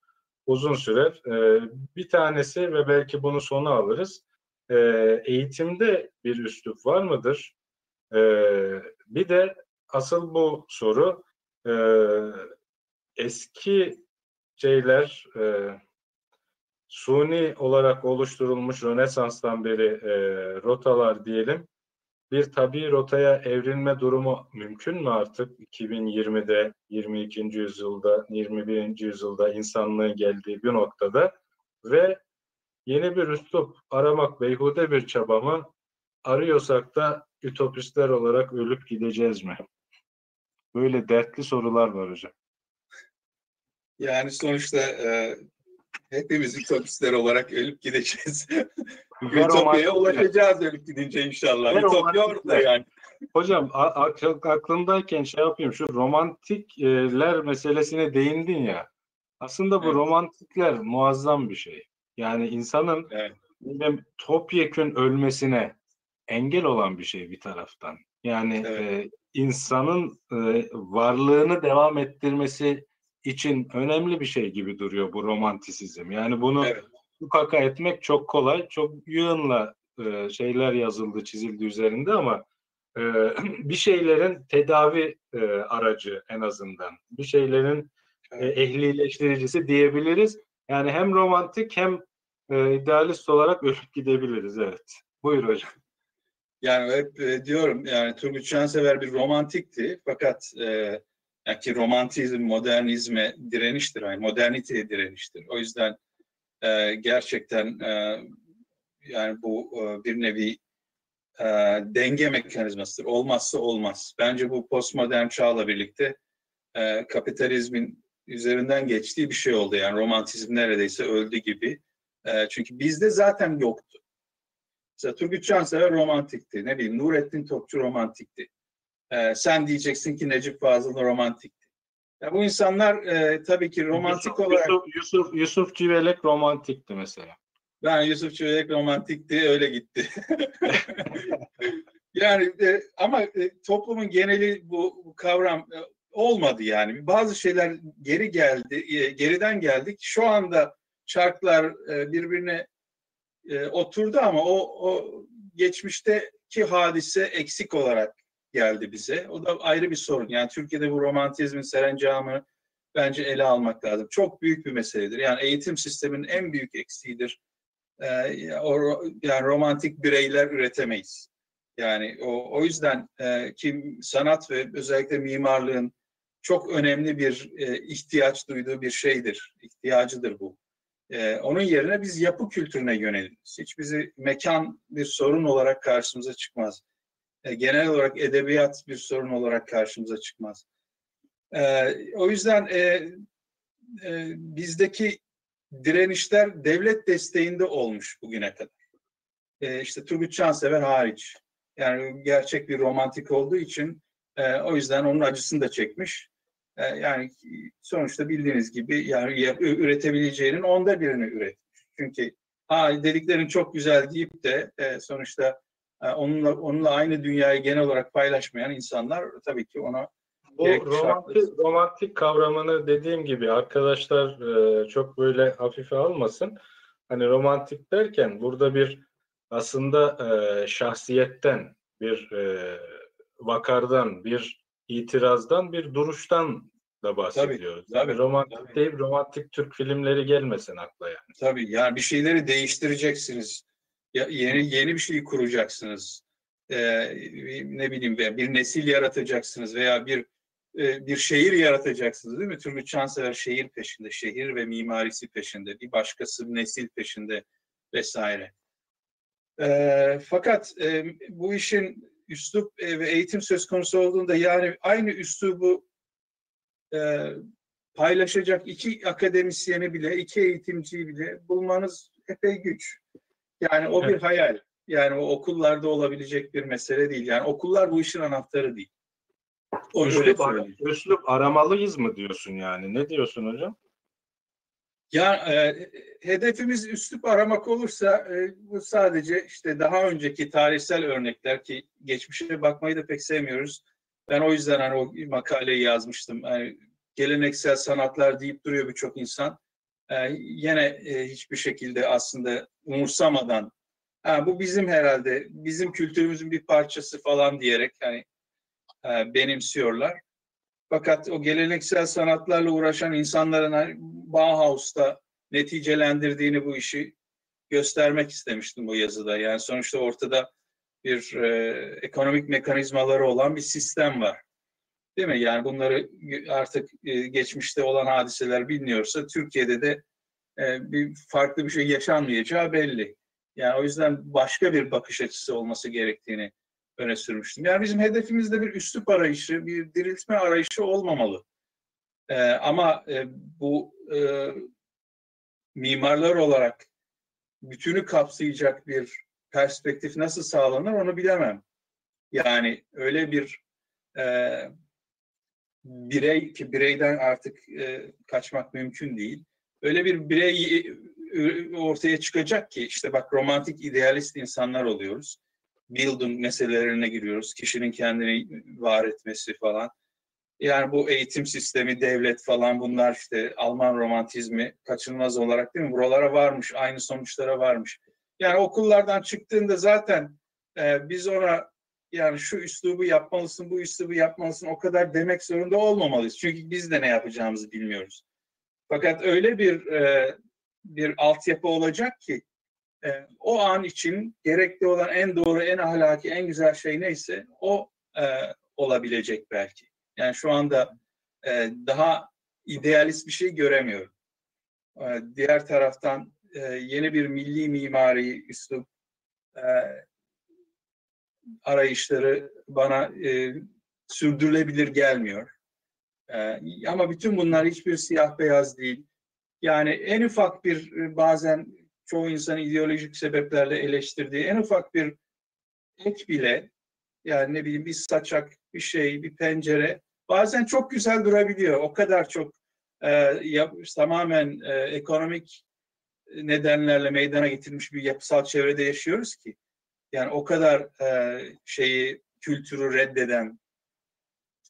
uzun sürer. E, bir tanesi ve belki bunu sona alırız. E, eğitimde bir üslup var mıdır? E, bir de asıl bu soru e, eski şeyler e, suni olarak oluşturulmuş Rönesans'tan beri e, rotalar diyelim bir tabi rotaya evrilme durumu mümkün mü artık 2020'de 22. yüzyılda 21. yüzyılda insanlığın geldiği bir noktada ve yeni bir üslup aramak beyhude bir çaba mı arıyorsak da ütopistler olarak ölüp gideceğiz mi? Böyle dertli sorular var hocam. Yani sonuçta e, hepimiz ütopistler olarak ölüp gideceğiz. Ütopya'ya ulaşacağız ölüp gidince inşallah. Ver Ütopya orada yani. Hocam a- aklımdayken şey yapayım şu romantikler meselesine değindin ya. Aslında bu Evet. romantikler muazzam bir şey. Yani insanın Evet. topyekün ölmesine engel olan bir şey bir taraftan. Yani Evet. e, insanın e, varlığını devam ettirmesi için önemli bir şey gibi duruyor bu romantisizm. Yani bunu Evet. mukaka etmek çok kolay. Çok yığınla e, şeyler yazıldı, çizildi üzerinde ama e, bir şeylerin tedavi e, aracı en azından. Bir şeylerin e, ehlileştiricisi diyebiliriz. Yani hem romantik hem e, idealist olarak ölüp gidebiliriz. Evet. Buyur hocam. Yani hep e, diyorum yani Turgut Şansever bir romantikti fakat e, yani ki romantizm modernizme direniştir, yani moderniteye direniştir. O yüzden e, gerçekten e, yani bu e, bir nevi e, denge mekanizmasıdır. Olmazsa olmaz. Bence bu postmodern çağla birlikte e, kapitalizmin üzerinden geçtiği bir şey oldu. Yani romantizm neredeyse öldü gibi. E, çünkü bizde zaten yoktu. Mesela Turgut Cansever romantikti. Ne bileyim Nurettin Topçu romantikti. Ee, sen diyeceksin ki Necip Fazıl romantikti. Ya bu insanlar e, tabii ki romantik Yusuf, olarak Yusuf, Yusuf, Yusuf Civelek romantikti mesela. ben Yusuf Çevirek romantikti öyle gitti. yani e, ama e, toplumun geneli bu, bu kavram e, olmadı yani. Bazı şeyler geri geldi, e, geriden geldik. Şu anda çarklar e, birbirine e, oturdu ama o, o geçmişteki hadise eksik olarak geldi bize. O da ayrı bir sorun. Yani Türkiye'de bu romantizmin serencamı bence ele almak lazım. Çok büyük bir meseledir. Yani eğitim sisteminin en büyük eksiğidir. Ee, yani romantik bireyler üretemeyiz. Yani o, o yüzden e, ki sanat ve özellikle mimarlığın çok önemli bir e, ihtiyaç duyduğu bir şeydir, ihtiyacıdır bu. E, onun yerine biz yapı kültürüne yöneliriz. Hiç bizi mekan bir sorun olarak karşımıza çıkmaz. E, genel olarak edebiyat bir sorun olarak karşımıza çıkmaz. E, o yüzden e, bizdeki direnişler devlet desteğinde olmuş bugüne kadar. İşte Turgut Cansever hariç. Yani gerçek bir romantik olduğu için o yüzden onun acısını da çekmiş. Yani sonuçta bildiğiniz gibi yani üretebileceğinin onda birini üretmiş. Çünkü ha dediklerin çok güzel deyip de sonuçta onunla onunla aynı dünyayı genel olarak paylaşmayan insanlar tabii ki ona bu romantik, romantik kavramını dediğim gibi arkadaşlar e, çok böyle hafife almasın. Hani romantik derken burada bir aslında e, şahsiyetten, bir e, vakardan, bir itirazdan, bir duruştan da bahsediyoruz. Tabii, yani tabii, romantik tabii. değil, romantik Türk filmleri gelmesin akla yani. Tabii yani bir şeyleri değiştireceksiniz. Yeni yeni bir şey kuracaksınız. Ee, ne bileyim bir nesil yaratacaksınız veya bir e, bir şehir yaratacaksınız değil mi? Turgut Çansever şehir peşinde, şehir ve mimarisi peşinde, bir başkası nesil peşinde vesaire. E, fakat e, bu işin üslup e, ve eğitim söz konusu olduğunda yani aynı üslubu e, paylaşacak iki akademisyeni bile, iki eğitimciyi bile bulmanız epey güç. Yani o evet. bir hayal. Yani o okullarda olabilecek bir mesele değil. Yani okullar bu işin anahtarı değil. O üslup, ar- üslup aramalıyız mı diyorsun yani? Ne diyorsun hocam? Ya e, hedefimiz üslup aramak olursa e, bu sadece işte daha önceki tarihsel örnekler ki geçmişe bakmayı da pek sevmiyoruz. Ben o yüzden hani o makaleyi yazmıştım. Yani geleneksel sanatlar deyip duruyor birçok insan. E, yine e, hiçbir şekilde aslında umursamadan ha, bu bizim herhalde bizim kültürümüzün bir parçası falan diyerek hani e, benimsiyorlar. Fakat o geleneksel sanatlarla uğraşan insanların hani Bauhaus'ta neticelendirdiğini bu işi göstermek istemiştim bu yazıda. Yani sonuçta ortada bir e, ekonomik mekanizmaları olan bir sistem var. Değil mi? Yani bunları artık e, geçmişte olan hadiseler biliniyorsa Türkiye'de de e, bir farklı bir şey yaşanmayacağı belli. Yani o yüzden başka bir bakış açısı olması gerektiğini öne sürmüştüm. Yani bizim hedefimizde bir üslup arayışı, bir diriltme arayışı olmamalı. Ee, ama e, bu e, mimarlar olarak bütünü kapsayacak bir perspektif nasıl sağlanır onu bilemem. Yani öyle bir e, birey ki bireyden artık e, kaçmak mümkün değil. Öyle bir birey e, ortaya çıkacak ki işte bak romantik idealist insanlar oluyoruz building meselelerine giriyoruz. Kişinin kendini var etmesi falan. Yani bu eğitim sistemi, devlet falan bunlar işte Alman romantizmi kaçınılmaz olarak değil mi? Buralara varmış, aynı sonuçlara varmış. Yani okullardan çıktığında zaten e, biz ona yani şu üslubu yapmalısın, bu üslubu yapmalısın o kadar demek zorunda olmamalıyız. Çünkü biz de ne yapacağımızı bilmiyoruz. Fakat öyle bir e, bir altyapı olacak ki e, o an için gerekli olan en doğru, en ahlaki, en güzel şey neyse o e, olabilecek belki. Yani şu anda e, daha idealist bir şey göremiyorum. E, diğer taraftan e, yeni bir milli mimari üslup e, arayışları bana e, sürdürülebilir gelmiyor. E, ama bütün bunlar hiçbir siyah beyaz değil. Yani en ufak bir e, bazen çoğu insan ideolojik sebeplerle eleştirdiği en ufak bir ek bile yani ne bileyim bir saçak, bir şey, bir pencere bazen çok güzel durabiliyor. O kadar çok e, yap, tamamen e, ekonomik nedenlerle meydana getirilmiş bir yapısal çevrede yaşıyoruz ki. Yani o kadar e, şeyi, kültürü reddeden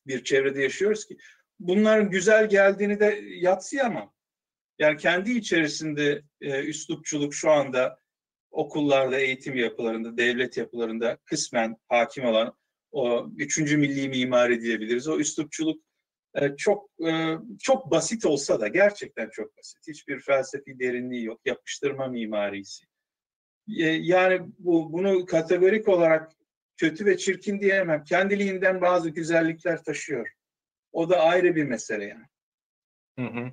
bir çevrede yaşıyoruz ki. Bunların güzel geldiğini de yatsıyamam. Yani kendi içerisinde e, üslupçuluk şu anda okullarda, eğitim yapılarında, devlet yapılarında kısmen hakim olan o üçüncü milli mimari diyebiliriz. O üslupçuluk e, çok e, çok basit olsa da gerçekten çok basit. Hiçbir felsefi derinliği yok. Yapıştırma mimarisi. E, yani bu bunu kategorik olarak kötü ve çirkin diyemem. Kendiliğinden bazı güzellikler taşıyor. O da ayrı bir mesele yani. Hı hı.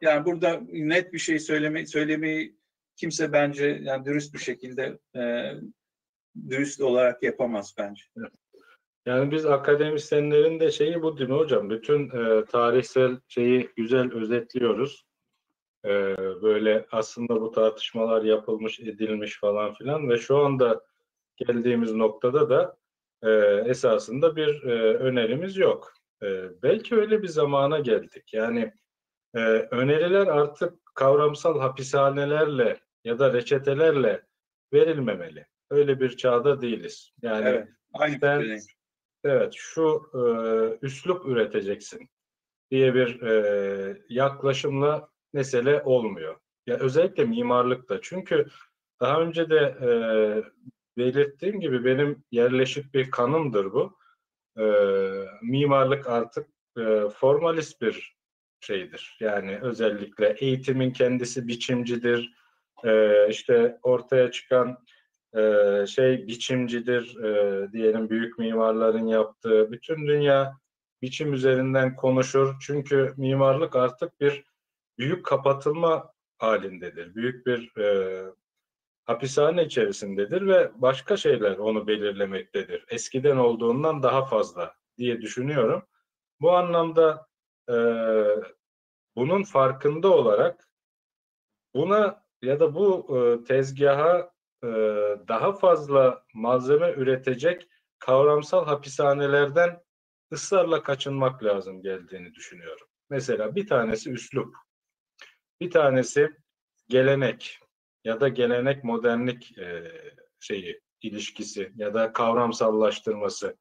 Yani burada net bir şey söyleme, söylemeyi kimse bence yani dürüst bir şekilde e, dürüst olarak yapamaz bence. Yani biz akademisyenlerin de şeyi bu değil mi hocam? Bütün e, tarihsel şeyi güzel özetliyoruz. E, böyle aslında bu tartışmalar yapılmış, edilmiş falan filan ve şu anda geldiğimiz noktada da e, esasında bir e, önerimiz yok. E, belki öyle bir zamana geldik. Yani e, öneriler artık kavramsal hapishanelerle ya da reçetelerle verilmemeli. Öyle bir çağda değiliz. Yani Evet, aynı fikirdeyim. evet şu e, üslup üreteceksin diye bir e, yaklaşımla mesele olmuyor. Ya özellikle mimarlıkta. Çünkü daha önce de e, belirttiğim gibi benim yerleşik bir kanımdır bu. E, mimarlık artık e, formalist bir şeydir. Yani özellikle eğitimin kendisi biçimcidir. E, işte ortaya çıkan e, şey biçimcidir e, diyelim büyük mimarların yaptığı. Bütün dünya biçim üzerinden konuşur. Çünkü mimarlık artık bir büyük kapatılma halindedir. Büyük bir e, hapishane içerisindedir ve başka şeyler onu belirlemektedir. Eskiden olduğundan daha fazla diye düşünüyorum. Bu anlamda e, bunun farkında olarak buna ya da bu e, tezgaha e, daha fazla malzeme üretecek kavramsal hapishanelerden ısrarla kaçınmak lazım geldiğini düşünüyorum. Mesela bir tanesi üslup, bir tanesi gelenek ya da gelenek modernlik e, şeyi ilişkisi ya da kavramsallaştırması.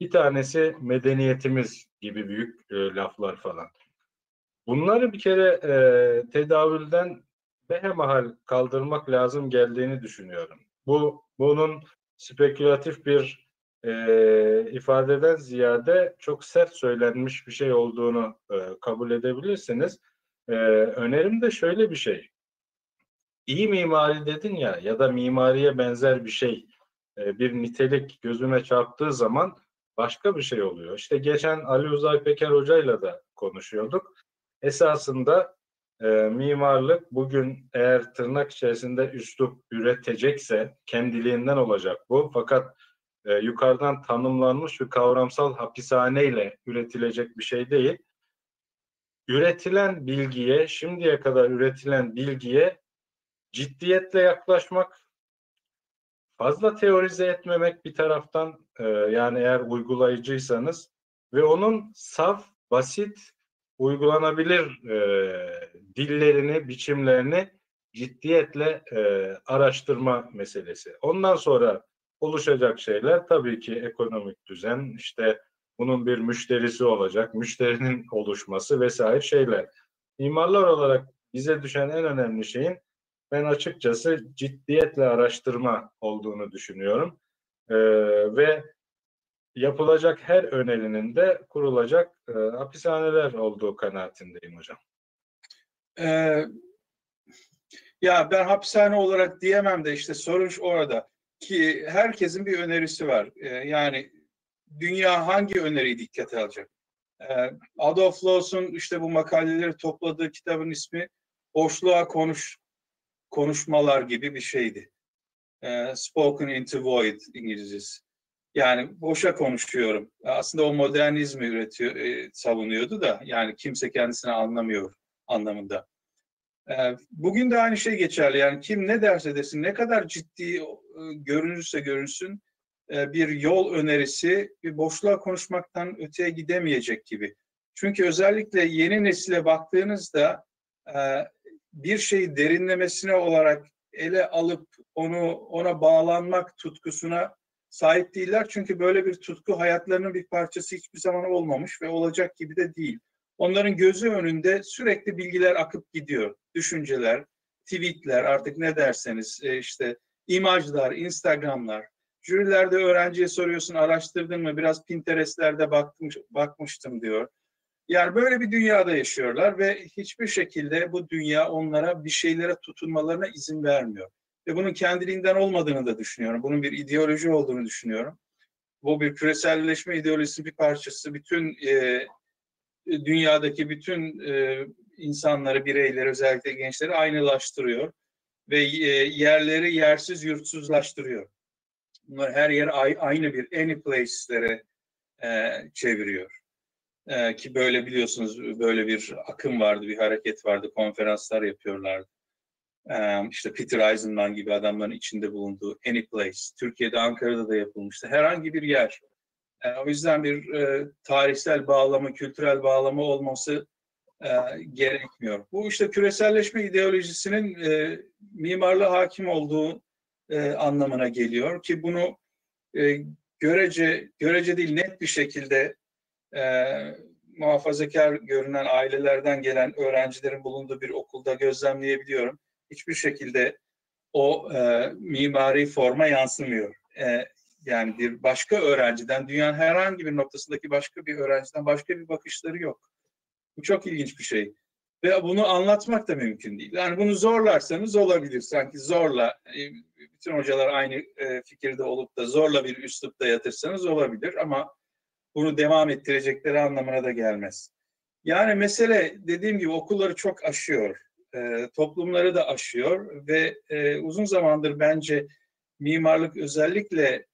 Bir tanesi medeniyetimiz gibi büyük e, laflar falan. Bunları bir kere e, tedavülden behemahal kaldırmak lazım geldiğini düşünüyorum. Bu bunun spekülatif bir e, ifadeden ziyade çok sert söylenmiş bir şey olduğunu e, kabul edebilirsiniz. E, önerim de şöyle bir şey. İyi mimari dedin ya ya da mimariye benzer bir şey, e, bir nitelik gözüme çarptığı zaman başka bir şey oluyor. İşte geçen Ali Uzay Peker Hoca'yla da konuşuyorduk. Esasında e, mimarlık bugün eğer tırnak içerisinde üslup üretecekse kendiliğinden olacak bu. Fakat e, yukarıdan tanımlanmış bir kavramsal hapishaneyle üretilecek bir şey değil. Üretilen bilgiye, şimdiye kadar üretilen bilgiye ciddiyetle yaklaşmak, fazla teorize etmemek bir taraftan e, yani eğer uygulayıcıysanız ve onun saf, basit, uygulanabilir e, dillerini, biçimlerini ciddiyetle e, araştırma meselesi. Ondan sonra oluşacak şeyler tabii ki ekonomik düzen, işte bunun bir müşterisi olacak, müşterinin oluşması vesaire şeyler. Mimarlar olarak bize düşen en önemli şeyin ben açıkçası ciddiyetle araştırma olduğunu düşünüyorum. Ee, ve yapılacak her önerinin de kurulacak e, hapishaneler olduğu kanaatindeyim hocam. Ee, ya ben hapishane olarak diyemem de işte sorun orada ki herkesin bir önerisi var. Ee, yani dünya hangi öneriyi dikkate alacak? Ee, Adolf Loos'un işte bu makaleleri topladığı kitabın ismi Boşluğa Konuş Konuşmalar gibi bir şeydi. Ee, Spoken into Void İngilizcesi. Yani boşa konuşuyorum. Aslında o modernizmi üretiyor, e, savunuyordu da yani kimse kendisini anlamıyor anlamında. Ee, bugün de aynı şey geçerli. Yani kim ne derse desin, ne kadar ciddi e, görünürse görünsün e, bir yol önerisi bir boşluğa konuşmaktan öteye gidemeyecek gibi. Çünkü özellikle yeni nesile baktığınızda e, bir şeyi derinlemesine olarak ele alıp onu ona bağlanmak tutkusuna sahip değiller. Çünkü böyle bir tutku hayatlarının bir parçası hiçbir zaman olmamış ve olacak gibi de değil. Onların gözü önünde sürekli bilgiler akıp gidiyor. Düşünceler, tweetler artık ne derseniz e, işte imajlar, instagramlar. Jürilerde öğrenciye soruyorsun araştırdın mı biraz Pinterest'lerde bakmış, bakmıştım diyor. Yani böyle bir dünyada yaşıyorlar ve hiçbir şekilde bu dünya onlara bir şeylere tutunmalarına izin vermiyor. Ve bunun kendiliğinden olmadığını da düşünüyorum. Bunun bir ideoloji olduğunu düşünüyorum. bu bir küreselleşme ideolojisi bir parçası. Bütün e, dünyadaki bütün e, insanları, bireyleri, özellikle gençleri aynılaştırıyor ve e, yerleri yersiz, yurtsuzlaştırıyor. Bunlar her yer aynı bir any place'lere e, çeviriyor. E, ki böyle biliyorsunuz böyle bir akım vardı, bir hareket vardı, konferanslar yapıyorlardı. E, işte Peter Eisenman gibi adamların içinde bulunduğu any place. Türkiye'de, Ankara'da da yapılmıştı. Herhangi bir yer. E, o yüzden bir e, tarihsel bağlama, kültürel bağlama olması e, gerekmiyor. Bu işte küreselleşme ideolojisinin e, mimarlığa hakim olduğu e, anlamına geliyor ki bunu e, görece görece değil net bir şekilde e, muhafazakar görünen ailelerden gelen öğrencilerin bulunduğu bir okulda gözlemleyebiliyorum. Hiçbir şekilde o e, mimari forma yansımıyor. E, yani bir başka öğrenciden, dünyanın herhangi bir noktasındaki başka bir öğrenciden başka bir bakışları yok. Bu çok ilginç bir şey. Ve bunu anlatmak da mümkün değil. Yani bunu zorlarsanız olabilir. Sanki zorla, e, bütün hocalar aynı e, fikirde olup da zorla bir üslupta yatırsanız olabilir ama bunu devam ettirecekleri anlamına da gelmez. Yani mesele dediğim gibi okulları çok aşıyor. E, toplumları da aşıyor ve uzun zamandır bence mimarlık özellikle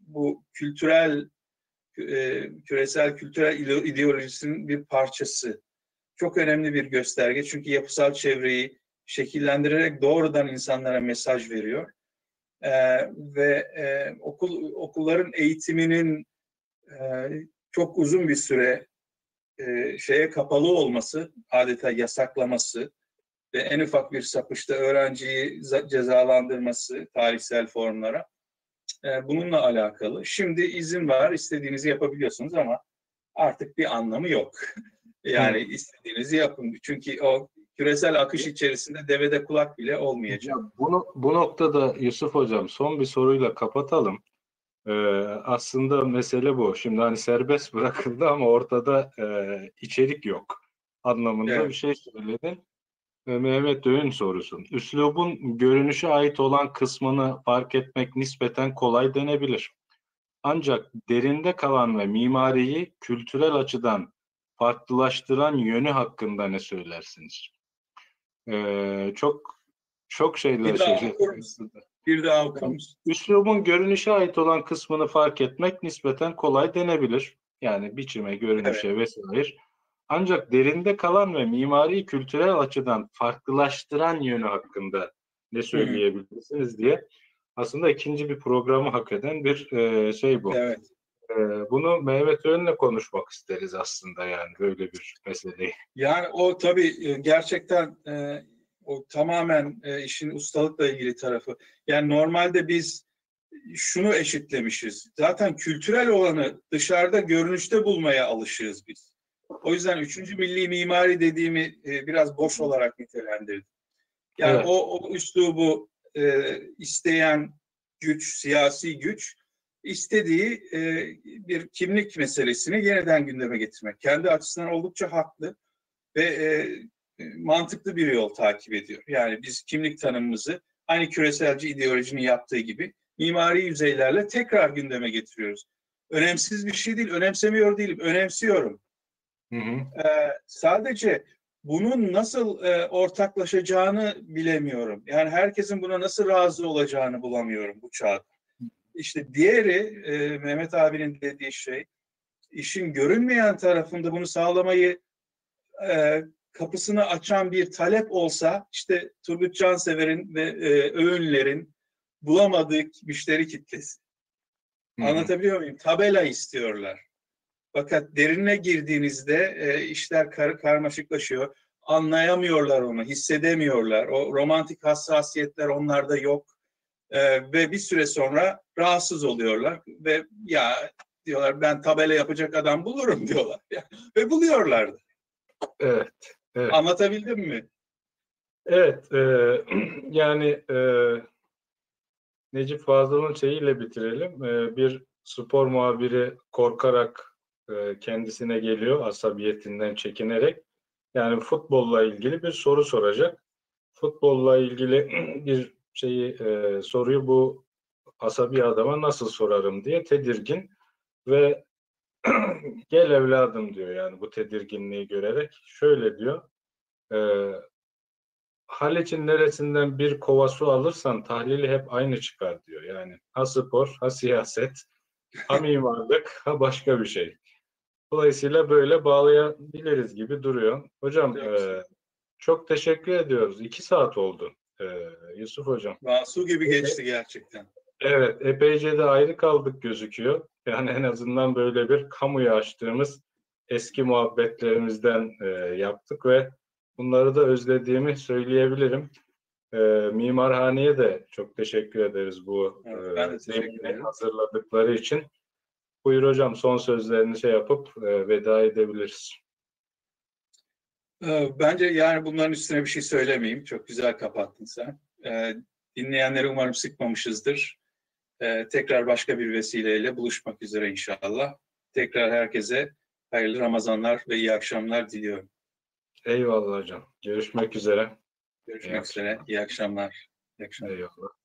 bu kültürel küresel kültürel ideolojisinin bir parçası çok önemli bir gösterge. Çünkü yapısal çevreyi şekillendirerek doğrudan insanlara mesaj veriyor. Ee, ve e, okul okulların eğitiminin e, çok uzun bir süre e, şeye kapalı olması, adeta yasaklaması ve en ufak bir sapışta öğrenciyi cezalandırması tarihsel formlara e, bununla alakalı. Şimdi izin var, istediğinizi yapabiliyorsunuz ama artık bir anlamı yok. Yani istediğinizi yapın. Çünkü o küresel akış içerisinde devede kulak bile olmayacak. Ya bunu, bu noktada Yusuf Hocam son bir soruyla kapatalım. Ee, aslında mesele bu. Şimdi hani serbest bırakıldı ama ortada e, içerik yok anlamında evet. bir şey söyledin. Ee, Mehmet Öğün sorusu. Üslubun görünüşe ait olan kısmını fark etmek nispeten kolay denebilir. Ancak derinde kalan ve mimariyi kültürel açıdan farklılaştıran yönü hakkında ne söylersiniz? Ee, çok çok şeyler bir daha şey. Bir daha okur musun? Üslubun görünüşe ait olan kısmını fark etmek nispeten kolay denebilir. Yani biçime, görünüşe evet. vesaire. Ancak derinde kalan ve mimari kültürel açıdan farklılaştıran yönü hakkında ne söyleyebilirsiniz diye aslında ikinci bir programı hak eden bir e, şey bu. Evet. Bunu Mehmet Ön'le konuşmak isteriz aslında yani böyle bir meseleyi. Yani o tabii gerçekten e, o tamamen e, işin ustalıkla ilgili tarafı. Yani normalde biz şunu eşitlemişiz. Zaten kültürel olanı dışarıda görünüşte bulmaya alışığız biz. O yüzden üçüncü milli mimari dediğimi biraz boş olarak nitelendirdim. Yani evet. o, o üslubu e, isteyen güç, siyasi güç istediği e, bir kimlik meselesini yeniden gündeme getirmek. Kendi açısından oldukça haklı ve e, mantıklı bir yol takip ediyor. Yani biz kimlik tanımımızı aynı küreselci ideolojinin yaptığı gibi mimari yüzeylerle tekrar gündeme getiriyoruz. Önemsiz bir şey değil, önemsemiyor değilim, önemsiyorum. Hı hı. Ee, sadece bunun nasıl e, ortaklaşacağını bilemiyorum. Yani herkesin buna nasıl razı olacağını bulamıyorum bu çağda. İşte diğeri e, Mehmet abinin dediği şey işin görünmeyen tarafında bunu sağlamayı e, kapısını açan bir talep olsa işte Turgut Cansever'in ve e, Öğünler'in bulamadığı müşteri kitlesi. Hı-hı. Anlatabiliyor muyum? Tabela istiyorlar. Fakat derine girdiğinizde e, işler kar, karmaşıklaşıyor. Anlayamıyorlar onu, hissedemiyorlar. O romantik hassasiyetler onlarda yok. E, ve bir süre sonra rahatsız oluyorlar ve ya diyorlar ben tabela yapacak adam bulurum diyorlar. ve buluyorlardı. Evet, evet. Anlatabildim mi? Evet, e, yani e, Necip Fazıl'ın şeyiyle bitirelim. E, bir spor muhabiri korkarak e, kendisine geliyor asabiyetinden çekinerek. Yani futbolla ilgili bir soru soracak. Futbolla ilgili bir şeyi e, soruyu bu asabi adama nasıl sorarım diye tedirgin ve gel evladım diyor yani bu tedirginliği görerek şöyle diyor e, Haliç'in neresinden bir kova su alırsan tahlili hep aynı çıkar diyor. Yani ha spor, ha siyaset, ha mimarlık, ha başka bir şey. Dolayısıyla böyle bağlayabiliriz gibi duruyor. Hocam e, çok teşekkür ediyoruz. İki saat oldu e, Yusuf Hocam. Valla Su gibi geçti gerçekten. Evet, epeyce de ayrı kaldık gözüküyor. Yani en azından böyle bir kamuya açtığımız eski muhabbetlerimizden e, yaptık ve bunları da özlediğimi söyleyebilirim. E, Mimarhane'ye de çok teşekkür ederiz bu Evet, ben de e, teşekkür ederim. hazırladıkları için. Buyur hocam son sözlerini şey yapıp e, veda edebiliriz. Ee, Bence yani bunların üstüne bir şey söylemeyeyim. Çok güzel kapattın sen. Ee, dinleyenleri umarım sıkmamışızdır. Ee, tekrar başka bir vesileyle buluşmak üzere inşallah. Tekrar herkese hayırlı Ramazanlar ve iyi akşamlar diliyorum. Eyvallah hocam. Görüşmek üzere. Görüşmek üzere. İyi akşamlar. İyi akşamlar. Eyvallah.